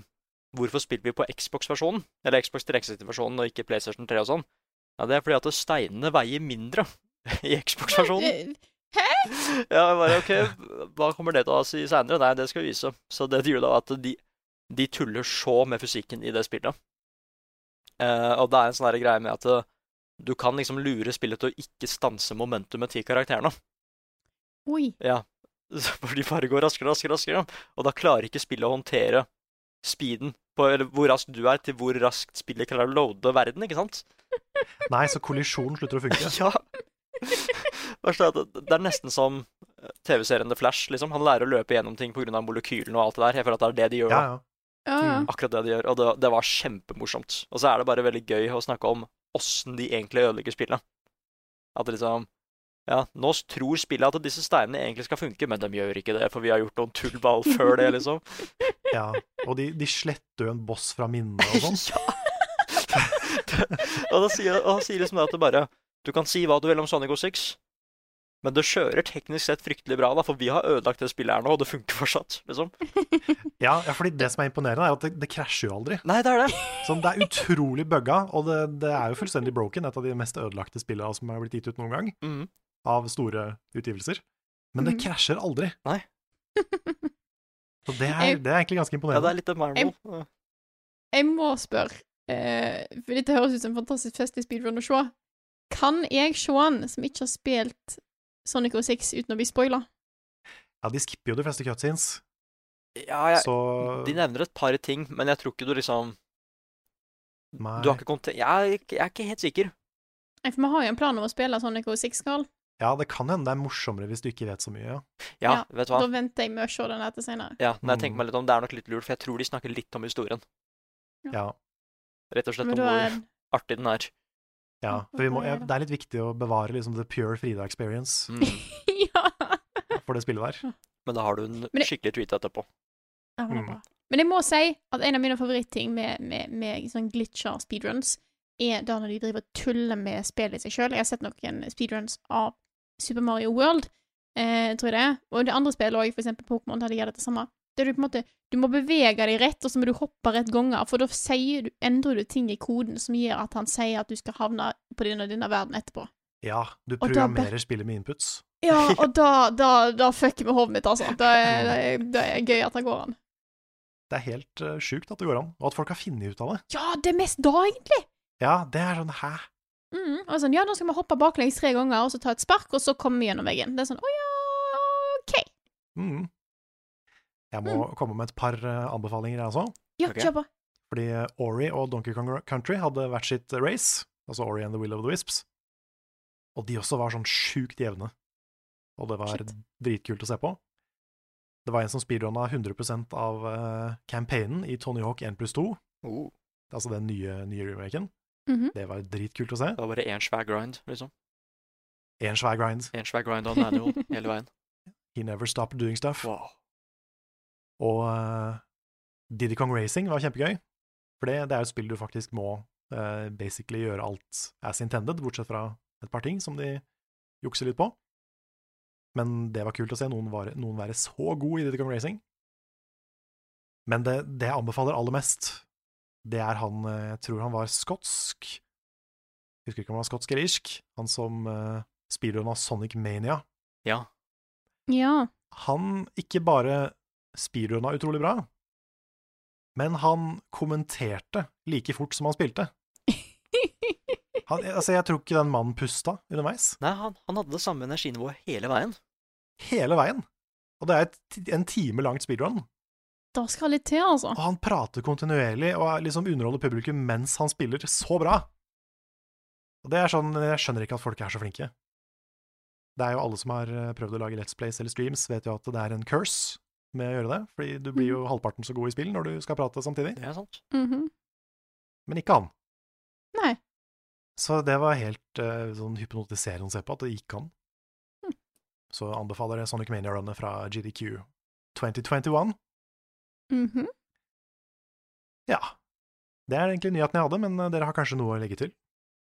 hvorfor spiller vi på Xbox-versjonen, eller Xbox 360-versjonen og ikke PlayStation 3 og sånn. Ja, det er fordi at steinene veier mindre i Xbox-versjonen. Hæ? Ja, bare OK, hva kommer det til å si seinere? Nei, det skal vi vise. Så det gjør da, at de, de tuller så med fysikken i det spillet. Eh, og det er en sånn greie med at eh, du kan liksom lure spillet til å ikke stanse momentumet til karakterene. Oi. Ja, For de bare går raskere, raskere, raskere. Og da klarer ikke spillet å håndtere speeden på eller hvor raskt du er, til hvor raskt spillet klarer å loade verden, ikke sant? Nei, så kollisjon slutter å funke. Ja. At det er nesten som eh, TV-serien The Flash. liksom. Han lærer å løpe gjennom ting pga. molekylene og alt det der. Jeg føler at det er det de gjør. Ja, ja. Ja, ja. Akkurat det de gjør. Og det, det var kjempemorsomt. Og så er det bare veldig gøy å snakke om åssen de egentlig ødelegger spillet. At det liksom Ja, nå tror spillet at disse steinene egentlig skal funke, men de gjør ikke det, for vi har gjort noen tullball før det, liksom. ja. Og de, de sletter jo en boss fra minnet og sånn. ja. og da sier, og han sier liksom det at det bare Du kan si hva du vil om Sonic 06, men det kjører teknisk sett fryktelig bra, da, for vi har ødelagt det spillet her nå, og det funker fortsatt, liksom. Ja, ja, fordi det som er imponerende, er at det, det krasjer jo aldri. Nei, det er det. Sånn, det er utrolig bugga, og det, det er jo fullstendig broken. Et av de mest ødelagte spillene som er blitt gitt ut noen gang, Mhm. Av store utgivelser. Men det Mhm. krasjer aldri. Nei. Så det er, Jeg- det er egentlig ganske Ja, det imponerende. er litt Marvel. Jeg, Jeg må spørre, uh, for dette høres ut som en fantastisk fest i speedrun å se. Kan jeg se han som ikke har spilt Sonic 06 uten å bli spoila? Ja, de skipper jo de fleste cutscenes, Ja, jeg, så de nevner et par ting, men jeg tror ikke du liksom Nei. Du har ikke kontent... Jeg, er jeg er ikke helt sikker. Nei, For vi har jo en plan om å spille Sonic 06, Carl. Ja, det kan hende det er morsommere hvis du ikke vet så mye. Ja. Ja, vet du hva? Da venter jeg med å se den etter senere. Ja, men jeg tenker Mm. meg litt om, Det er nok litt lurt, for jeg tror de snakker litt om historien. Ja, Rett og slett om hvor er artig den er. ja. For vi må, ja, det er litt viktig å bevare liksom the pure Frida experience Mm. Ja! for det spillet der. Men da har du en det- skikkelig tweet etterpå. Ja, det er Mm. bra. Men jeg må si at en av mine favorittting med, med, med sånn glitcher speedruns, er da når de driver og tuller med spillet i seg sjøl. Jeg har sett noen speedruns av Super Mario World, eh, tror jeg det er. Og det andre spillet òg, eksempel Pokémon, der de gjør dette samme. Der du på en måte Du må bevege deg rett, og så må du hoppe rett ganger, for da du, endrer du ting i koden som gjør at han sier at du skal havne på denne denne verden etterpå. Ja, du programmerer spillet med inputs. Ja, og da, da, da fucker vi hodet mitt, altså. Det er, det, er, det er gøy at det går an. Det er helt uh, sjukt at det går an, og at folk har funnet ut av det. Ja, det er mest da, egentlig. Ja, det er sånn hæ? Mm, og sånn, ja, nå skal vi hoppe baklengs tre ganger, og så ta et spark, og så komme gjennom veggen. Det er sånn, å ja, OK. Mm. Jeg må komme med et par eh, anbefalinger, jeg også. Ja, okay. kjør på. Fordi eh, Ori og Donkey Kong Country hadde hvert sitt race, altså Ori and the Will of the Wisps. Og de også var sånn sjukt jevne. Og det var Shit. dritkult å se på. Det var en som speedrunna 100 av uh, campaignen i Tony Hawk 1 pluss 2, Oh, altså den nye, nye remaken. Mhm. Det var dritkult å se. det var bare én svær grind, liksom. Én svær grind. En svær grind on annual hele veien. He never stopped doing stuff. Wow. Og uh, Diddy Kong Racing var kjempegøy. For det, det er jo et spill du faktisk må uh, basically gjøre alt as intended, bortsett fra et par ting som de jukser litt på. Men det var kult å se noen, var, noen være så god i Diddy Kong Racing. Men det, det jeg anbefaler aller mest, det er han eh, Jeg tror han var skotsk. Jeg Husker ikke om han var skotsk eller irsk. Han som uh, under Sonic Mania. Ja. Ja. Han ikke bare speedrunna utrolig bra, men han kommenterte like fort som han spilte. Han, altså, jeg tror ikke den mannen pusta underveis. Nei, han, han hadde det samme energinivået hele veien. Hele veien. Og det er et, en time langt speedrun. Da skal litt til, altså. Og han prater kontinuerlig og liksom underholder publikum mens han spiller så bra. Og det er sånn Jeg skjønner ikke at folk er så flinke. Det er jo alle som har eh, prøvd å lage Let's Plays eller streams, vet jo at det er en curse med å gjøre det, fordi du blir jo halvparten så god i spill når du skal prate samtidig. Det er sant. Mhm. Men ikke han. Nei. Så det var helt uh, sånn hypnotiserende å se på, at det gikk an. Mm. Så anbefaler jeg Sonic Mania-runnet fra GDQ 2021. Mhm. Ja. Det er egentlig nyheten jeg hadde, men eh, dere har kanskje noe å legge til?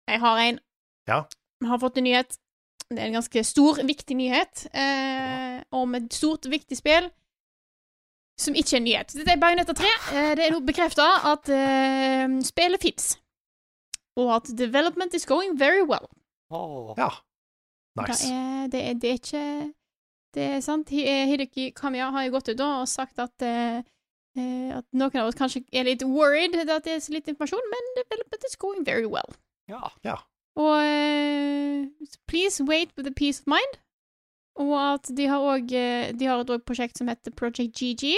Jeg har en. Ja. Vi har fått en nyhet. Det er en ganske stor, viktig nyhet eh, om et stort, viktig spill som ikke er en nyhet. Dette er Bajonetta 3. Eh, det er nå bekrefta at eh, spillet fins, og at development is going very well. Oh. Ja. Nice. er, det, er, det er ikke Det er sant. Eh, Hideki Kamiya har jo gått ut da og sagt at eh, at noen av oss kanskje er litt worried at det er så lite informasjon, men det is going very well. Ja. Ja. Og eh, please wait with a peace of mind. Og at de har òg De har et prosjekt som heter Project GG,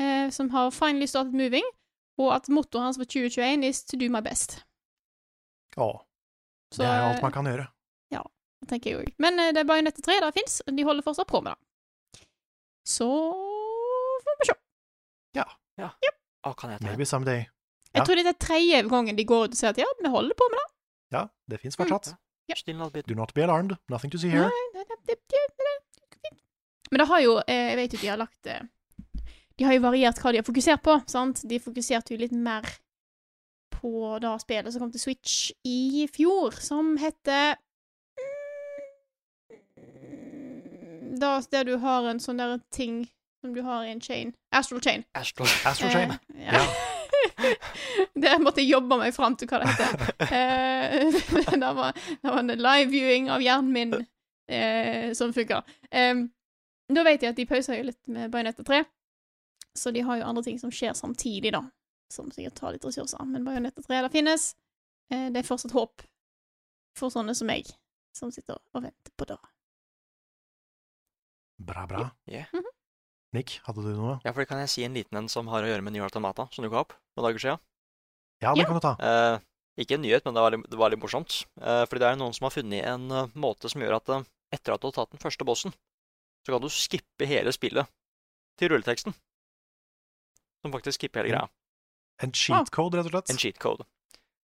eh, som har finally started moving, og at mottoet hans for 2021 is to do my best. Å, Så, det er alt eh, man kan gjøre. Ja, Det tenker jeg òg. Men eh, det er Bajonette 3 det fins, og de holder fortsatt på med det. Så får vi se. Å, kan jeg ta Maybe someday. Jeg tror det er tredje gangen de går ut og sier at ja, vi holder på med det. Ja, det fins fortsatt. Ja. Still not bit. Do not be alarmed. Nothing to see here. Nei, nei, nei, Men det har jo eh, Jeg vet jo de har lagt eh, De har jo variert hva de har fokusert på, sant? De fokuserte jo litt mer på det spillet som kom til Switch i fjor, som heter mm, Da der du har en sånn der ting som du har i en chain. Astral Chain. Astral. Astral Chain. Eh, ja. Der måtte jeg jobbe meg fram til hva det heter. Eh, det, var, det var en live viewing av hjernen min eh, som funka. Eh, da vet jeg at de pauser jo litt med Bajonetta 3, så de har jo andre ting som skjer samtidig, da. Som sikkert tar litt ressurser. Men Bajonetta 3 det finnes. Eh, det er fortsatt håp for sånne som meg, som sitter og venter på det. Bra, bra. Yeah. Nick, hadde du noe? Ja, for det kan jeg si en liten en som har å gjøre med New Automata, som dukka opp noen dager siden. Ja, det Ja. kan du ta. Eh, ikke en nyhet, men det var litt, det var litt morsomt. Eh, fordi det er noen som har funnet en uh, måte som gjør at uh, etter at du har tatt den første bossen, så kan du skippe hele spillet til rulleteksten. Som faktisk skipper hele greia. En cheat code, rett og slett. En cheat code.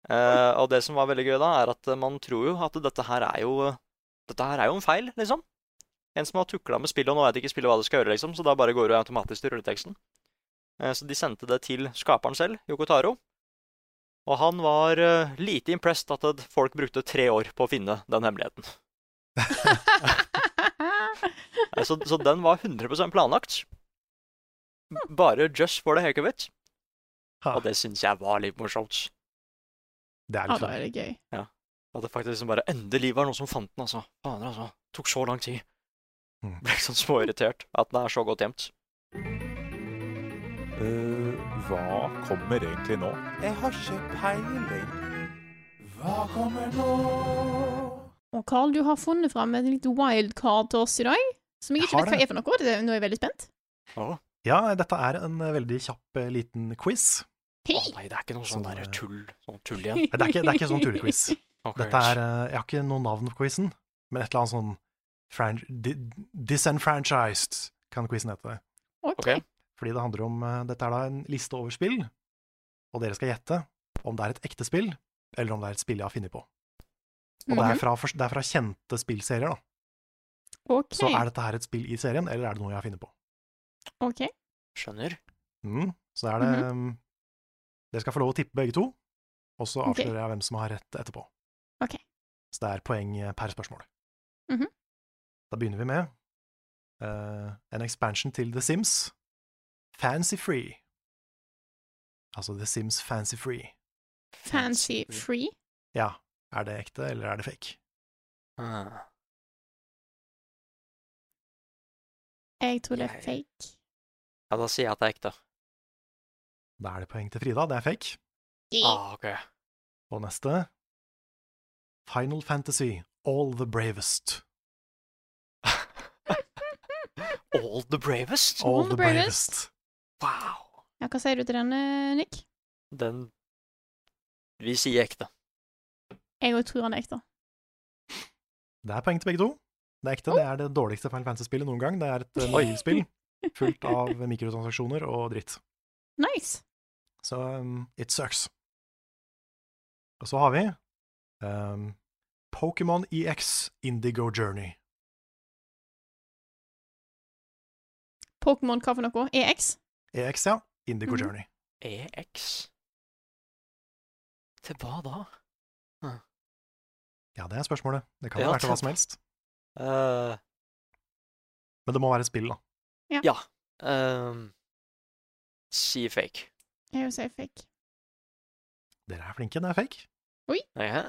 Eh, og det som var veldig gøy da, er at man tror jo at dette her er jo Dette her er jo en feil, liksom. En som har tukla med spillet, og nå vet ikke spillet hva det skal gjøre, liksom, så da bare går du automatisk til rulleteksten. Eh, så de sendte det til skaperen selv, Yoko Taro. Og han var eh, lite impressed at folk brukte tre år på å finne den hemmeligheten. Eh, Så, så den var 100% planlagt. Bare just for the heck of it. Og det syns jeg var litt morsomt. det er Ja, litt da sånn. er det gøy. Ja. At det faktisk liksom bare Endelig var noen som fant den, altså. Fader, altså. Tok så lang tid. Mm. Ble sånn småirritert at den er så godt gjemt. Uh, hva kommer egentlig nå? Jeg har ikke peiling. Hva kommer nå? Og Carl, du har funnet fram et litt wildcard til oss i dag, som jeg Jeg ikke vet hva er for noe. Det- Nå er jeg veldig spent. Oh. Ja, dette er en veldig kjapp eh, liten quiz. Hey. å nei, det er ikke noe sånn sånn der tull, sånn tull igjen. Nei, Det er ikke, det er ikke sånn tullequiz. okay. Dette er eh, Jeg har ikke noe navn på quizen, men et eller annet sånn Disenfranchised kan quizen hete. OK. Ok. Fordi det handler om eh, Dette er da en liste over spill, og dere skal gjette om det er et ekte spill, eller om det er et spill jeg har funnet på. Og det Mhm. er fra, det er fra kjente spillserier, da. OK. Så er dette her et spill i serien, eller er det noe jeg har funnet på? OK. Skjønner. Mm. Så er det um, Dere skal få lov å tippe begge to, og så avslører avslører jeg hvem som har rett etterpå. Ok. Så det er poeng eh, per spørsmål. Mhm. Da begynner vi med uh, en expansion til The Sims, Fancy Free. Altså The Sims Fancy Free. Fancy free. Ja, er det ekte, eller er det fake? Ah. Jeg tror det er fake. Ja, da sier jeg at det er ekte. Da er det poeng til Frida, det er fake. Ah, ok. Og neste Final Fantasy, All the Bravest. All the bravest? All, the the bravest. bravest. Wow. Ja, hva sier du til den, eh, Nick? Den Vi sier ekte. Jeg òg tror han er ekte. Det er poeng til begge to. Det er ekte. Det er det dårligste Final Fantasy-spillet noen gang. Det er et eh, mobilspill fullt av mikrotransaksjoner og dritt. Nice. Så um, it sucks. Og så har vi um, Pokémon EX Indigo Journey. Pokémon hva for noe? EX? EX, ja. Indigo Mhm. Journey. EX? Til hva da? Ja, det er spørsmålet. Det kan Ja, være til hva som helst. Uh... Men det må være et spill, da. ja. ehm, si fake. Jeg vil si fake. Dere er flinke. Det er fake. Oi. Ja.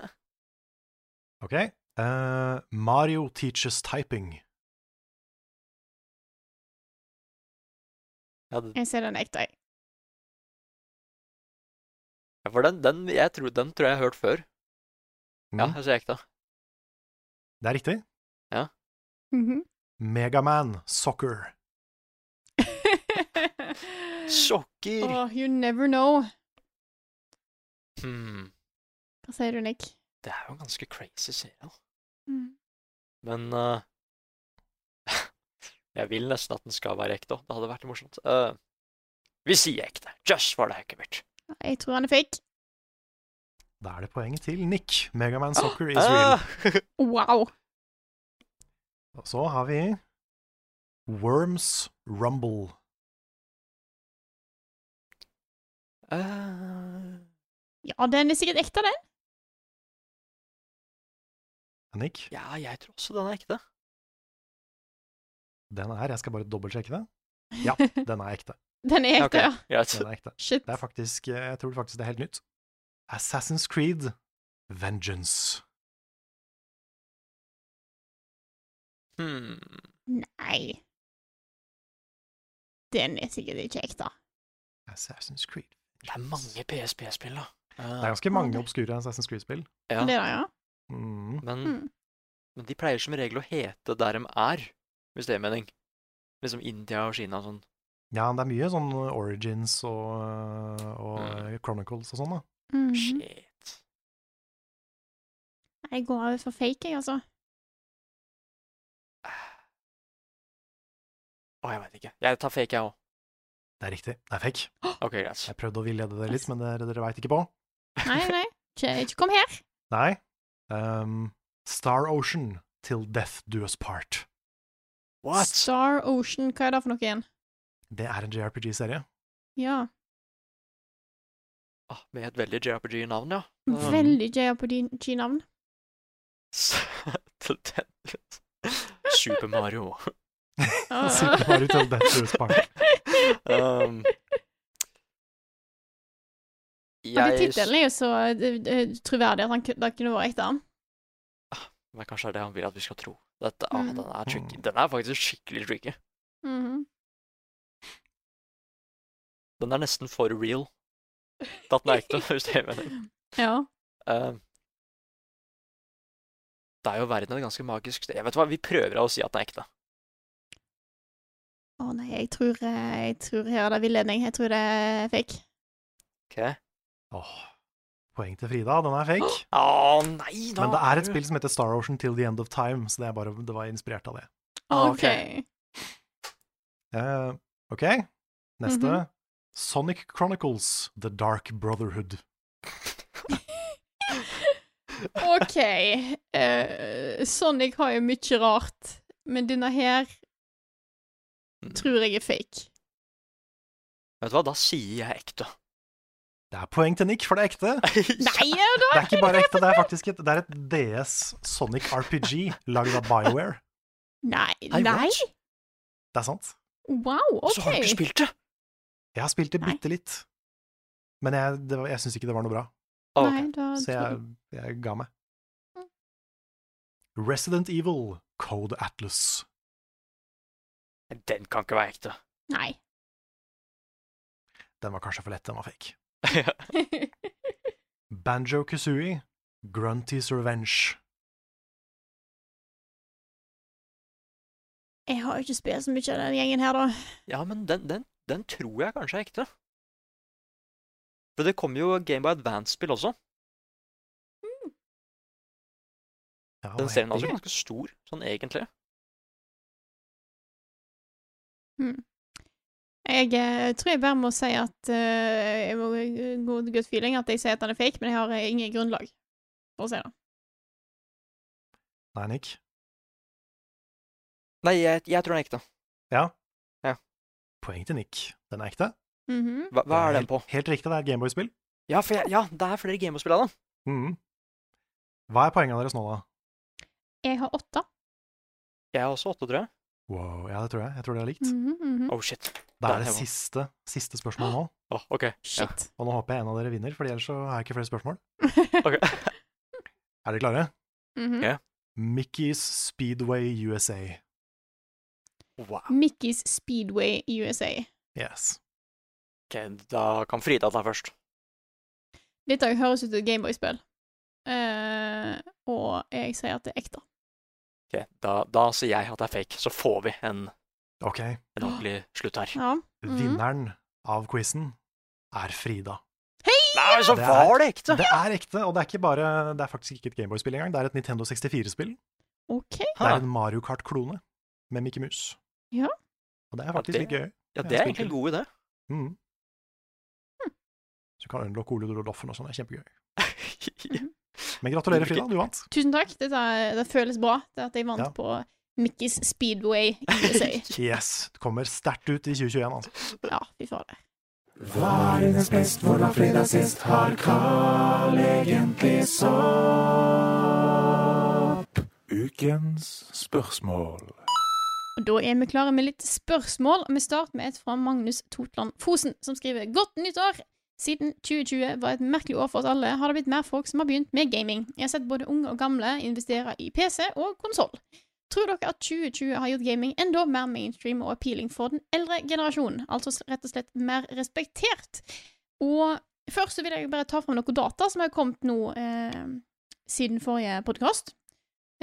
Ok. Uh, Mario Teaches Typing. Ja, d- Jeg ser den ekte, jeg. ja, for den, den, jeg tror, den tror jeg har hørt før. Ja, Mm, jeg ser ekte. Det er riktig. Ja. Mm -hmm. Megaman Soccer. Sjokker! oh, you never know. Hmm. Hva sier du, Nick? Det er jo en ganske crazy serie. Mm. Men eh, Jeg vil nesten at den skal være ekte òg. Det hadde vært morsomt. Uh, vi sier ekte. Just for det it. Jeg tror han er fake. Da er det poenget til Nick. Megaman Soccer is real. Ah! Wow. Og så har vi Worms Rumble. Uh... Ja, den er sikkert ekte, den. Nick, ja, jeg tror også den er ekte. Den er Jeg skal bare dobbeltsjekke det. Ja, den er ekte. Den er ekte, okay. ja. Den er ekte. Shit. Det er faktisk Jeg tror faktisk det er helt nytt. Assassin's Creed Vengeance. Hmm. Nei. Den er sikkert ikke ekte. Assassin's Creed. Det er mange PSP-spill, da. Eh, Det er ganske mange obskure Assassin's Creed-spill. ja, Det da, ja. Mm. men, Mm. men de pleier som regel å hete der de er, hvis det er mening. Liksom India og Kina og sånn. Ja, det er mye sånn Origins og, og Mm. Chronicles og sånn, da. Mm. Shit. Jeg går over for fake, jeg, altså. Å, jeg veit ikke. Jeg tar fake, jeg òg. Det er riktig. Det er fake. OK, greit. Jeg prøvde å villede dere litt, men dere, dere veit ikke på. Nei, nei. Ikke, ikke kom her. Nei. Um, Star Ocean Till Death Do Us Part. What? Star Ocean, hva er det for noe igjen? Det er en JRPG-serie. Ja. Ah, med et veldig JRPG-navn, ja. Mm. Veldig JRPG-navn. Super Mario. Super Mario til Death Park. Um, jeg tittelen er jo så uh, eh, troverdig at han det kunne vært ekte. Men kanskje det er det han vil at vi skal tro. Dette, ah, Mm. den, er tricky. den er faktisk skikkelig tricky. Mhm. Den er nesten for real. til At den er ekte, hvis det er meningen. Ja. Uh, det er jo verden et ganske magisk sted. Jeg vet hva, Vi prøver å si at den er ekte. Å nei, jeg tror, eh, jeg tror her er det villedning. Jeg tror det er fake. Ok? Åh, poeng til Frida. Den er fake. Oh, nei, da! Men det er et spill som heter Star Ocean Till The End of Time, så det, er bare, det var inspirert av det. Ah, OK. Uh, ok, neste. Mhm. Sonic Chronicles The Dark Brotherhood. OK. Uh, Sonic har jo mye rart, men denne her Mm. tror jeg er fake. Vet du hva, da sier jeg ekte. Det er poeng til Nick, for det er ekte. Nei! Det er ikke bare ekte, det er faktisk et, det er et DS Sonic RPG lagd av BioWare. Nei. Nei? Det er sant. Wow, OK. Så har du ikke spilt det? Jeg har spilt det bitte litt, men jeg, det var- jeg syns ikke det var noe bra, Okay. Nei, da så jeg, jeg ga meg. Resident Evil Code Atlas. Den kan ikke være ekte. Nei. Den var kanskje for lett, den var fake. Banjo Kazooie Grunty's Revenge. Jeg har jo ikke spilt så mye av den gjengen her, da. ja, men den, den, den tror jeg kanskje er ekte. For det kommer jo Game by Advance-spill også. Mm. Den serien er altså ganske stor, sånn egentlig. Jeg eh, tror jeg bare må si at eh, Jeg må god, til good feeling at jeg sier at den er fake, men jeg har eh, ingen grunnlag for å si det. Nei, Nick. Nei, jeg, jeg tror den er ekte. Ja. Ja. Poeng til Nick. Den er ekte. Mhm. Hva, hva er den på? Helt, helt riktig, det er et Gameboy-spill. Ja, for jeg, ja, det er flere Gameboy-spill av den. Mhm. Hva er poengene deres nå, da? Jeg har åtte. Jeg har også åtte, tror jeg. Wow, ja, det tror jeg. Jeg tror det er likt. Mhm, mhm. Oh, shit. Det er det siste, siste spørsmålet nå. Oh, ok. Ja. Shit. Og nå håper jeg en av dere vinner, for ellers så har jeg ikke flere spørsmål. Ok. Er dere klare? Mhm. Ja. Mickey's Speedway USA. Wow. Mickey's Speedway USA. Yes. Ok, da kan Frida ta først. Dette høres ut som et Gameboy-spill. uh, og jeg sier at det er ekte. Ok, da, da sier jeg at det er fake, så får vi en, okay. en ordentlig slutt her. Ja. mhm. Vinneren av quizen er Frida. Nei, så Det er- var det ekte! Det er ekte, og det er, ikke bare, det er faktisk ikke et Gameboy-spill engang. Det er et Nintendo 64-spill. OK. Det er en Mario Kart-klone med Mickey Mus. Ja. Og det er faktisk det- litt gøy. Ja, det er egentlig en god idé. Mhm. Så du kan unlocke Ole Doloffen og sånn. Det er kjempegøy. Men gratulerer, Frida. Du vant. Tusen takk. Dette, det føles bra. Det at jeg vant Ja. på Mickey's Speedway i USA. Yes. Du kommer sterkt ut i 2021, altså. ja, fy fader. Hva er hennes best, hvor var fredag sist? Har Carl egentlig sopp? Ukens spørsmål. Og Da er vi klare med litt spørsmål. Vi starter med et fra Magnus Totland Fosen, som skriver Godt nyttår! Siden 2020 var et merkelig år for oss alle, har det blitt mer folk som har begynt med gaming. Jeg har sett både unge og gamle investere i PC og konsoll. Tror dere at 2020 har gjort gaming enda mer mainstream og appealing for den eldre generasjonen? Altså rett og slett mer respektert? Og først så vil jeg bare ta fram noen data som har kommet nå eh, siden forrige podkast,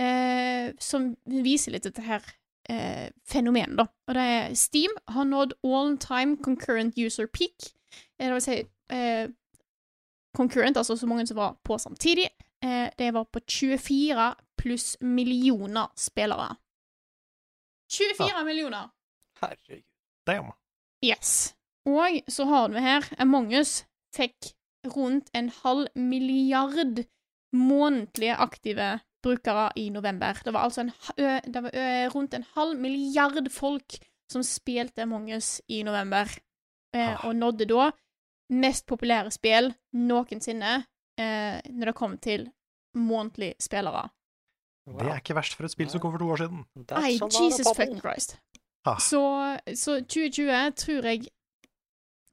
eh, som viser litt dette her eh, fenomen, da. Og det er Steam har nådd all time concurrent user peak. Eh, Det vil si eh, concurrent, altså så mange som var på samtidig. Eh, det var på 24 pluss millioner spillere. 24 millioner! Herregud. Damn. Yes. Og så har vi her Among us fikk rundt en halv milliard månedlige aktive brukere i november. Det var altså en, det var rundt en halv milliard folk som spilte Among us i november, eh, Ah. og nådde da mest populære spill noensinne eh, når det kom til månedlige spillere. Det er ikke verst for et spill som kom for to år siden. Nei, Jesus fucking Christ. Ah. Så, så 2020 tror jeg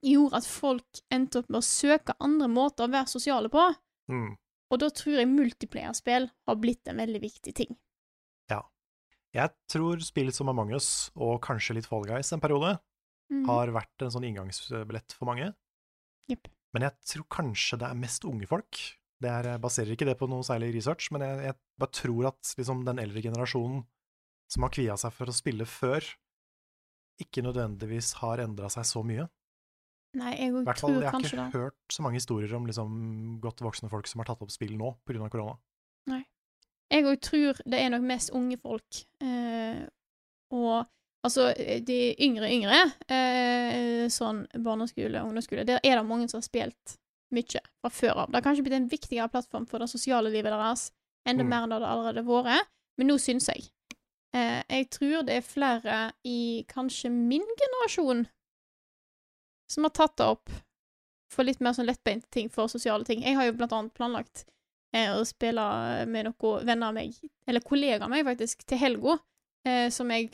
gjorde at folk endte opp med å søke andre måter å være sosiale på. Mm. Og da tror jeg multiplayerspill har blitt en veldig viktig ting. Ja. Jeg tror spill som Among us, og kanskje litt Fall Guys en periode, mm. har vært en sånn inngangsbillett for mange. Jepp. Men jeg tror kanskje det er mest unge folk. Det er, jeg baserer ikke det på noe særlig research, men jeg, jeg bare tror at liksom, den eldre generasjonen som har kvia seg for å spille før, ikke nødvendigvis har endra seg så mye. Nei, jeg I kanskje hvert fall, jeg har ikke det. hørt så mange historier om liksom, godt voksne folk som har tatt opp spill nå pga. korona. Nei. Jeg òg tror det er nok mest unge folk. Eh, og altså, de yngre yngre, eh, sånn barneskole, ungdomsskole, der er det mange som har spilt mye fra før av. Det har kanskje blitt en viktigere plattform for det sosiale livet deres, enda Mm. mer enn det det allerede vært. Men nå syns jeg eh, Jeg tror det er flere i kanskje min generasjon som har tatt det opp for litt mer sånn lettbeinte ting for sosiale ting. Jeg har jo blant annet planlagt eh, å spille med noen venner av meg, eller kollegaer av meg faktisk, til helga, eh, som jeg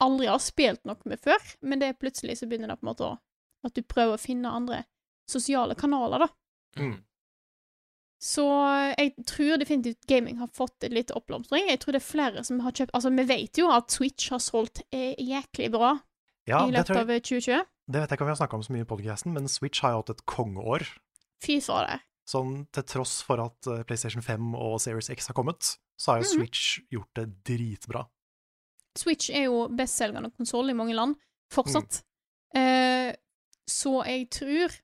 aldri har spilt noe med før, men det er plutselig så begynner det på en måte å At du prøver å finne andre sosiale kanaler, da. Mm. Så jeg tror definitivt gaming har fått en liten oppblomstring. Jeg tror det er flere som har kjøpt Altså, vi vet jo at Switch har solgt eh, jæklig bra Ja, i løpet jeg, av 2020. det vet jeg ikke om vi har snakka om så mye i podcasten, men Switch har jo hatt et kongeår. Fy fader. Sånn til tross for at eh, PlayStation 5 og Series X har kommet, så har jo Mhm. Switch gjort det dritbra. Switch er jo bestselgende konsoll i mange land, fortsatt. Eh, så jeg tror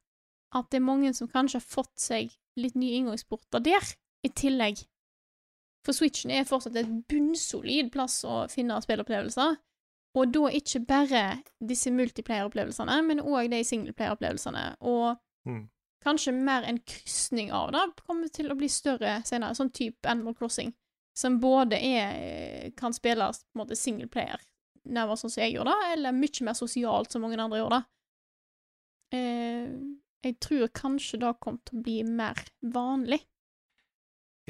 at det er mange som kanskje har fått seg litt nye inngangsporter der, i tillegg. For Switchen er fortsatt et bunnsolid plass å finne spillopplevelser. Og da ikke bare disse multiplayer-opplevelsene, men òg de singleplayer-opplevelsene. Og Mm. kanskje mer en krysning av det kommer til å bli større senere, sånn type Animal Crossing, som både er, kan spilles på en måte singleplayer, nærmere sånn som jeg gjorde det, eller mye mer sosialt som mange andre gjorde det. Eh, jeg tror kanskje det kommer til å bli mer vanlig.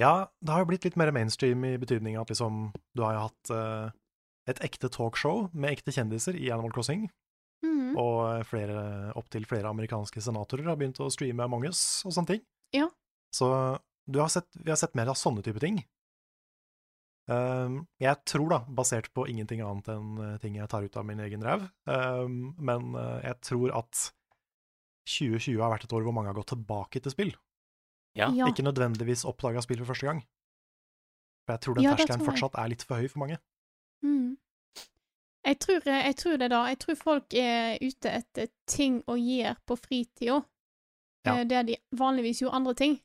Ja, det har jo blitt litt mer mainstream i betydning at liksom du har jo hatt eh, et ekte talkshow med ekte kjendiser i Animal Crossing, Mm. og flere, opptil flere amerikanske senatorer har begynt å streame Among us og sånne ting. Ja. Så du har sett, vi har sett mer av sånne type ting. Um, jeg tror, da, basert på ingenting annet enn eh, ting jeg tar ut av min egen ræv, um, men eh, jeg tror at 2020 har vært et år hvor mange har gått tilbake til spill. Ja. Ja. Ikke nødvendigvis oppdaga spill for første gang. For jeg tror den Ja, terskelen fortsatt er litt for høy for mange. Mm. Jeg, tror, jeg tror det, da. Jeg tror folk er ute etter ting å gjøre på fritida, Ja. eh, der de vanligvis gjorde andre ting.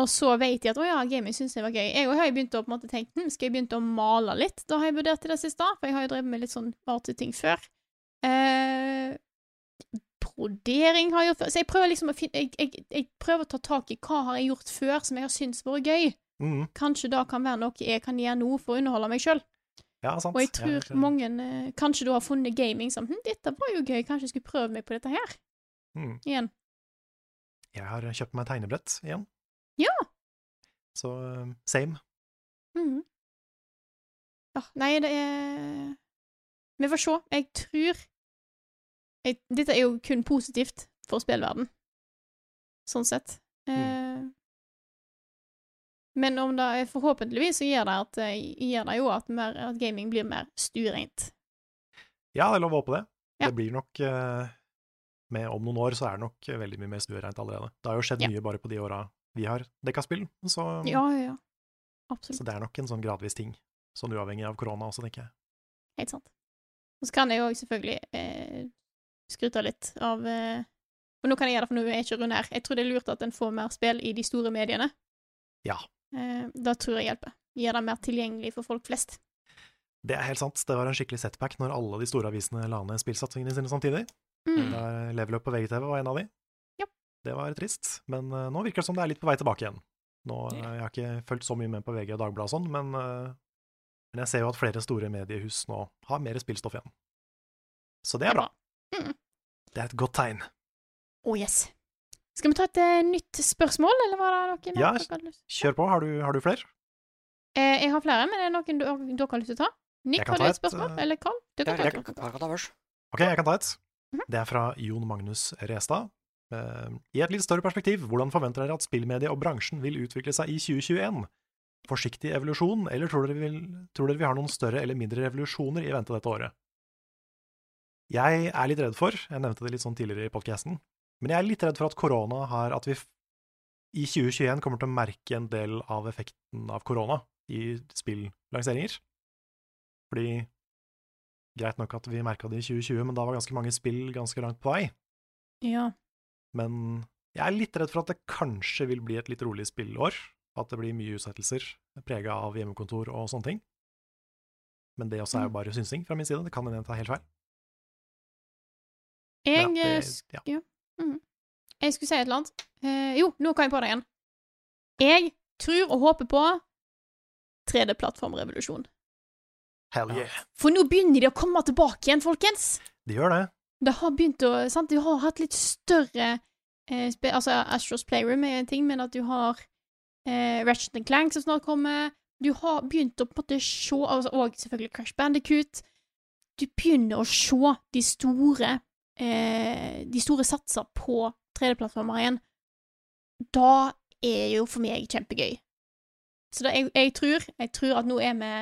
Og så vet de at 'å ja, gaming syns jeg var gøy'. Jeg har begynt å på en måte tenke hm, skal jeg begynne å male litt? Da har jeg vurdert det siste, for jeg har jo drevet med litt sånn artig-ting før. Eh, brodering har jeg gjort før. Så jeg prøver liksom å finne jeg, jeg, jeg prøver å ta tak i hva har jeg gjort før som jeg har syntes vært gøy. Mm. Kanskje da kan være noe jeg kan gjøre nå for å underholde meg sjøl. Ja, sant. Og jeg tror Jeg- mange eh, kanskje da har funnet gaming som hm, 'Dette var jo gøy, kanskje jeg skulle prøve meg på dette her Mm. igjen'. Jeg har kjøpt meg tegnebrett igjen. Ja! Så eh, same. Mhm. Ja, nei, det er Vi får se. Jeg tror jeg, Dette er jo kun positivt for spillverden, sånn sett. Eh, men om det er forhåpentligvis så gjør det, at, eh, gjør det jo at, mer, at gaming blir mer stuereint. Ja, det er lov å håpe det. Ja. Det blir nok eh, med Om noen år så er det nok veldig mye mer stuereint allerede. Det har jo skjedd Ja. mye bare på de åra vi har dekka spill, så, Ja, ja, absolutt. så det er nok en sånn gradvis ting. Sånn uavhengig av korona også, tenker jeg. Helt sant. Og så kan jeg jo selvfølgelig eh, skryte litt av eh, Og nå kan jeg gjøre det, for nå er jeg ikke rundt her. Jeg tror det er lurt at en får mer spill i de store mediene. Ja. Eh, da tror jeg hjelper. Gjør det mer tilgjengelig for folk flest. Det er helt sant. Det var en skikkelig setback når alle de store avisene la ned spillsatsingene sine samtidig. Mm. Der Level Up på VGTV var en av de. Det var trist, men eh, nå virker det som det er litt på vei tilbake igjen. Nå, eh, Jeg har ikke fulgt så mye med på VG og Dagbladet og sånn, men, eh, men jeg ser jo at flere store mediehus nå har mer spillstoff igjen. Så det er bra. Mm. Det er et godt tegn. Oh yes. Skal vi ta et nytt spørsmål, eller var det noen Ja, Kjør på. Har du, har du flere? eh, Jeg har flere, men er det noen dere har lyst til å ta? Nick, har du et et, spørsmål? eh, Eller Carl? Du kan ta et. jeg, jeg kan ta. Ok, jeg kan ta et. Mhm. Det er fra Jon Magnus Restad. Eh, I et litt større perspektiv, hvordan forventer dere at spillmediet og bransjen vil utvikle seg i 2021? Forsiktig evolusjon, eller tror dere, vil, tror dere vi har noen større eller mindre revolusjoner i vente dette året? Jeg er litt redd for, jeg nevnte det litt sånn tidligere i podcasten, men jeg er litt redd for at korona har At vi i 2021 kommer til å merke en del av effekten av korona i spillanseringer. Fordi Greit nok at vi merka det i 2020, men da var ganske mange spill ganske langt på vei. Ja. Men jeg er litt redd for at det kanskje vil bli et litt rolig spillår. At det blir mye utsettelser prega av hjemmekontor og sånne ting. Men det også er jo bare synsing fra min side. Det kan hende jeg tar helt feil. Jeg, eh, det- ja. ja. Mm. jeg skulle si et eller annet. Eh, jo, nå kan jeg på det igjen. Jeg tror og håper på 3D-plattformrevolusjon. Hell yeah. For nå begynner de å komme tilbake igjen, folkens! De gjør det. Det har begynt å sant? Du har hatt litt større eh, Altså, Astros Playroom er en ting, men at du har eh, Ratchet and Clank som snart kommer Du har begynt å på en måte se altså, Og selvfølgelig Crash Bandicoot. Du begynner å se de store eh, De store satser på 3D-plattformer igjen. Da er jo for meg kjempegøy. Så da, jeg, jeg tror Jeg tror at nå er vi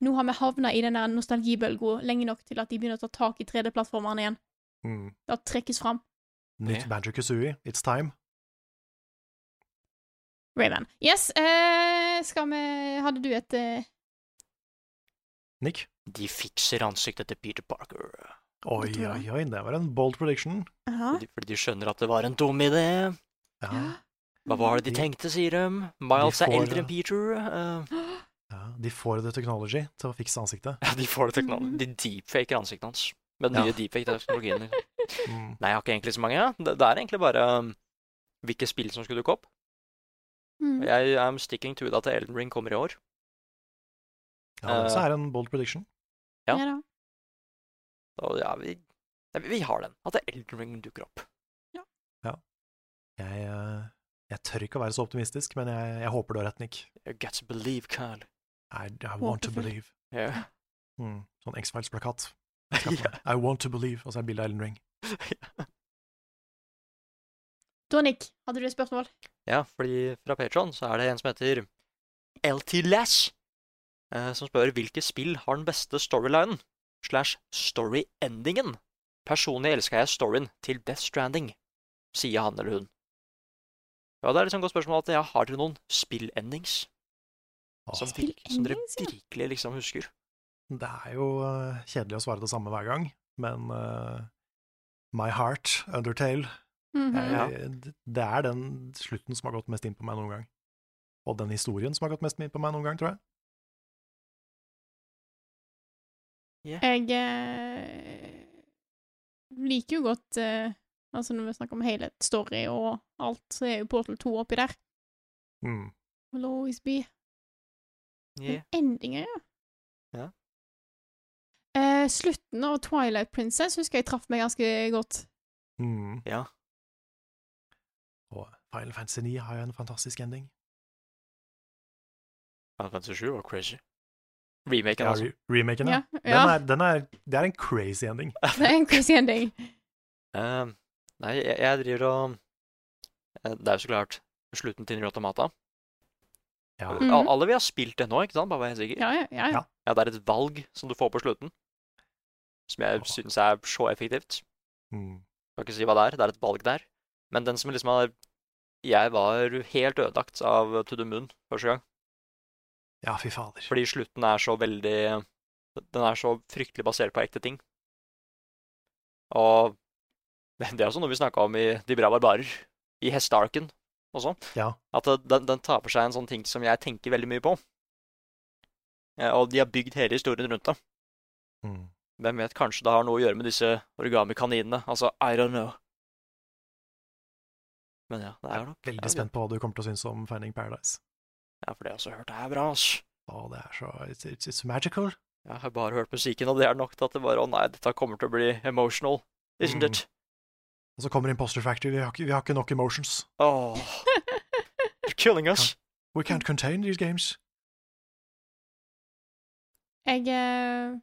Nå har vi havna i den der nostalgibølga lenge nok til at de begynner å ta tak i 3D-plattformene igjen. Mm. Det trekkes fram. Nytt Banjo Kazooie, it's time. Raven. Yes, eh, skal vi Hadde du et eh, Nick? De fikser ansiktet til Peter Parker. Oi, oi, oi, det var en bold prediction. aha. Fordi, fordi de skjønner at det var en dum idé. Ja, Hva var det de De- tenkte, sier de? Miles de er eldre enn Peter. eh, ja, de får det technology til å fikse ansiktet. ja, de får det teknologi. De deepfaker ansiktet hans. Med den Ja. nye deepfake-teknologien. Mm. Nei, jeg har ikke egentlig så mange. Det, det er egentlig bare um, hvilke spill som skulle dukke opp. Mm. Jeg am sticking to it at Elden Ring kommer i år. Ja, det også Eh, er en bold prediction. ja. Ja da. Ja, vi, ja, vi har den. At Elden Ring dukker opp. Jeg, eh, jeg tør ikke å være så optimistisk, men jeg, jeg håper du har rett, Nick. You got to believe, Carl. I, I want to believe. Yeah. Mm. Sånn X-Files-plakat. I want to believe, og så er bildet av Ellen Ring. Da, Nick, hadde du et spørsmål? Ja, fordi fra Patron så er det en som heter LT Lash, eh, som spør hvilke spill har den beste storylinen slash story-endingen. Personlig elsker jeg storyen til Death Stranding, sier han eller hun. Ja, det er liksom et godt spørsmål at jeg har dere noen spill-endings som, som dere virkelig liksom husker? Det er jo eh, kjedelig å svare det samme hver gang, men uh, My Heart, Undertale Mhm. jeg, Det er den slutten som har gått mest inn på meg noen gang. Og den historien som har gått mest inn på meg noen gang, tror jeg. Jeg eh, liker jo godt eh, Altså, når vi snakker om hele story og alt, så er jo Portal 2 oppi der. Mm. Will always be. Yeah. Endinger, ja. Ja. Eh, slutten av Twilight Princess husker jeg traff meg ganske godt. Mm. Ja. Og Final Fantasy 9 har jo en fantastisk ending. Final Fantasy 7 var crazy. Remaken, Ja, altså. re remaken, ja. Ja, ja. Den er, den er, det er en crazy ending. Det er en crazy ending. um, nei, jeg, jeg driver og eh, Det er jo så klart slutten til Automata. Ja. Mm -hmm. Alle vi har spilt det nå, ikke sant? Bare vær sikker. Ja, ja, ja. ja. Ja, det er et valg som du får på slutten, som jeg syns er så effektivt. Mm. Kan ikke si hva det er, det er et valg der. Men den som liksom har Jeg var helt ødelagt av To the Moon første gang. Ja, fy fader. Fordi slutten er så veldig Den er så fryktelig basert på ekte ting. Og det er også noe vi snakka om i De bra barbarer, i hestearken også. Ja. At den, den tar for seg en sånn ting som jeg tenker veldig mye på. Eh, Og de har bygd hele historien rundt det. Mm. Hvem vet, kanskje det har noe å gjøre med disse origami-kaninene. Altså, I don't know. Men ja, det er nok Veldig er spent på hva du kommer til å synes om Finding Paradise. Ja, for det har jeg også hørt det er bra, ass. Å, det er så It's, it's, it's magical. Jeg har bare hørt musikken, og det er nok til at det bare Å nei, dette kommer til å bli emotional, isn't Mm. it? Og så kommer Imposter Factory. Vi har ikke, vi har ikke nok emotions. Åh. You're killing us. We can't contain these games. Jeg eh,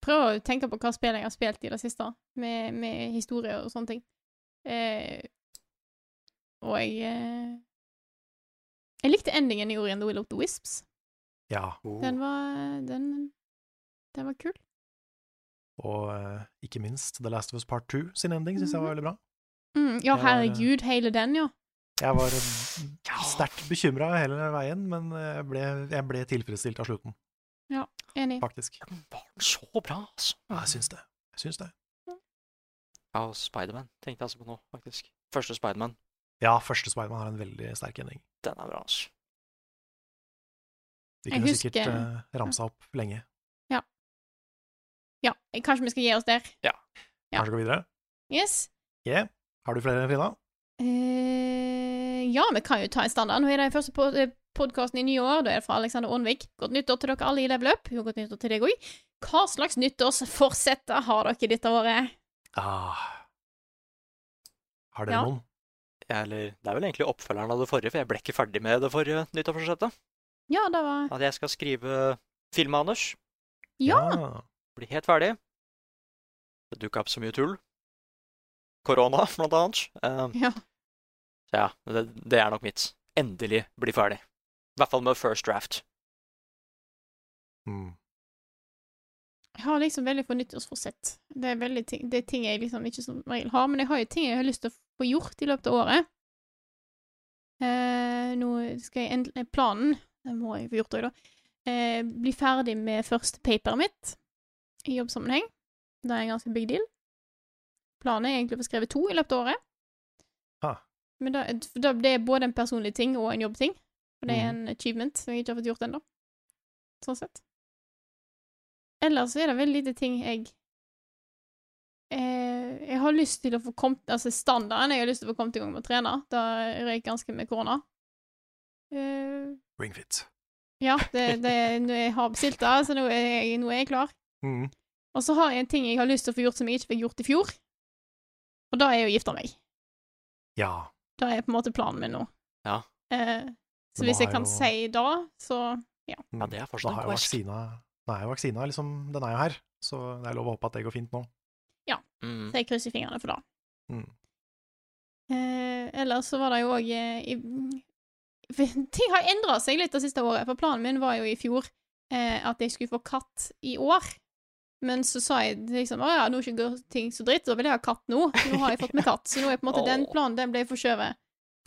prøver å tenke på hva spill jeg har spilt i det siste, med, med historie og sånne ting. Eh, og jeg eh, Jeg likte endingen i Ori the Will of the Wisps. Ja. Den var Den, den var kul. Og uh, ikke minst The Last of Us Part 2 sin ending syns jeg var veldig bra. Mm, ja, var, eh, herregud, hele den, ja. Jeg var eh, sterkt bekymra hele veien, men jeg ble, jeg ble tilfredsstilt av slutten, Ja, enig. faktisk. Den Var så bra, altså? Ja, jeg syns det. Jeg syns det. Ja, og Spiderman tenkte jeg altså på nå, faktisk. Første Spiderman. Ja, første Spiderman har en veldig sterk ending. Den er bra, altså. Vi kunne husker- sikkert uh, ramsa opp lenge. Ja, kanskje vi skal gi oss der. Ja. Kanskje gå videre? Yes. Yeah. Har du flere, Frida? Eh, ja, vi kan jo ta en standard. Nå er det den første podkasten i nye år. Da er det fra Alexander Aanvik. Godt nyttår til dere alle i Level Up. Jo, godt nyttår til deg òg. Hva slags nyttårsforsetter har dere dette året? Ah. Har dere Ja. noen? Ja, Eller det er vel egentlig oppfølgeren av det forrige, for jeg ble ikke ferdig med det forrige nyttårsforsettet. Ja, det var At jeg skal skrive filmmanus. Ja! Bli helt ferdig. Det dukka opp så mye tull. Korona, blant annet. Uh, Ja. Så ja, det, det er nok mitt. Endelig bli ferdig. I hvert fall med first draft. Mm. Jeg har liksom veldig på nyttårsforsett. Det er, veldig ting, det er ting jeg liksom ikke som regel har, men jeg har jo ting jeg har lyst til å få gjort i løpet av året. Eh, nå skal jeg endelig Planen, det må jeg få gjort òg, da. Eh, bli ferdig med første paperet mitt i jobbsammenheng. Det er en ganske big deal. Planen er egentlig å få skrevet to i løpet av året. Ah. Men da, da, det er både en personlig ting og en jobbting. Og det er Mhm. en achievement som jeg ikke har fått gjort ennå. Sånn sett. Ellers er det veldig lite ting jeg eh, Jeg har lyst til å få kommet Altså standarden jeg har lyst til å få kommet i gang med å trene. Da røyk ganske med korona. Eh, Ringfit. ja, det, det, jeg har bestilt det, så nå er jeg, nå er jeg klar. Mm. Og så har jeg en ting jeg har lyst til å få gjort som jeg ikke fikk gjort i fjor. Og da er jeg å gifte meg. Ja. Da er på en måte planen min nå. Ja. Eh, så hvis jeg kan jo- si da, så ja. Ja, det er fortsatt en quest. vaksina Nå er jo vaksina liksom Den er jo her, så det er lov å håpe at det går fint nå. Mm. Så jeg krysser fingrene for det. Mm. Eh, ellers så var det jo òg eh, Ting har endra seg litt det siste året. For planen min var jo i fjor eh, at jeg skulle få katt i år. Men så sa jeg liksom å ja, nå går ting så dritt, da vil jeg ha katt nå. Nå har jeg fått meg katt. Så nå er på en måte den planen den ble forskjøvet.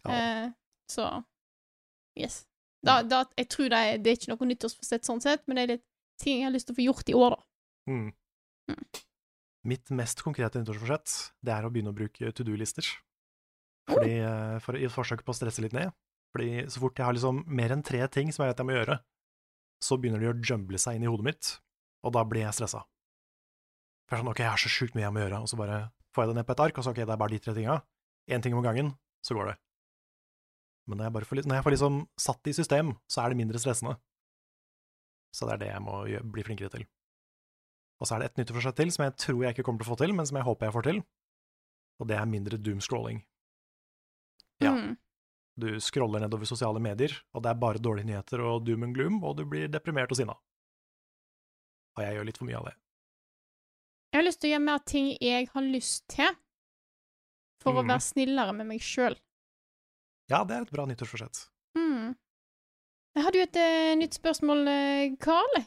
Ja. Eh, Så yes. Da, da, jeg tror det er, det er ikke noe nyttårsforsett sånn sett, men det er litt ting jeg har lyst til å få gjort i år, da. Mm. Mitt mest konkrete nyttårsforsett, det er å begynne å bruke to do-lister. Fordi, eh, for, I et forsøk på å stresse litt ned. Fordi så fort jeg har liksom mer enn tre ting som jeg vet jeg må gjøre, så begynner de å jumble seg inn i hodet mitt, og da blir jeg stressa. For sånn, ok, jeg har så sjukt mye jeg må gjøre, og så bare får jeg det ned på et ark, og så ok, det er bare de tre tinga. Én ting om gangen, så går det. Men når jeg, bare får, når jeg får liksom satt det i system, så er det mindre stressende. Så det er det jeg må bli flinkere til. Og så er det et nyttårsforsett til som jeg tror jeg ikke kommer til å få til, men som jeg håper jeg får til. Og det er mindre doom-scrolling. Ja. Mm. Du scroller nedover sosiale medier, og det er bare dårlige nyheter og doom and gloom, og du blir deprimert og sinna. Og jeg gjør litt for mye av det. Jeg har lyst til å gjøre mer ting jeg har lyst til, for å Mhm. være snillere med meg sjøl. Ja, det er et bra nyttårsforsett. Mm. Hadde jo et uh, nytt spørsmål, Karl? Carl.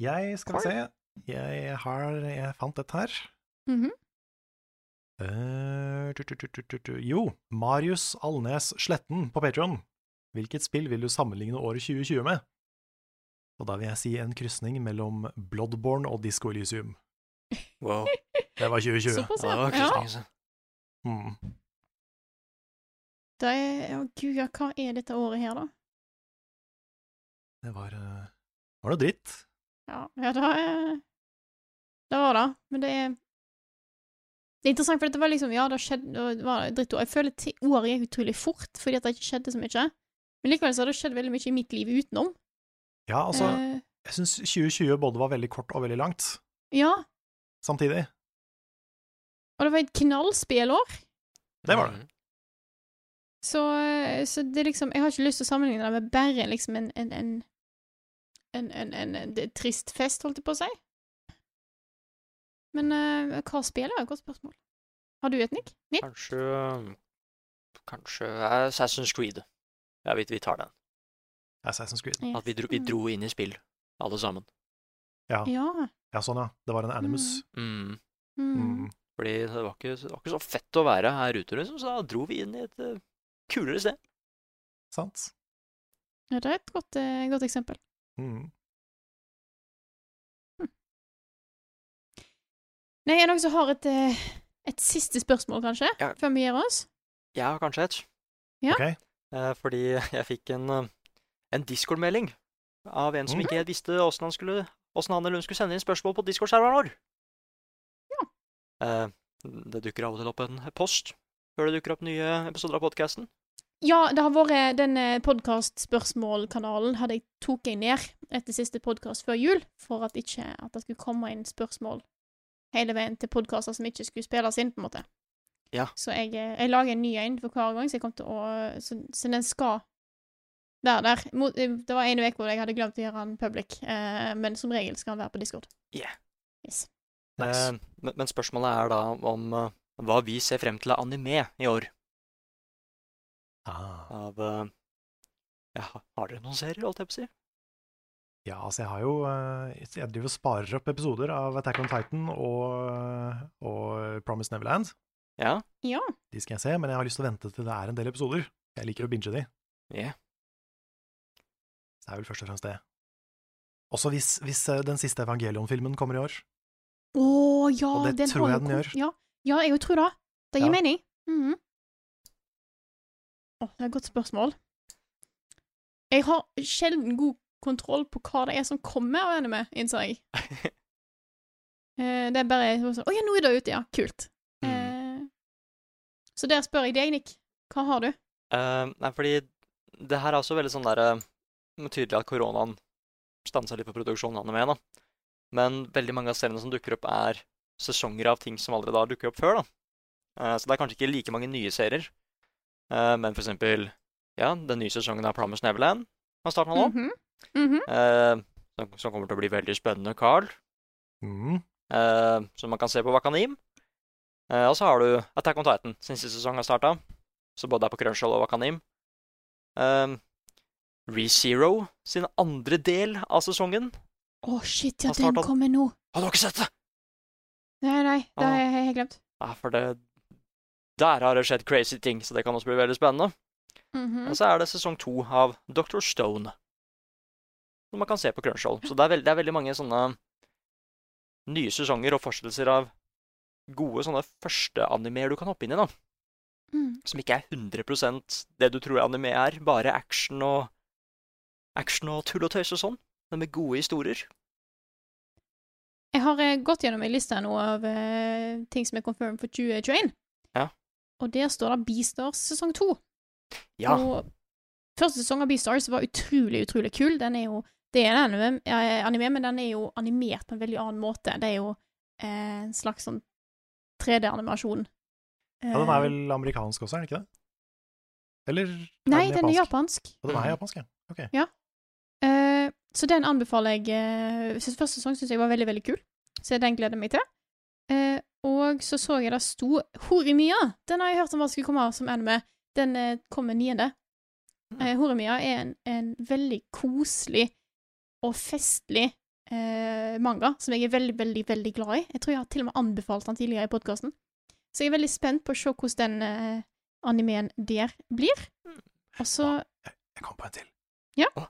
Jeg skal Carl? se Jeg har Jeg fant et her. Mhm. Eh, tu, tu, tu, tu. Jo, Marius Alnes Sletten på Patreon. Hvilket spill vil du sammenligne året 2020 med? Og da vil jeg si en krysning mellom Bloodborne og Disco Elysium. Wow. Det var 2020. Såpass, Ja, det var var ja. krysning, altså. Mm. Det er Å, gud, ja, hva er dette året her, da? Det var uh, var det dritt. Ja, ja det er Det var det, men det er Det er interessant, for dette var liksom Ja, det skjedde det var drittår. Jeg føler ti- året gikk utrolig fort, fordi at det ikke skjedde så mye. Men likevel så har det skjedd veldig mye i mitt liv utenom. Ja, altså, uh, jeg syns 2020 både var veldig kort og veldig langt ja, samtidig. og det var et knallspillår. Det var det. Mhm. Så, eh, så det er liksom Jeg har ikke lyst til å sammenligne det med bare liksom en en, en, en, en, en, en det er trist fest, holdt jeg på å si. Men uh, hva spiller jeg? Godt spørsmål. Har du et, Nick? Nick? Kanskje Kanskje Assassin's Creed. Ja, vi, vi tar den. Assassin's Creed. Yes. At vi dro, vi dro inn i spill, alle sammen. Ja. Ja. ja, sånn, ja. Det var en Animus. Mm. Mm. Mm. Fordi det var, ikke, det var ikke så fett å være her ute, liksom, så da dro vi inn i et uh, kulere sted. Sant. ja, det er et godt, uh, godt eksempel. Mm. Nei, er det noen som har et, eh, et siste spørsmål, kanskje? Ja. Før vi gir oss? Ja, kanskje et. Ja. Okay. Eh, fordi jeg fikk en, en Discord-melding av en som Mm. ikke helt visste åssen han, skulle- hvordan han eller hun skulle sende inn spørsmål på Discord-serveren vår. Ja. Eh, det dukker av og til opp en post før det dukker opp nye episoder av podkasten. Ja, det har vært den podkast-spørsmålkanalen hadde jeg tok jeg ned etter siste podkast før jul, for at ikke at det skulle komme inn spørsmål hele veien til podkaster som ikke skulle spilles inn, på en måte. Ja. Så jeg, eh, jeg lager en ny en for hver gang, så å Så, så den skal være der. Eh, det var en uke hvor jeg hadde glemt å gjøre den public, eh, men som regel skal den være på Discord. Yeah. Yes. Nice. Eh, men, men spørsmålet er da om hva vi ser frem til av anime i år. Ah. Av ja, Har dere noen serier, holdt jeg på å si? Ja, altså jeg har jo Jeg driver og sparer opp episoder av Attack on Titan og, og Promised Neverland. Ja? Ja. De skal jeg se, men jeg har lyst til å vente til det er en del episoder. Jeg liker å binge de. Yeah. Det er vel først og fremst det. Også hvis, hvis eh, den siste Evangelion-filmen kommer i år. Å ja, Og det den tror jeg den gjør. Ja, ja jeg tror det. Det gir Ja. mening. Mhm. Å, det er et godt spørsmål. Jeg har sjelden god kontroll på hva det er som kommer av anime, innser jeg. Eh, det er bare sånn Å ja, nå er det ute, ja. Kult. Mm. Eh, så der spør jeg deg, Nick. Hva har du? Uh, nei, fordi det her er også veldig sånn der er Tydelig at koronaen stansa litt på produksjonen av anime, da. Men veldig mange av seriene som dukker opp, er sesonger av ting som allerede har dukket opp før, da. Eh, så det er kanskje ikke like mange nye serier. Eh, men for eksempel ja, den nye sesongen av Promise Neverland har starta nå. Mhm. Mhm. eh, som, som kommer til å bli veldig spennende, Carl. Mm. eh, som man kan se på Wakanim. Eh, og så har du Attack on Titan, sin siste sesong har starta. Så både er på Crunchyroll og Wakanim. ReZero sin andre del av sesongen. Å, shit, ja, den kommer nå. Har du ikke sett det? Nei, nei, det har jeg helt glemt. Ja, for det Der har det skjedd crazy ting, så det kan også bli veldig spennende. Mhm. Og så er det sesong to av Dr. Stone. Som man kan se på Crunchyroll. Så det er, veld, det er veldig mange sånne nye sesonger og fortsettelser av gode sånne førsteanimeer du kan hoppe inn i, da. Mm. Som ikke er 100% det du tror anime er. Bare action og action og tull og tøys og sånn. Men med gode historier. Jeg har eh, gått gjennom en liste nå av uh, ting som er confirmed for 2021. Ja. Og der står det Beastars sesong to. Ja. Og første sesong av Beastars var utrolig, utrolig kul. Den er jo Det er en anime, eh, anime, men den er jo animert på en veldig annen måte. Det er jo eh, en slags sånn 3D-animasjon. Ja, den er vel amerikansk også, er den ikke det? Eller er Nei, den er japansk. Og den er japansk, ja. Ok. Ja. Eh, så den anbefaler jeg synes Første sesong syns jeg var veldig, veldig kul, så den gleder jeg meg til. Eh, og så så jeg det sto Horemia! Den har jeg hørt om hva skulle komme av som anime. Den eh, kommer niende. Eh, Horimiya er en, en veldig koselig og festlig eh, manga som jeg er veldig, veldig, veldig glad i. Jeg tror jeg har til og med anbefalt den tidligere i podkasten. Så jeg er veldig spent på å se hvordan den animeen der blir. Og så Jeg kom på en til. Ja. Ca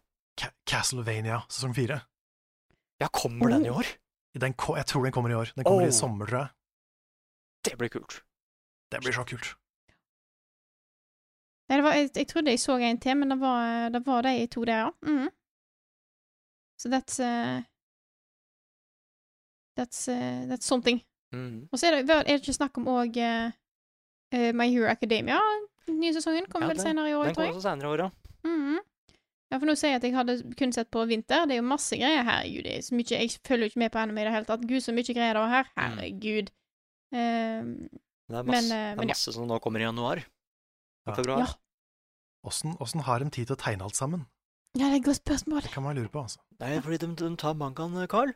Castlevania sesong fire. Ja, kommer den i år? Den jeg tror den kommer i år. Den kommer Oh. i sommer, tror jeg. Det blir kult. Det blir så kult. Nei, det var, jeg, jeg trodde jeg så en til, men det var, det var de to der, ja. Mm. Så that's uh, That's, uh, that's something. Mm. Og så er det, er det ikke snakk om òg My Hero Academia. Den nye sesongen kommer Ja, vel senere i år, Den tror kommer også senere i år, ja. Mhm. Ja, for nå sier jeg at jeg hadde kun sett på vinter. Det er jo masse greier. her, Judy. er så mye Jeg følger jo ikke med på anime i det hele tatt. Gud, så mye greier det var her. Herregud. Ehm, Det er Men, masse, eh, det er masse ja. som nå kommer i januar. Ja. Og februar. Ja. Åssen ja. har de tid til å tegne alt sammen? ja, det er et godt spørsmål. Det kan man lure på, altså. Nei, fordi de, de tar mangaen, Carl,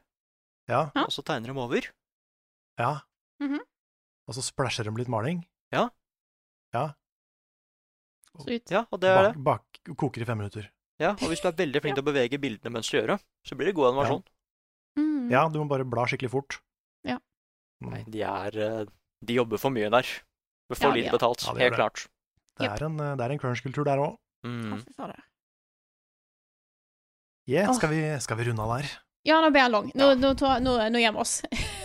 Ja, og så tegner de over. ja. Mhm. Og så splæsjer de litt maling. Ja. Ja. Så ut. Ja, og det er det. Bak, bak, koker i fem minutter. Ja, og hvis du er veldig flink til å bevege bildene mens du gjør det, så blir det god animasjon. Mhm. Ja, du må bare bla skikkelig fort. Ja. Mm. Nei, de er eh, De jobber for mye der. For for Ja, lite ja. betalt. Ja, helt det. klart. Det er en, eh, det er en crunch-kultur der òg. Mm. Ja, fy fader. Yeah, skal, vi, skal vi runde av der? Ja, nå ble han lang. Nå, nå, tar- nå, nå gjør vi oss.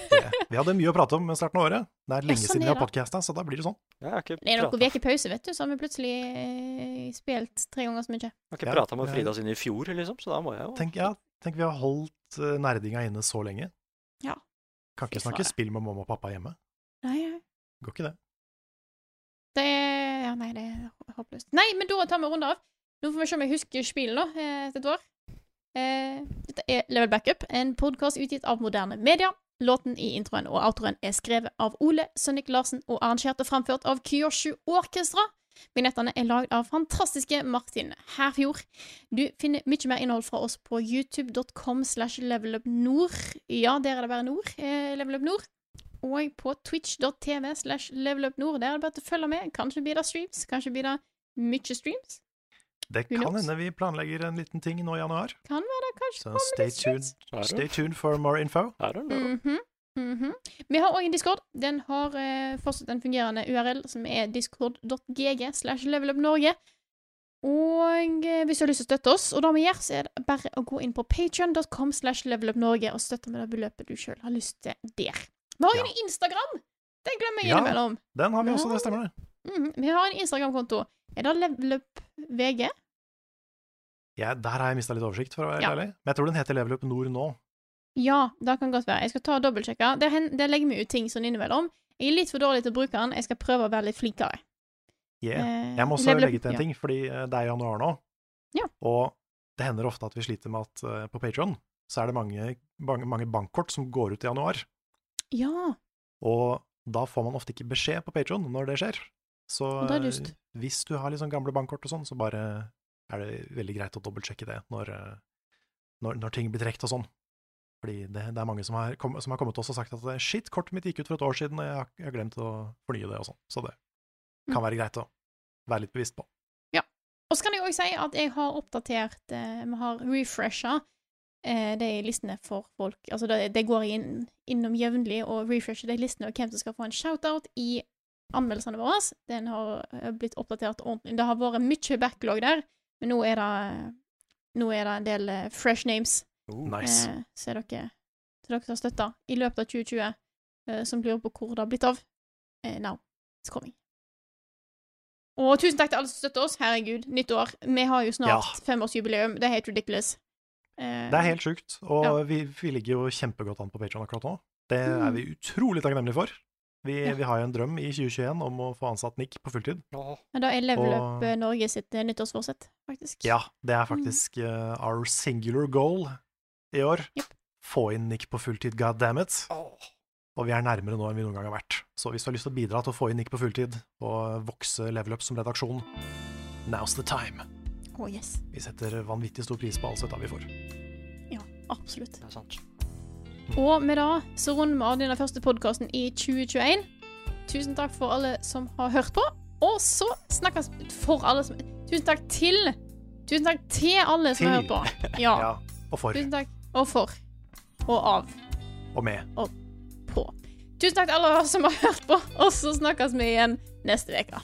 Yeah. Vi hadde mye å prate om med starten av året. Det er lenge sånn siden vi har podkasta, så da blir det sånn. Jeg har ikke Det er noen uker pause, vet du, så har vi plutselig eh, spilt tre ganger så mye. jeg har ikke Ja, prata med Frida siden i fjor, liksom, så da må jeg jo Tenk, ja, tenk vi har holdt uh, nerdinga inne så lenge. Ja. Kan ikke snakke spill med mamma og pappa hjemme. Nei, nei. Går ikke det. Det er Ja, nei, det er håpløst. Nei, men da tar vi en runde av. Nå får vi se om jeg husker spillet, da, eh, etter et år. Eh, dette er Level Backup, en podkast utgitt av moderne media. Låten i introen og outroen er skrevet av Ole Sønnik Larsen og arrangert og framført av Kyoshu Orkestra. Vignettene er lagd av fantastiske Martin Herfjord. Du finner mye mer innhold fra oss på youtube.com slash levelupnord. Ja, der er det bare nord. Eh, levelupnord. Og på twitch.tv slash levelupnord. Der er det bare til å følge med. Kanskje blir det streams, kanskje blir det mye streams. Det kan hende vi planlegger en liten ting nå i januar. Kan være det, kanskje. Så stay tuned, stay tuned for more info. Mm -hmm. Mm Mhm, mhm. Vi har òg en Discord. Den har eh, fortsatt en fungerende URL, som er discord.gg slash levelupnorge. Og eh, hvis du har lyst til å støtte oss, og det vi gjør, så er det bare å gå inn på patreon.com slash levelupnorge og støtte med det beløpet du sjøl har lyst til der. Vi har jo en Instagram! Den glemmer jeg Ja. innimellom. Den har vi også, det stemmer det. -hmm. Vi har en Instagram-konto. Er det levelupvg? Ja, der har jeg mista litt oversikt, for å være Ja. ærlig. Men jeg tror den heter Level Up Nord nå. Ja, det kan godt være. Jeg skal ta og dobbeltsjekke. Hen- legger vi ut ting sånn innimellom. Jeg er litt for dårlig til å bruke den. Jeg skal prøve å være litt flinkere. Yeah. Eh, Jeg må også Level legge til en ja. ting, fordi eh, det er januar nå. Ja. Og det hender ofte at vi sliter med at eh, på Patron så er det mange, mange, mange bankkort som går ut i januar. Ja. Og da får man ofte ikke beskjed på Patron når det skjer. Så eh, hvis du har sånn gamle bankkort og sånn, så bare er det veldig greit å dobbeltsjekke det når, eh, når, når ting blir trukket og sånn. Fordi det, det er mange som har, kom, som har kommet til oss og sagt at shit, kortet mitt gikk ut for et år siden, og jeg har, jeg har glemt å fornye det og sånn. Så det kan Mm. være greit å være litt bevisst på. Ja. Og så kan jeg òg si at jeg har oppdatert eh, Vi har refresha eh, de listene for folk. Altså det, det går inn, innom jevnlig og refresher de listene og hvem som skal få en shout-out i anmeldelsene våre. Den har eh, blitt oppdatert ordentlig. Det har vært mye backlog der, men nå er det, nå er det en del eh, fresh names. Nice. Eh, så er dere, til dere har støtta i løpet av 2020, eh, som lurer på hvor det har blitt av. Eh, now it's coming. Og tusen takk til alle som støtter oss. Herregud, nytt år. Vi har jo snart Ja. femårsjubileum. Det er helt ridiculous. Eh, Det er helt sjukt, og Ja. vi, vi ligger jo kjempegodt an på Patreon akkurat nå. Det Mm. er vi utrolig takknemlige for. Vi, Ja. vi har jo en drøm i 2021 om å få ansatt Nick på fulltid. Men da er Level Up og... Norge sitt eh, nyttårsforsett, faktisk. Ja, det Mm. er faktisk eh, our singular goal i år. Få inn Nick på fulltid, god damn it. Og vi er nærmere nå enn vi noen gang har vært. Så hvis du har lyst til å bidra til å få inn Nick på fulltid, og vokse Level Up som redaksjon, now's the time. Oh, yes. Vi setter vanvittig stor pris på all støtta vi får. Ja, absolutt. Det er sant. Og med det så runder vi av denne første podkasten i 2021. Tusen takk for alle som har hørt på. Og så snakkes for alle som Tusen takk til Tusen takk til alle som har hørt på. Ja. Ja, og for. Tusen takk. Og for. Og av. Og med. Og på. Tusen takk til alle som har hørt på, og så snakkes vi igjen neste uke.